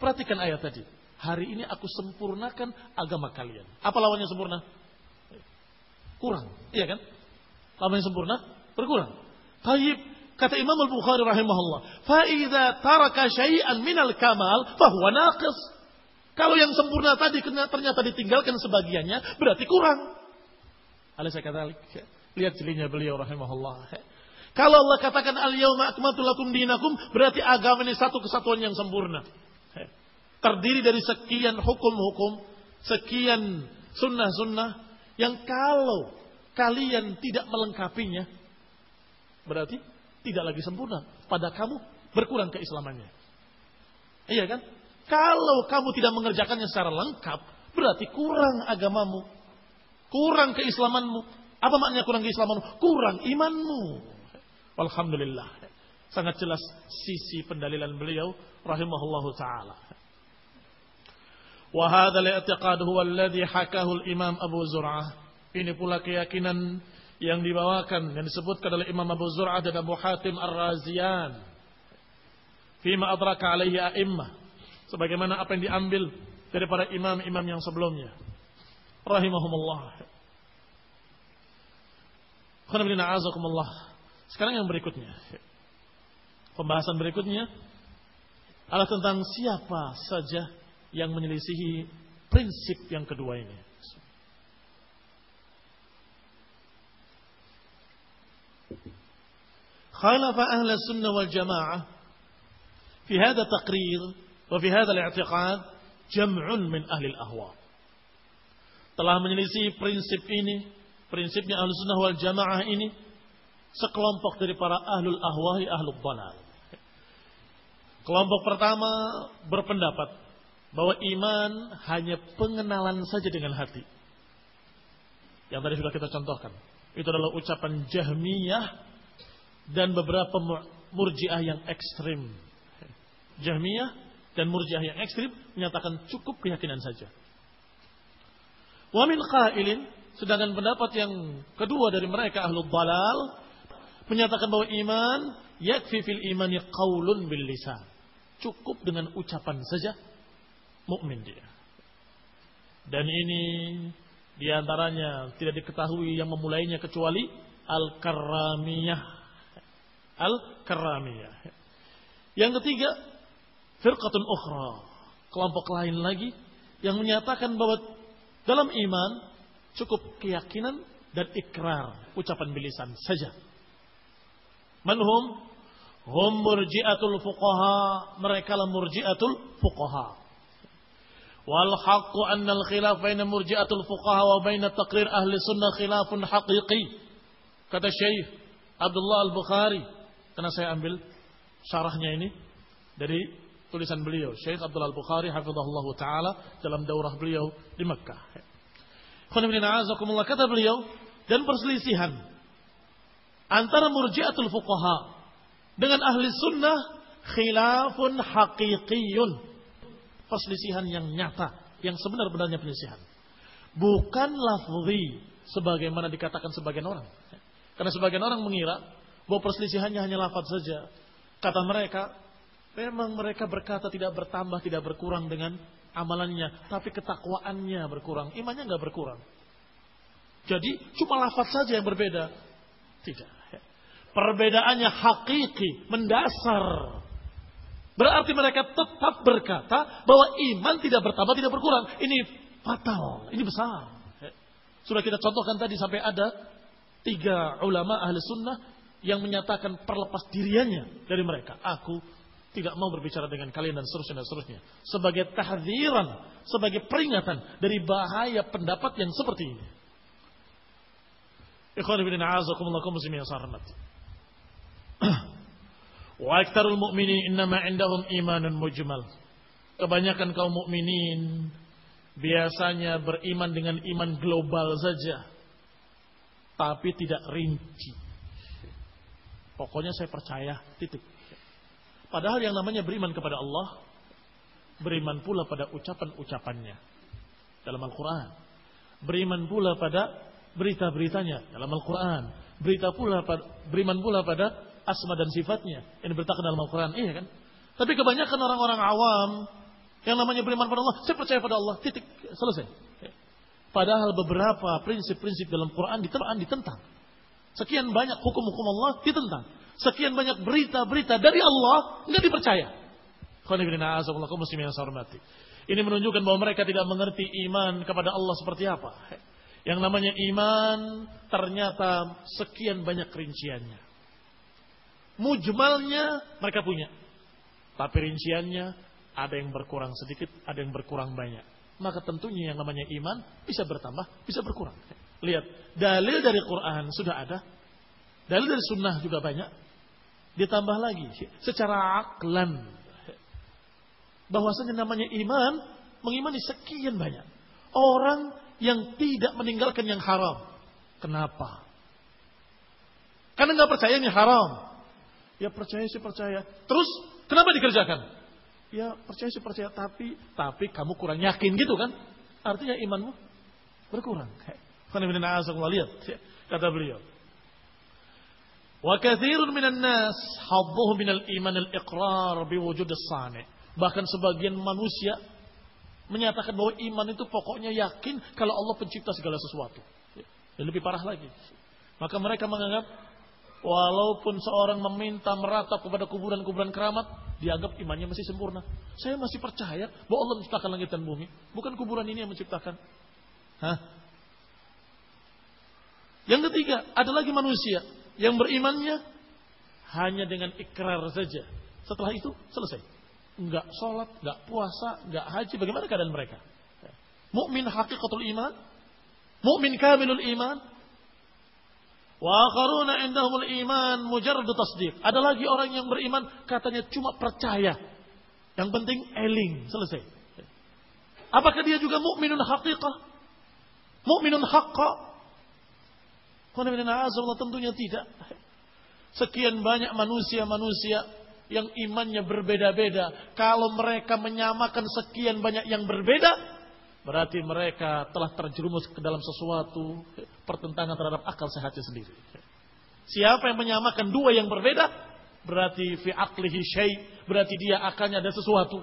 Perhatikan ayat tadi. Hari ini aku sempurnakan agama kalian. Apa lawannya sempurna? Kurang. Iya kan? Lawannya sempurna? Berkurang. Taib. Kata Imam Al-Bukhari rahimahullah. Fa'idha taraka syai'an minal kamal fahuwa naqis. Kalau yang sempurna tadi ternyata ditinggalkan sebagiannya, berarti kurang. Alisa kata, lihat jelinya beliau rahimahullah. Kalau Allah katakan al-yawma akmaltu lakum dinakum, berarti agama ini satu kesatuan yang sempurna. terdiri dari sekian hukum-hukum, sekian sunnah-sunnah yang kalau kalian tidak melengkapinya, berarti tidak lagi sempurna. Pada kamu berkurang keislamannya. Iya kan? Kalau kamu tidak mengerjakannya secara lengkap, berarti kurang agamamu. Kurang keislamanmu. Apa maknanya kurang keislamanmu? Kurang imanmu. Alhamdulillah. Sangat jelas sisi pendalilan beliau rahimahullahu taala. Wa hadha al-i'tiqad huwa alladhi hakahu al-Imam Abu Zur'ah. Ini pula keyakinan yang dibawakan yang disebutkan oleh Imam Abu Zur'ah dan Abu Hatim Ar-Razian. Fima adraka alaihi a'immah. Sebagaimana apa yang diambil dari para imam-imam yang sebelumnya. Rahimahumullah. Sekarang yang berikutnya. Pembahasan berikutnya adalah tentang siapa saja yang menyelisihi prinsip yang kedua ini. خالف أهل السنة والجماعة في هذا التقرير وفي هذا الاعتقاد جمع من أهل الأهواء telah menyelisih prinsip ini, prinsipnya ahlu sunnah wal jamaah ini, sekelompok dari para ahlul ahwahi ahlul balal. Kelompok pertama berpendapat bahwa iman hanya pengenalan saja dengan hati. Yang tadi sudah kita contohkan. Itu adalah ucapan Jahmiyah dan beberapa murjiah yang ekstrim. Jahmiyah dan murjiah yang ekstrim menyatakan cukup keyakinan saja. Wamin qailin, sedangkan pendapat yang kedua dari mereka ahlul balal menyatakan bahwa iman yakfi fil imani qaulun bil lisan Cukup dengan ucapan saja mukmin dia. Dan ini di antaranya tidak diketahui yang memulainya kecuali al-karamiyah. Al-karamiyah. Yang ketiga, firqatun ukhra. Kelompok lain lagi yang menyatakan bahwa dalam iman cukup keyakinan dan ikrar, ucapan bilisan saja. Manhum Hum murji'atul fuqaha. Mereka lah murji'atul fuqaha. Wal haqqu anna al khilaf baina murji'atul fuqaha wa baina taqrir ahli sunnah khilafun haqiqi. Kata Syekh Abdullah Al-Bukhari. Karena saya ambil syarahnya ini dari tulisan beliau. Syekh Abdullah Al-Bukhari hafizahullah ta'ala dalam daurah beliau di Mekah. Kata beliau. Dan perselisihan antara murji'atul fuqaha dengan ahli sunnah khilafun haqiqiyun. Perselisihan yang nyata, yang sebenar-benarnya perselisihan. Bukan lafzi sebagaimana dikatakan sebagian orang. Karena sebagian orang mengira bahwa perselisihannya hanya lafaz saja. Kata mereka, memang mereka berkata tidak bertambah, tidak berkurang dengan amalannya, tapi ketakwaannya berkurang, imannya nggak berkurang. Jadi cuma lafaz saja yang berbeda. Tidak. Perbedaannya hakiki, mendasar. Berarti mereka tetap berkata bahwa iman tidak bertambah, tidak berkurang. Ini fatal, ini besar. Sudah kita contohkan tadi sampai ada tiga ulama ahli sunnah yang menyatakan perlepas diriannya dari mereka. Aku tidak mau berbicara dengan kalian dan seterusnya dan seterusnya. Sebagai tahdiran, sebagai peringatan dari bahaya pendapat yang seperti ini. Ikhwan ibn a'azakumullah muslimin yang Wa aktarul mu'minin innama indahum imanun mujmal. Kebanyakan kaum mukminin biasanya beriman dengan iman global saja. Tapi tidak rinci. Pokoknya saya percaya, titik. Padahal yang namanya beriman kepada Allah, beriman pula pada ucapan-ucapannya dalam Al-Quran. Beriman pula pada berita-beritanya dalam Al-Quran. Berita pula beriman pula pada asma dan sifatnya yang diberitakan dalam Al-Quran. Iya kan? Tapi kebanyakan orang-orang awam yang namanya beriman pada Allah, saya percaya pada Allah, titik, selesai. Padahal beberapa prinsip-prinsip dalam Quran ditentang. Sekian banyak hukum-hukum Allah ditentang. Sekian banyak berita-berita dari Allah nggak dipercaya. Ini menunjukkan bahwa mereka tidak mengerti iman kepada Allah seperti apa. Yang namanya iman ternyata sekian banyak rinciannya. Mujmalnya mereka punya. Tapi rinciannya Ada yang berkurang sedikit, ada yang berkurang banyak. Maka tentunya yang namanya iman bisa bertambah, bisa berkurang. Lihat, dalil dari Quran sudah ada. Dalil dari sunnah juga banyak. Ditambah lagi, secara aklan. Bahwasanya namanya iman, mengimani sekian banyak. Orang yang tidak meninggalkan yang haram. Kenapa? Karena nggak percaya ini haram. Ya percaya sih percaya. Terus kenapa dikerjakan? Ya percaya sih percaya tapi tapi kamu kurang yakin gitu kan? Artinya imanmu berkurang. Lihat kata beliau. Wa katsirun minan nas hadduhu minal iman al-iqrar biwujud as-sani. Bahkan sebagian manusia menyatakan bahwa iman itu pokoknya yakin kalau Allah pencipta segala sesuatu. Dan lebih parah lagi. Maka mereka menganggap Walaupun seorang meminta meratap kepada kuburan-kuburan keramat, dianggap imannya masih sempurna. Saya masih percaya bahwa Allah menciptakan langit dan bumi. Bukan kuburan ini yang menciptakan. Hah? Yang ketiga, ada lagi manusia yang berimannya hanya dengan ikrar saja. Setelah itu selesai. Enggak sholat, enggak puasa, enggak haji. Bagaimana keadaan mereka? Mukmin hakikatul iman, mukmin kamilul iman, Wa akharuna indahumul iman mujarrad tasdiq. Ada lagi orang yang beriman katanya cuma percaya. Yang penting eling, selesai. Apakah dia juga mukminun haqiqah? Mukminun haqqa? Allah tentunya tidak. Sekian banyak manusia-manusia yang imannya berbeda-beda. Kalau mereka menyamakan sekian banyak yang berbeda, Berarti mereka telah terjerumus ke dalam sesuatu pertentangan terhadap akal sehatnya sendiri. Siapa yang menyamakan dua yang berbeda, berarti fi aklihi syai, berarti dia akalnya ada sesuatu.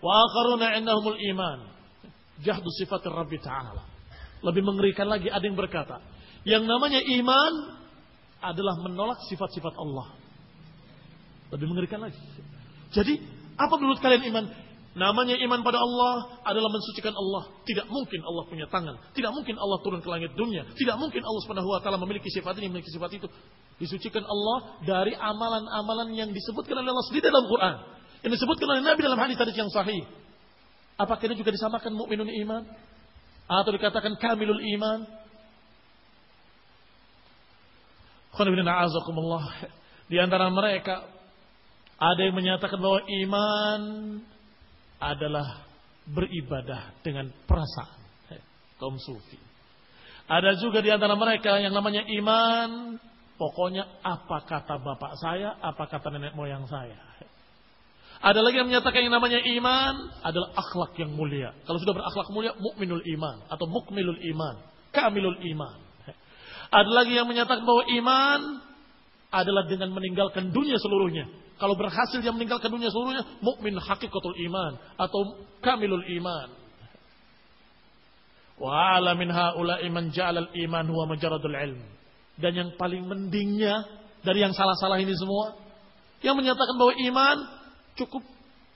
Wa akharuna indahumul iman. Jahdu sifat Rabbi Ta'ala. Lebih mengerikan lagi ada yang berkata, yang namanya iman adalah menolak sifat-sifat Allah. Lebih mengerikan lagi. Jadi, apa menurut kalian iman? Namanya iman pada Allah adalah mensucikan Allah. Tidak mungkin Allah punya tangan. Tidak mungkin Allah turun ke langit dunia. Tidak mungkin Allah Subhanahu wa taala memiliki sifat ini, memiliki sifat itu. Disucikan Allah dari amalan-amalan yang disebutkan oleh Allah sendiri dalam Quran. Yang disebutkan oleh Nabi dalam hadis-hadis yang sahih. Apakah ini juga disamakan mukminun iman? Atau dikatakan kamilul iman? Di antara mereka ada yang menyatakan bahwa iman adalah beribadah dengan perasaan. Kaum sufi. Ada juga di antara mereka yang namanya iman. Pokoknya apa kata bapak saya, apa kata nenek moyang saya. Ada lagi yang menyatakan yang namanya iman adalah akhlak yang mulia. Kalau sudah berakhlak mulia, mukminul iman atau mukmilul iman, kamilul iman. Ada lagi yang menyatakan bahwa iman adalah dengan meninggalkan dunia seluruhnya. Kalau berhasil dia meninggalkan dunia seluruhnya, mukmin hakikatul iman atau kamilul iman. Wa ala min iman ja'al iman huwa majaradul ilm. Dan yang paling mendingnya dari yang salah-salah ini semua, yang menyatakan bahwa iman cukup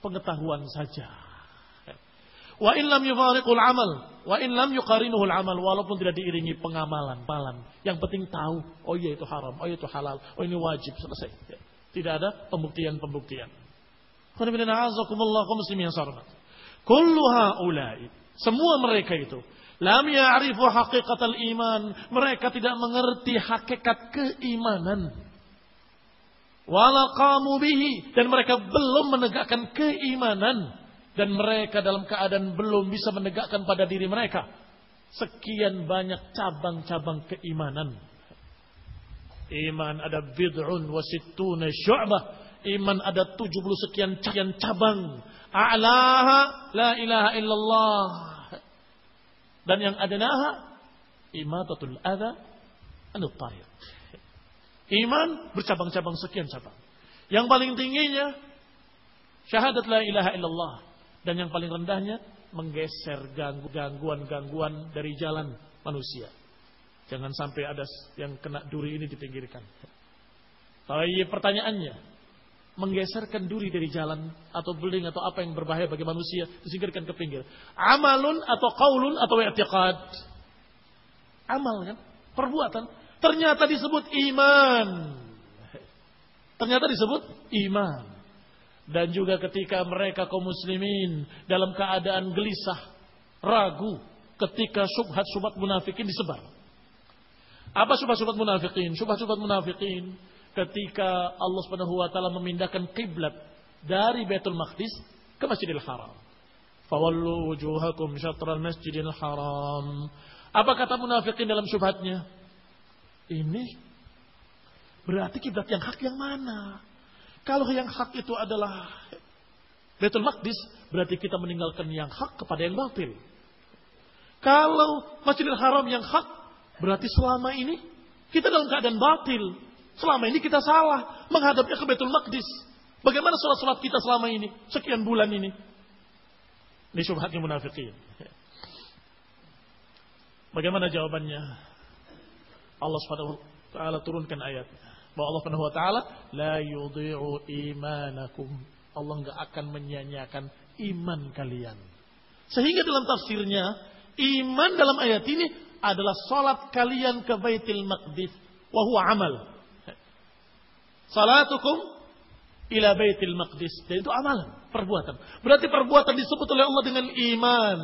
pengetahuan saja. Wa in lam yufariqul amal, wa in lam yuqarinuhul amal walaupun tidak diiringi pengamalan, palan. Yang penting tahu, oh iya itu haram, oh iya itu halal, oh ini wajib, selesai. Tidak ada pembuktian-pembuktian. Kullu haula'i, semua mereka itu lam ya'rifu haqiqatal iman, mereka tidak mengerti hakikat keimanan. Wala qamu bihi dan mereka belum menegakkan keimanan dan mereka dalam keadaan belum bisa menegakkan pada diri mereka sekian banyak cabang-cabang keimanan. Iman ada bid'un wa sittuna syu'bah. Iman ada 70 sekian sekian cabang. A'laha la ilaha illallah. Dan yang adanaha imatatul adha anut tariq. Iman bercabang-cabang sekian cabang. Yang paling tingginya syahadat la ilaha illallah. Dan yang paling rendahnya menggeser gangguan-gangguan dari jalan manusia. Jangan sampai ada yang kena duri ini dipinggirkan. Tapi pertanyaannya, menggeserkan duri dari jalan atau building atau apa yang berbahaya bagi manusia disingkirkan ke pinggir. Amalun atau qaulun atau i'tiqad. Amal kan? Perbuatan. Ternyata disebut iman. Ternyata disebut iman. Dan juga ketika mereka kaum muslimin dalam keadaan gelisah, ragu ketika subhat-subhat munafikin disebar. Apa subhat-subhat munafikin? Subhat-subhat munafikin ketika Allah Subhanahu wa taala memindahkan kiblat dari Baitul Maqdis ke Masjidil Haram. Fawallu wujuhakum syatral Masjidil Haram. Apa kata munafikin dalam subhatnya? Ini berarti kiblat yang hak yang mana? Kalau yang hak itu adalah Betul Maqdis, berarti kita meninggalkan yang hak kepada yang batil. Kalau Masjidil Haram yang hak, berarti selama ini kita dalam keadaan batil. Selama ini kita salah menghadapnya ke Betul Maqdis. Bagaimana sholat-sholat kita selama ini? Sekian bulan ini. Ini syubhatnya munafikin. Bagaimana jawabannya? Allah taala turunkan ayat bahwa Allah Subhanahu wa taala la yudhi'u imanakum. Allah enggak akan menyia-nyiakan iman kalian. Sehingga dalam tafsirnya iman dalam ayat ini adalah salat kalian ke Baitul Maqdis wa huwa amal. Salatukum ila Baitul Maqdis dan itu amalan, perbuatan. Berarti perbuatan disebut oleh Allah dengan iman.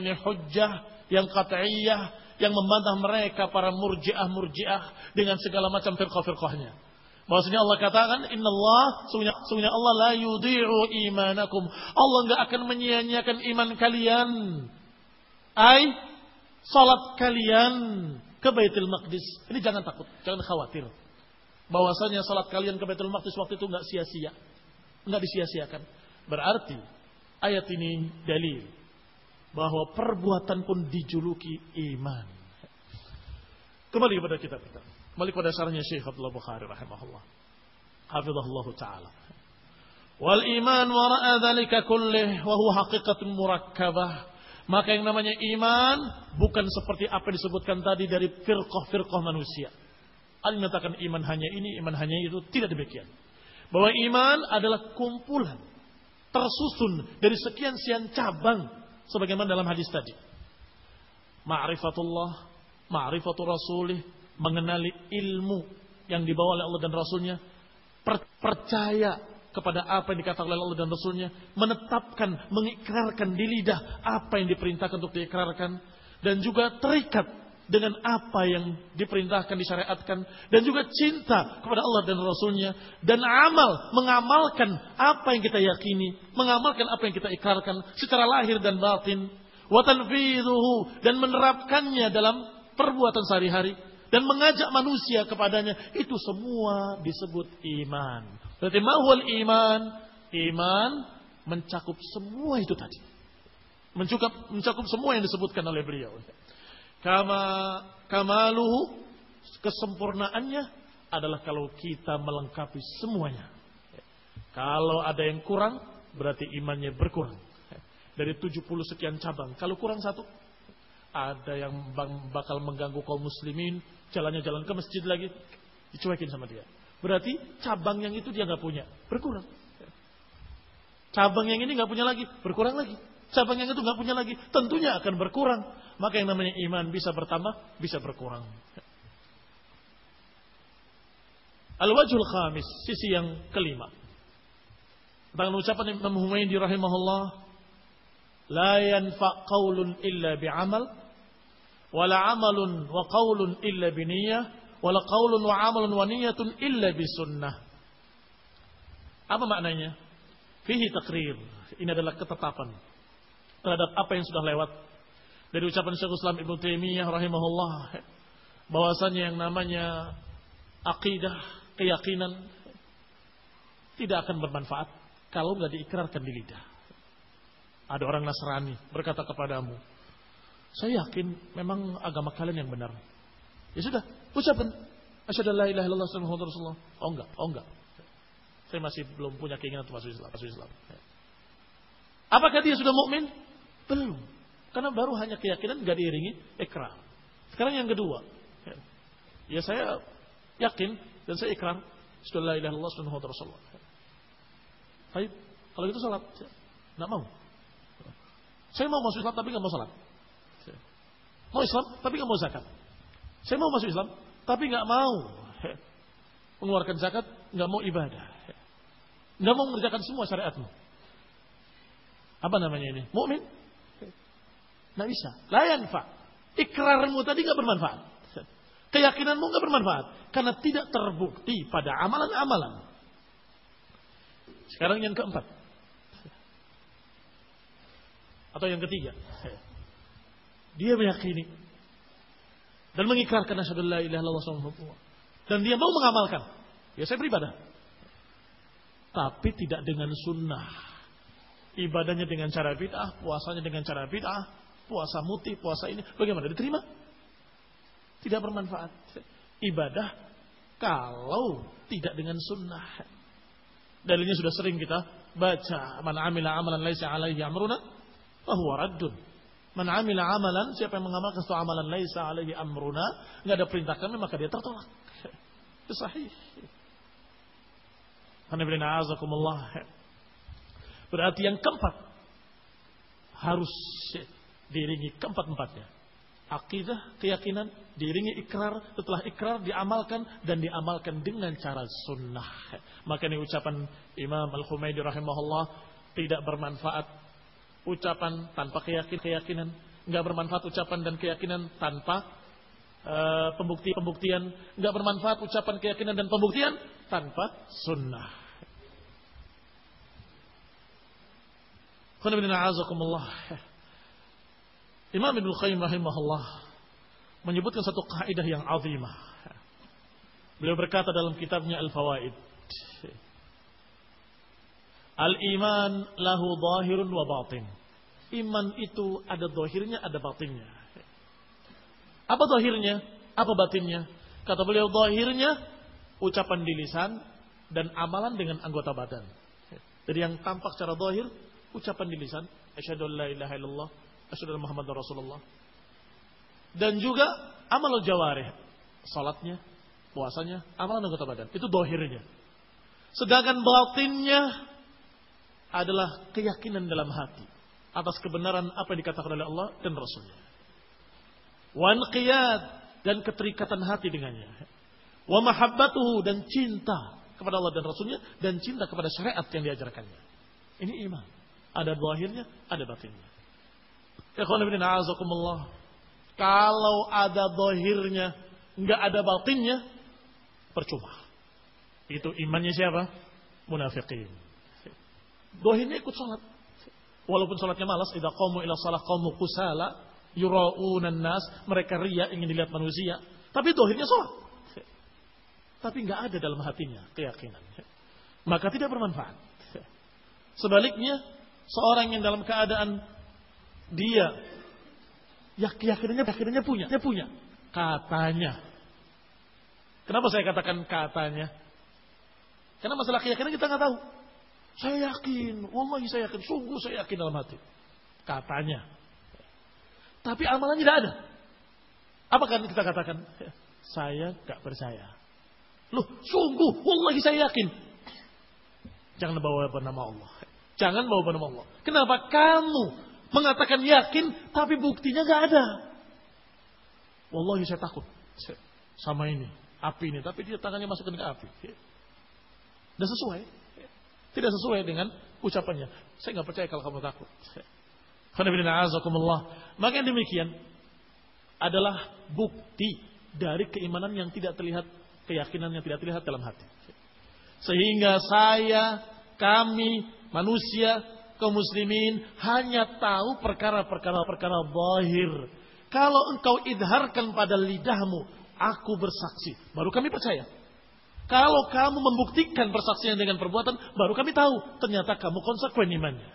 ini hujjah yang qat'iyah yang membantah mereka para murjiah murjiah dengan segala macam firqah-firqahnya. Maksudnya Allah katakan, Inna Allah, sungguhnya, Allah la yudi'u imanakum. Allah nggak akan menyia-nyiakan iman kalian. Ai, salat kalian ke Baitul Maqdis. Ini jangan takut, jangan khawatir. Bahwasanya salat kalian ke Baitul Maqdis waktu itu nggak sia-sia. Nggak disia-siakan. Berarti ayat ini dalil bahwa perbuatan pun dijuluki iman. Kembali kepada kita kita. Kembali kepada sarannya Syekh Abdullah Bukhari rahimahullah. Hafizahullah taala. Wal iman wara'a dzalika kullih wa huwa haqiqatun murakkabah. Maka yang namanya iman bukan seperti apa disebutkan tadi dari firqah-firqah manusia. Al menyatakan iman hanya ini, iman hanya itu, tidak demikian. Bahwa iman adalah kumpulan tersusun dari sekian sekian cabang Sebagaimana dalam hadis tadi. Ma'rifatullah, ma'rifatul rasulih, mengenali ilmu yang dibawa oleh Allah dan Rasulnya, percaya kepada apa yang dikatakan oleh Allah dan Rasulnya, menetapkan, mengikrarkan di lidah apa yang diperintahkan untuk diikrarkan, dan juga terikat dengan apa yang diperintahkan, disyariatkan, dan juga cinta kepada Allah dan Rasulnya, dan amal, mengamalkan apa yang kita yakini, mengamalkan apa yang kita ikrarkan secara lahir dan batin, dan menerapkannya dalam perbuatan sehari-hari, dan mengajak manusia kepadanya, itu semua disebut iman. Berarti mahwal iman, iman mencakup semua itu tadi. Mencakup, mencakup semua yang disebutkan oleh beliau. Kama kamaluhu kesempurnaannya adalah kalau kita melengkapi semuanya. Kalau ada yang kurang berarti imannya berkurang. Dari 70 sekian cabang, kalau kurang satu ada yang bakal mengganggu kaum muslimin, jalannya jalan ke masjid lagi, dicuekin sama dia. Berarti cabang yang itu dia nggak punya, berkurang. Cabang yang ini nggak punya lagi, berkurang lagi. Cabang yang itu nggak punya lagi, tentunya akan berkurang. Maka yang namanya iman bisa bertambah, bisa berkurang. Al-wajhul khamis, sisi yang kelima. Tentang ucapan Imam Humaydi rahimahullah, la yanfa qawlun illa bi'amal, wala amalun wa qawlun illa biniyah, wala qawlun wa amalun wa niyatun illa bisunnah. Apa maknanya? Fihi takrir. Ini adalah ketetapan terhadap apa yang sudah lewat dari ucapan Syekhul Islam Ibnu Taimiyah rahimahullah bahwasanya yang namanya akidah, keyakinan tidak akan bermanfaat kalau nggak diikrarkan di lidah. Ada orang Nasrani berkata kepadamu, saya yakin memang agama kalian yang benar. Ya sudah, ucapkan asyhadu la ilaha illallah. Oh enggak, oh enggak. Saya masih belum punya keinginan untuk masuk Islam. Masuk Islam. Apakah dia sudah mukmin? Belum. Karena baru hanya keyakinan gak diiringi ikrar. Sekarang yang kedua. Ya saya yakin dan saya ikrar. Sudah la ilaha illallah. Baik. Kalau itu salat. Nggak mau. Saya mau masuk Islam tapi nggak mau salat. Mau Islam tapi nggak mau zakat. Saya mau masuk Islam tapi nggak mau mengeluarkan zakat, nggak mau ibadah. Nggak mau mengerjakan semua syariatmu. Apa namanya ini? Mukmin? Nggak bisa. Layan pak. Ikrarmu tadi nggak bermanfaat. Keyakinanmu nggak bermanfaat karena tidak terbukti pada amalan-amalan. Sekarang yang keempat. Atau yang ketiga. Dia meyakini dan mengikrarkan asyhadu la ilaha dan dia mau mengamalkan. Ya saya beribadah. Tapi tidak dengan sunnah. Ibadahnya dengan cara bid'ah, puasanya dengan cara bid'ah, puasa muti, puasa ini bagaimana diterima? Tidak bermanfaat. Ibadah kalau tidak dengan sunnah. Dalilnya sudah sering kita baca. Man amila amalan laisa alaihi amruna fahuwa raddun. Man amila amalan, siapa yang mengamalkan suatu amalan laisa alaihi amruna, enggak ada perintah kami maka dia tertolak. Itu sahih. Berarti yang keempat harus diringi keempat-empatnya. Akidah, keyakinan, diiringi ikrar, setelah ikrar diamalkan dan diamalkan dengan cara sunnah. Maka ini ucapan Imam Al-Humaydi rahimahullah tidak bermanfaat. Ucapan tanpa keyakinan, keyakinan, nggak bermanfaat ucapan dan keyakinan tanpa uh, pembukti pembuktian, nggak bermanfaat ucapan keyakinan dan pembuktian tanpa sunnah. Qul Imam Ibn Qayyim rahimahullah menyebutkan satu kaidah yang azimah. Beliau berkata dalam kitabnya Al-Fawaid. Al-iman lahu zahirun wa batin. Iman itu ada zahirnya, ada batinnya. Apa zahirnya? Apa batinnya? Kata beliau zahirnya ucapan di lisan dan amalan dengan anggota badan. Jadi yang tampak secara zahir ucapan di lisan, asyhadu an la ilaha illallah Asyhadu Muhammad Rasulullah. Dan juga amal jawarih, salatnya, puasanya, amalan anggota badan. Itu dohirnya. Sedangkan batinnya adalah keyakinan dalam hati atas kebenaran apa yang dikatakan oleh Allah dan Rasulnya. Wan qiyad dan keterikatan hati dengannya. Wa mahabbatuhu dan cinta kepada Allah dan Rasulnya dan cinta kepada syariat yang diajarkannya. Ini iman. Ada zahirnya, ada batinnya. Kalau ada dohirnya, nggak ada batinnya, percuma. Itu imannya siapa? Munafiqin. Dohirnya ikut sholat. Walaupun sholatnya malas, idza qamu ila salah qamu kusala, yura'unan nas, mereka ria ingin dilihat manusia. Tapi dohirnya sholat. Tapi nggak ada dalam hatinya keyakinan. Maka tidak bermanfaat. Sebaliknya, seorang yang dalam keadaan dia ya keyakinannya keyakinannya punya, dia punya. Katanya. Kenapa saya katakan katanya? Karena masalah keyakinan kita nggak tahu. Saya yakin, wallahi saya yakin, sungguh saya yakin dalam hati. Katanya. Tapi amalannya tidak ada. Apa kan kita katakan? Saya nggak percaya. Loh, sungguh, wallahi saya yakin. Jangan bawa nama Allah. Jangan bawa nama Allah. Kenapa kamu mengatakan yakin, tapi buktinya nggak ada. Wallahi saya takut sama ini, api ini, tapi dia tangannya masukkan ke api. Tidak sesuai. Tidak sesuai dengan ucapannya. Saya nggak percaya kalau kamu takut. Maka demikian adalah bukti dari keimanan yang tidak terlihat, keyakinan yang tidak terlihat dalam hati. Sehingga saya, kami, manusia kaum muslimin hanya tahu perkara-perkara-perkara zahir. Kalau engkau idharkan pada lidahmu, aku bersaksi, baru kami percaya. Kalau kamu membuktikan persaksian dengan perbuatan, baru kami tahu ternyata kamu konsekuen imannya.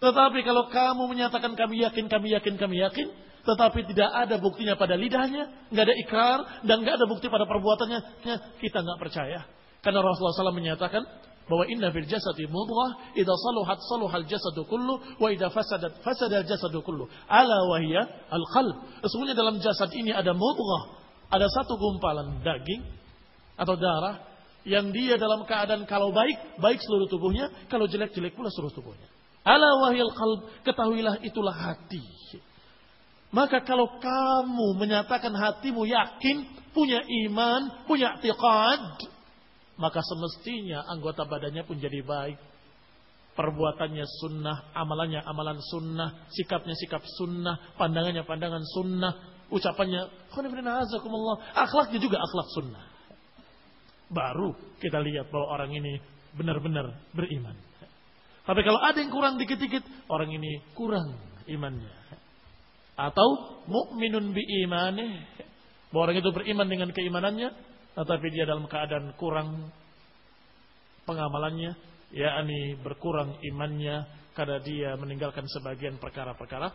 Tetapi kalau kamu menyatakan kami yakin, kami yakin, kami yakin, tetapi tidak ada buktinya pada lidahnya, nggak ada ikrar, dan nggak ada bukti pada perbuatannya, ya, kita nggak percaya. Karena Rasulullah SAW menyatakan, bahwa inna fil jasadi mudghah idza saluhat saluhal jasadu kullu wa idza fasadat fasadal jasadu kullu. Ala wa hiya al qalb sesungguhnya dalam jasad ini ada mudghah ada satu gumpalan daging atau darah yang dia dalam keadaan kalau baik baik seluruh tubuhnya kalau jelek jelek pula seluruh tubuhnya. Ala wa hiya al qalb ketahuilah itulah hati. Maka kalau kamu menyatakan hatimu yakin punya iman punya i'tiqad maka semestinya anggota badannya pun jadi baik. Perbuatannya sunnah, amalannya amalan sunnah, sikapnya sikap sunnah, pandangannya pandangan sunnah, ucapannya akhlaknya juga akhlak sunnah. Baru kita lihat bahwa orang ini benar-benar beriman. Tapi kalau ada yang kurang dikit-dikit, orang ini kurang imannya. Atau mukminun bi imane, bahwa orang itu beriman dengan keimanannya, tetapi dia dalam keadaan kurang pengamalannya, yakni berkurang imannya karena dia meninggalkan sebagian perkara-perkara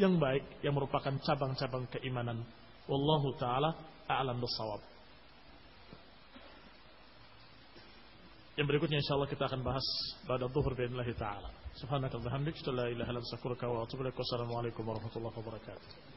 yang baik yang merupakan cabang-cabang keimanan. Wallahu taala a'lam bissawab. Yang berikutnya insyaallah kita akan bahas pada zuhur billahi taala. Subhanakallahumma wa bihamdika la ilaha illa anta astaghfiruka wa atubu ilaik. Wassalamualaikum warahmatullahi wabarakatuh.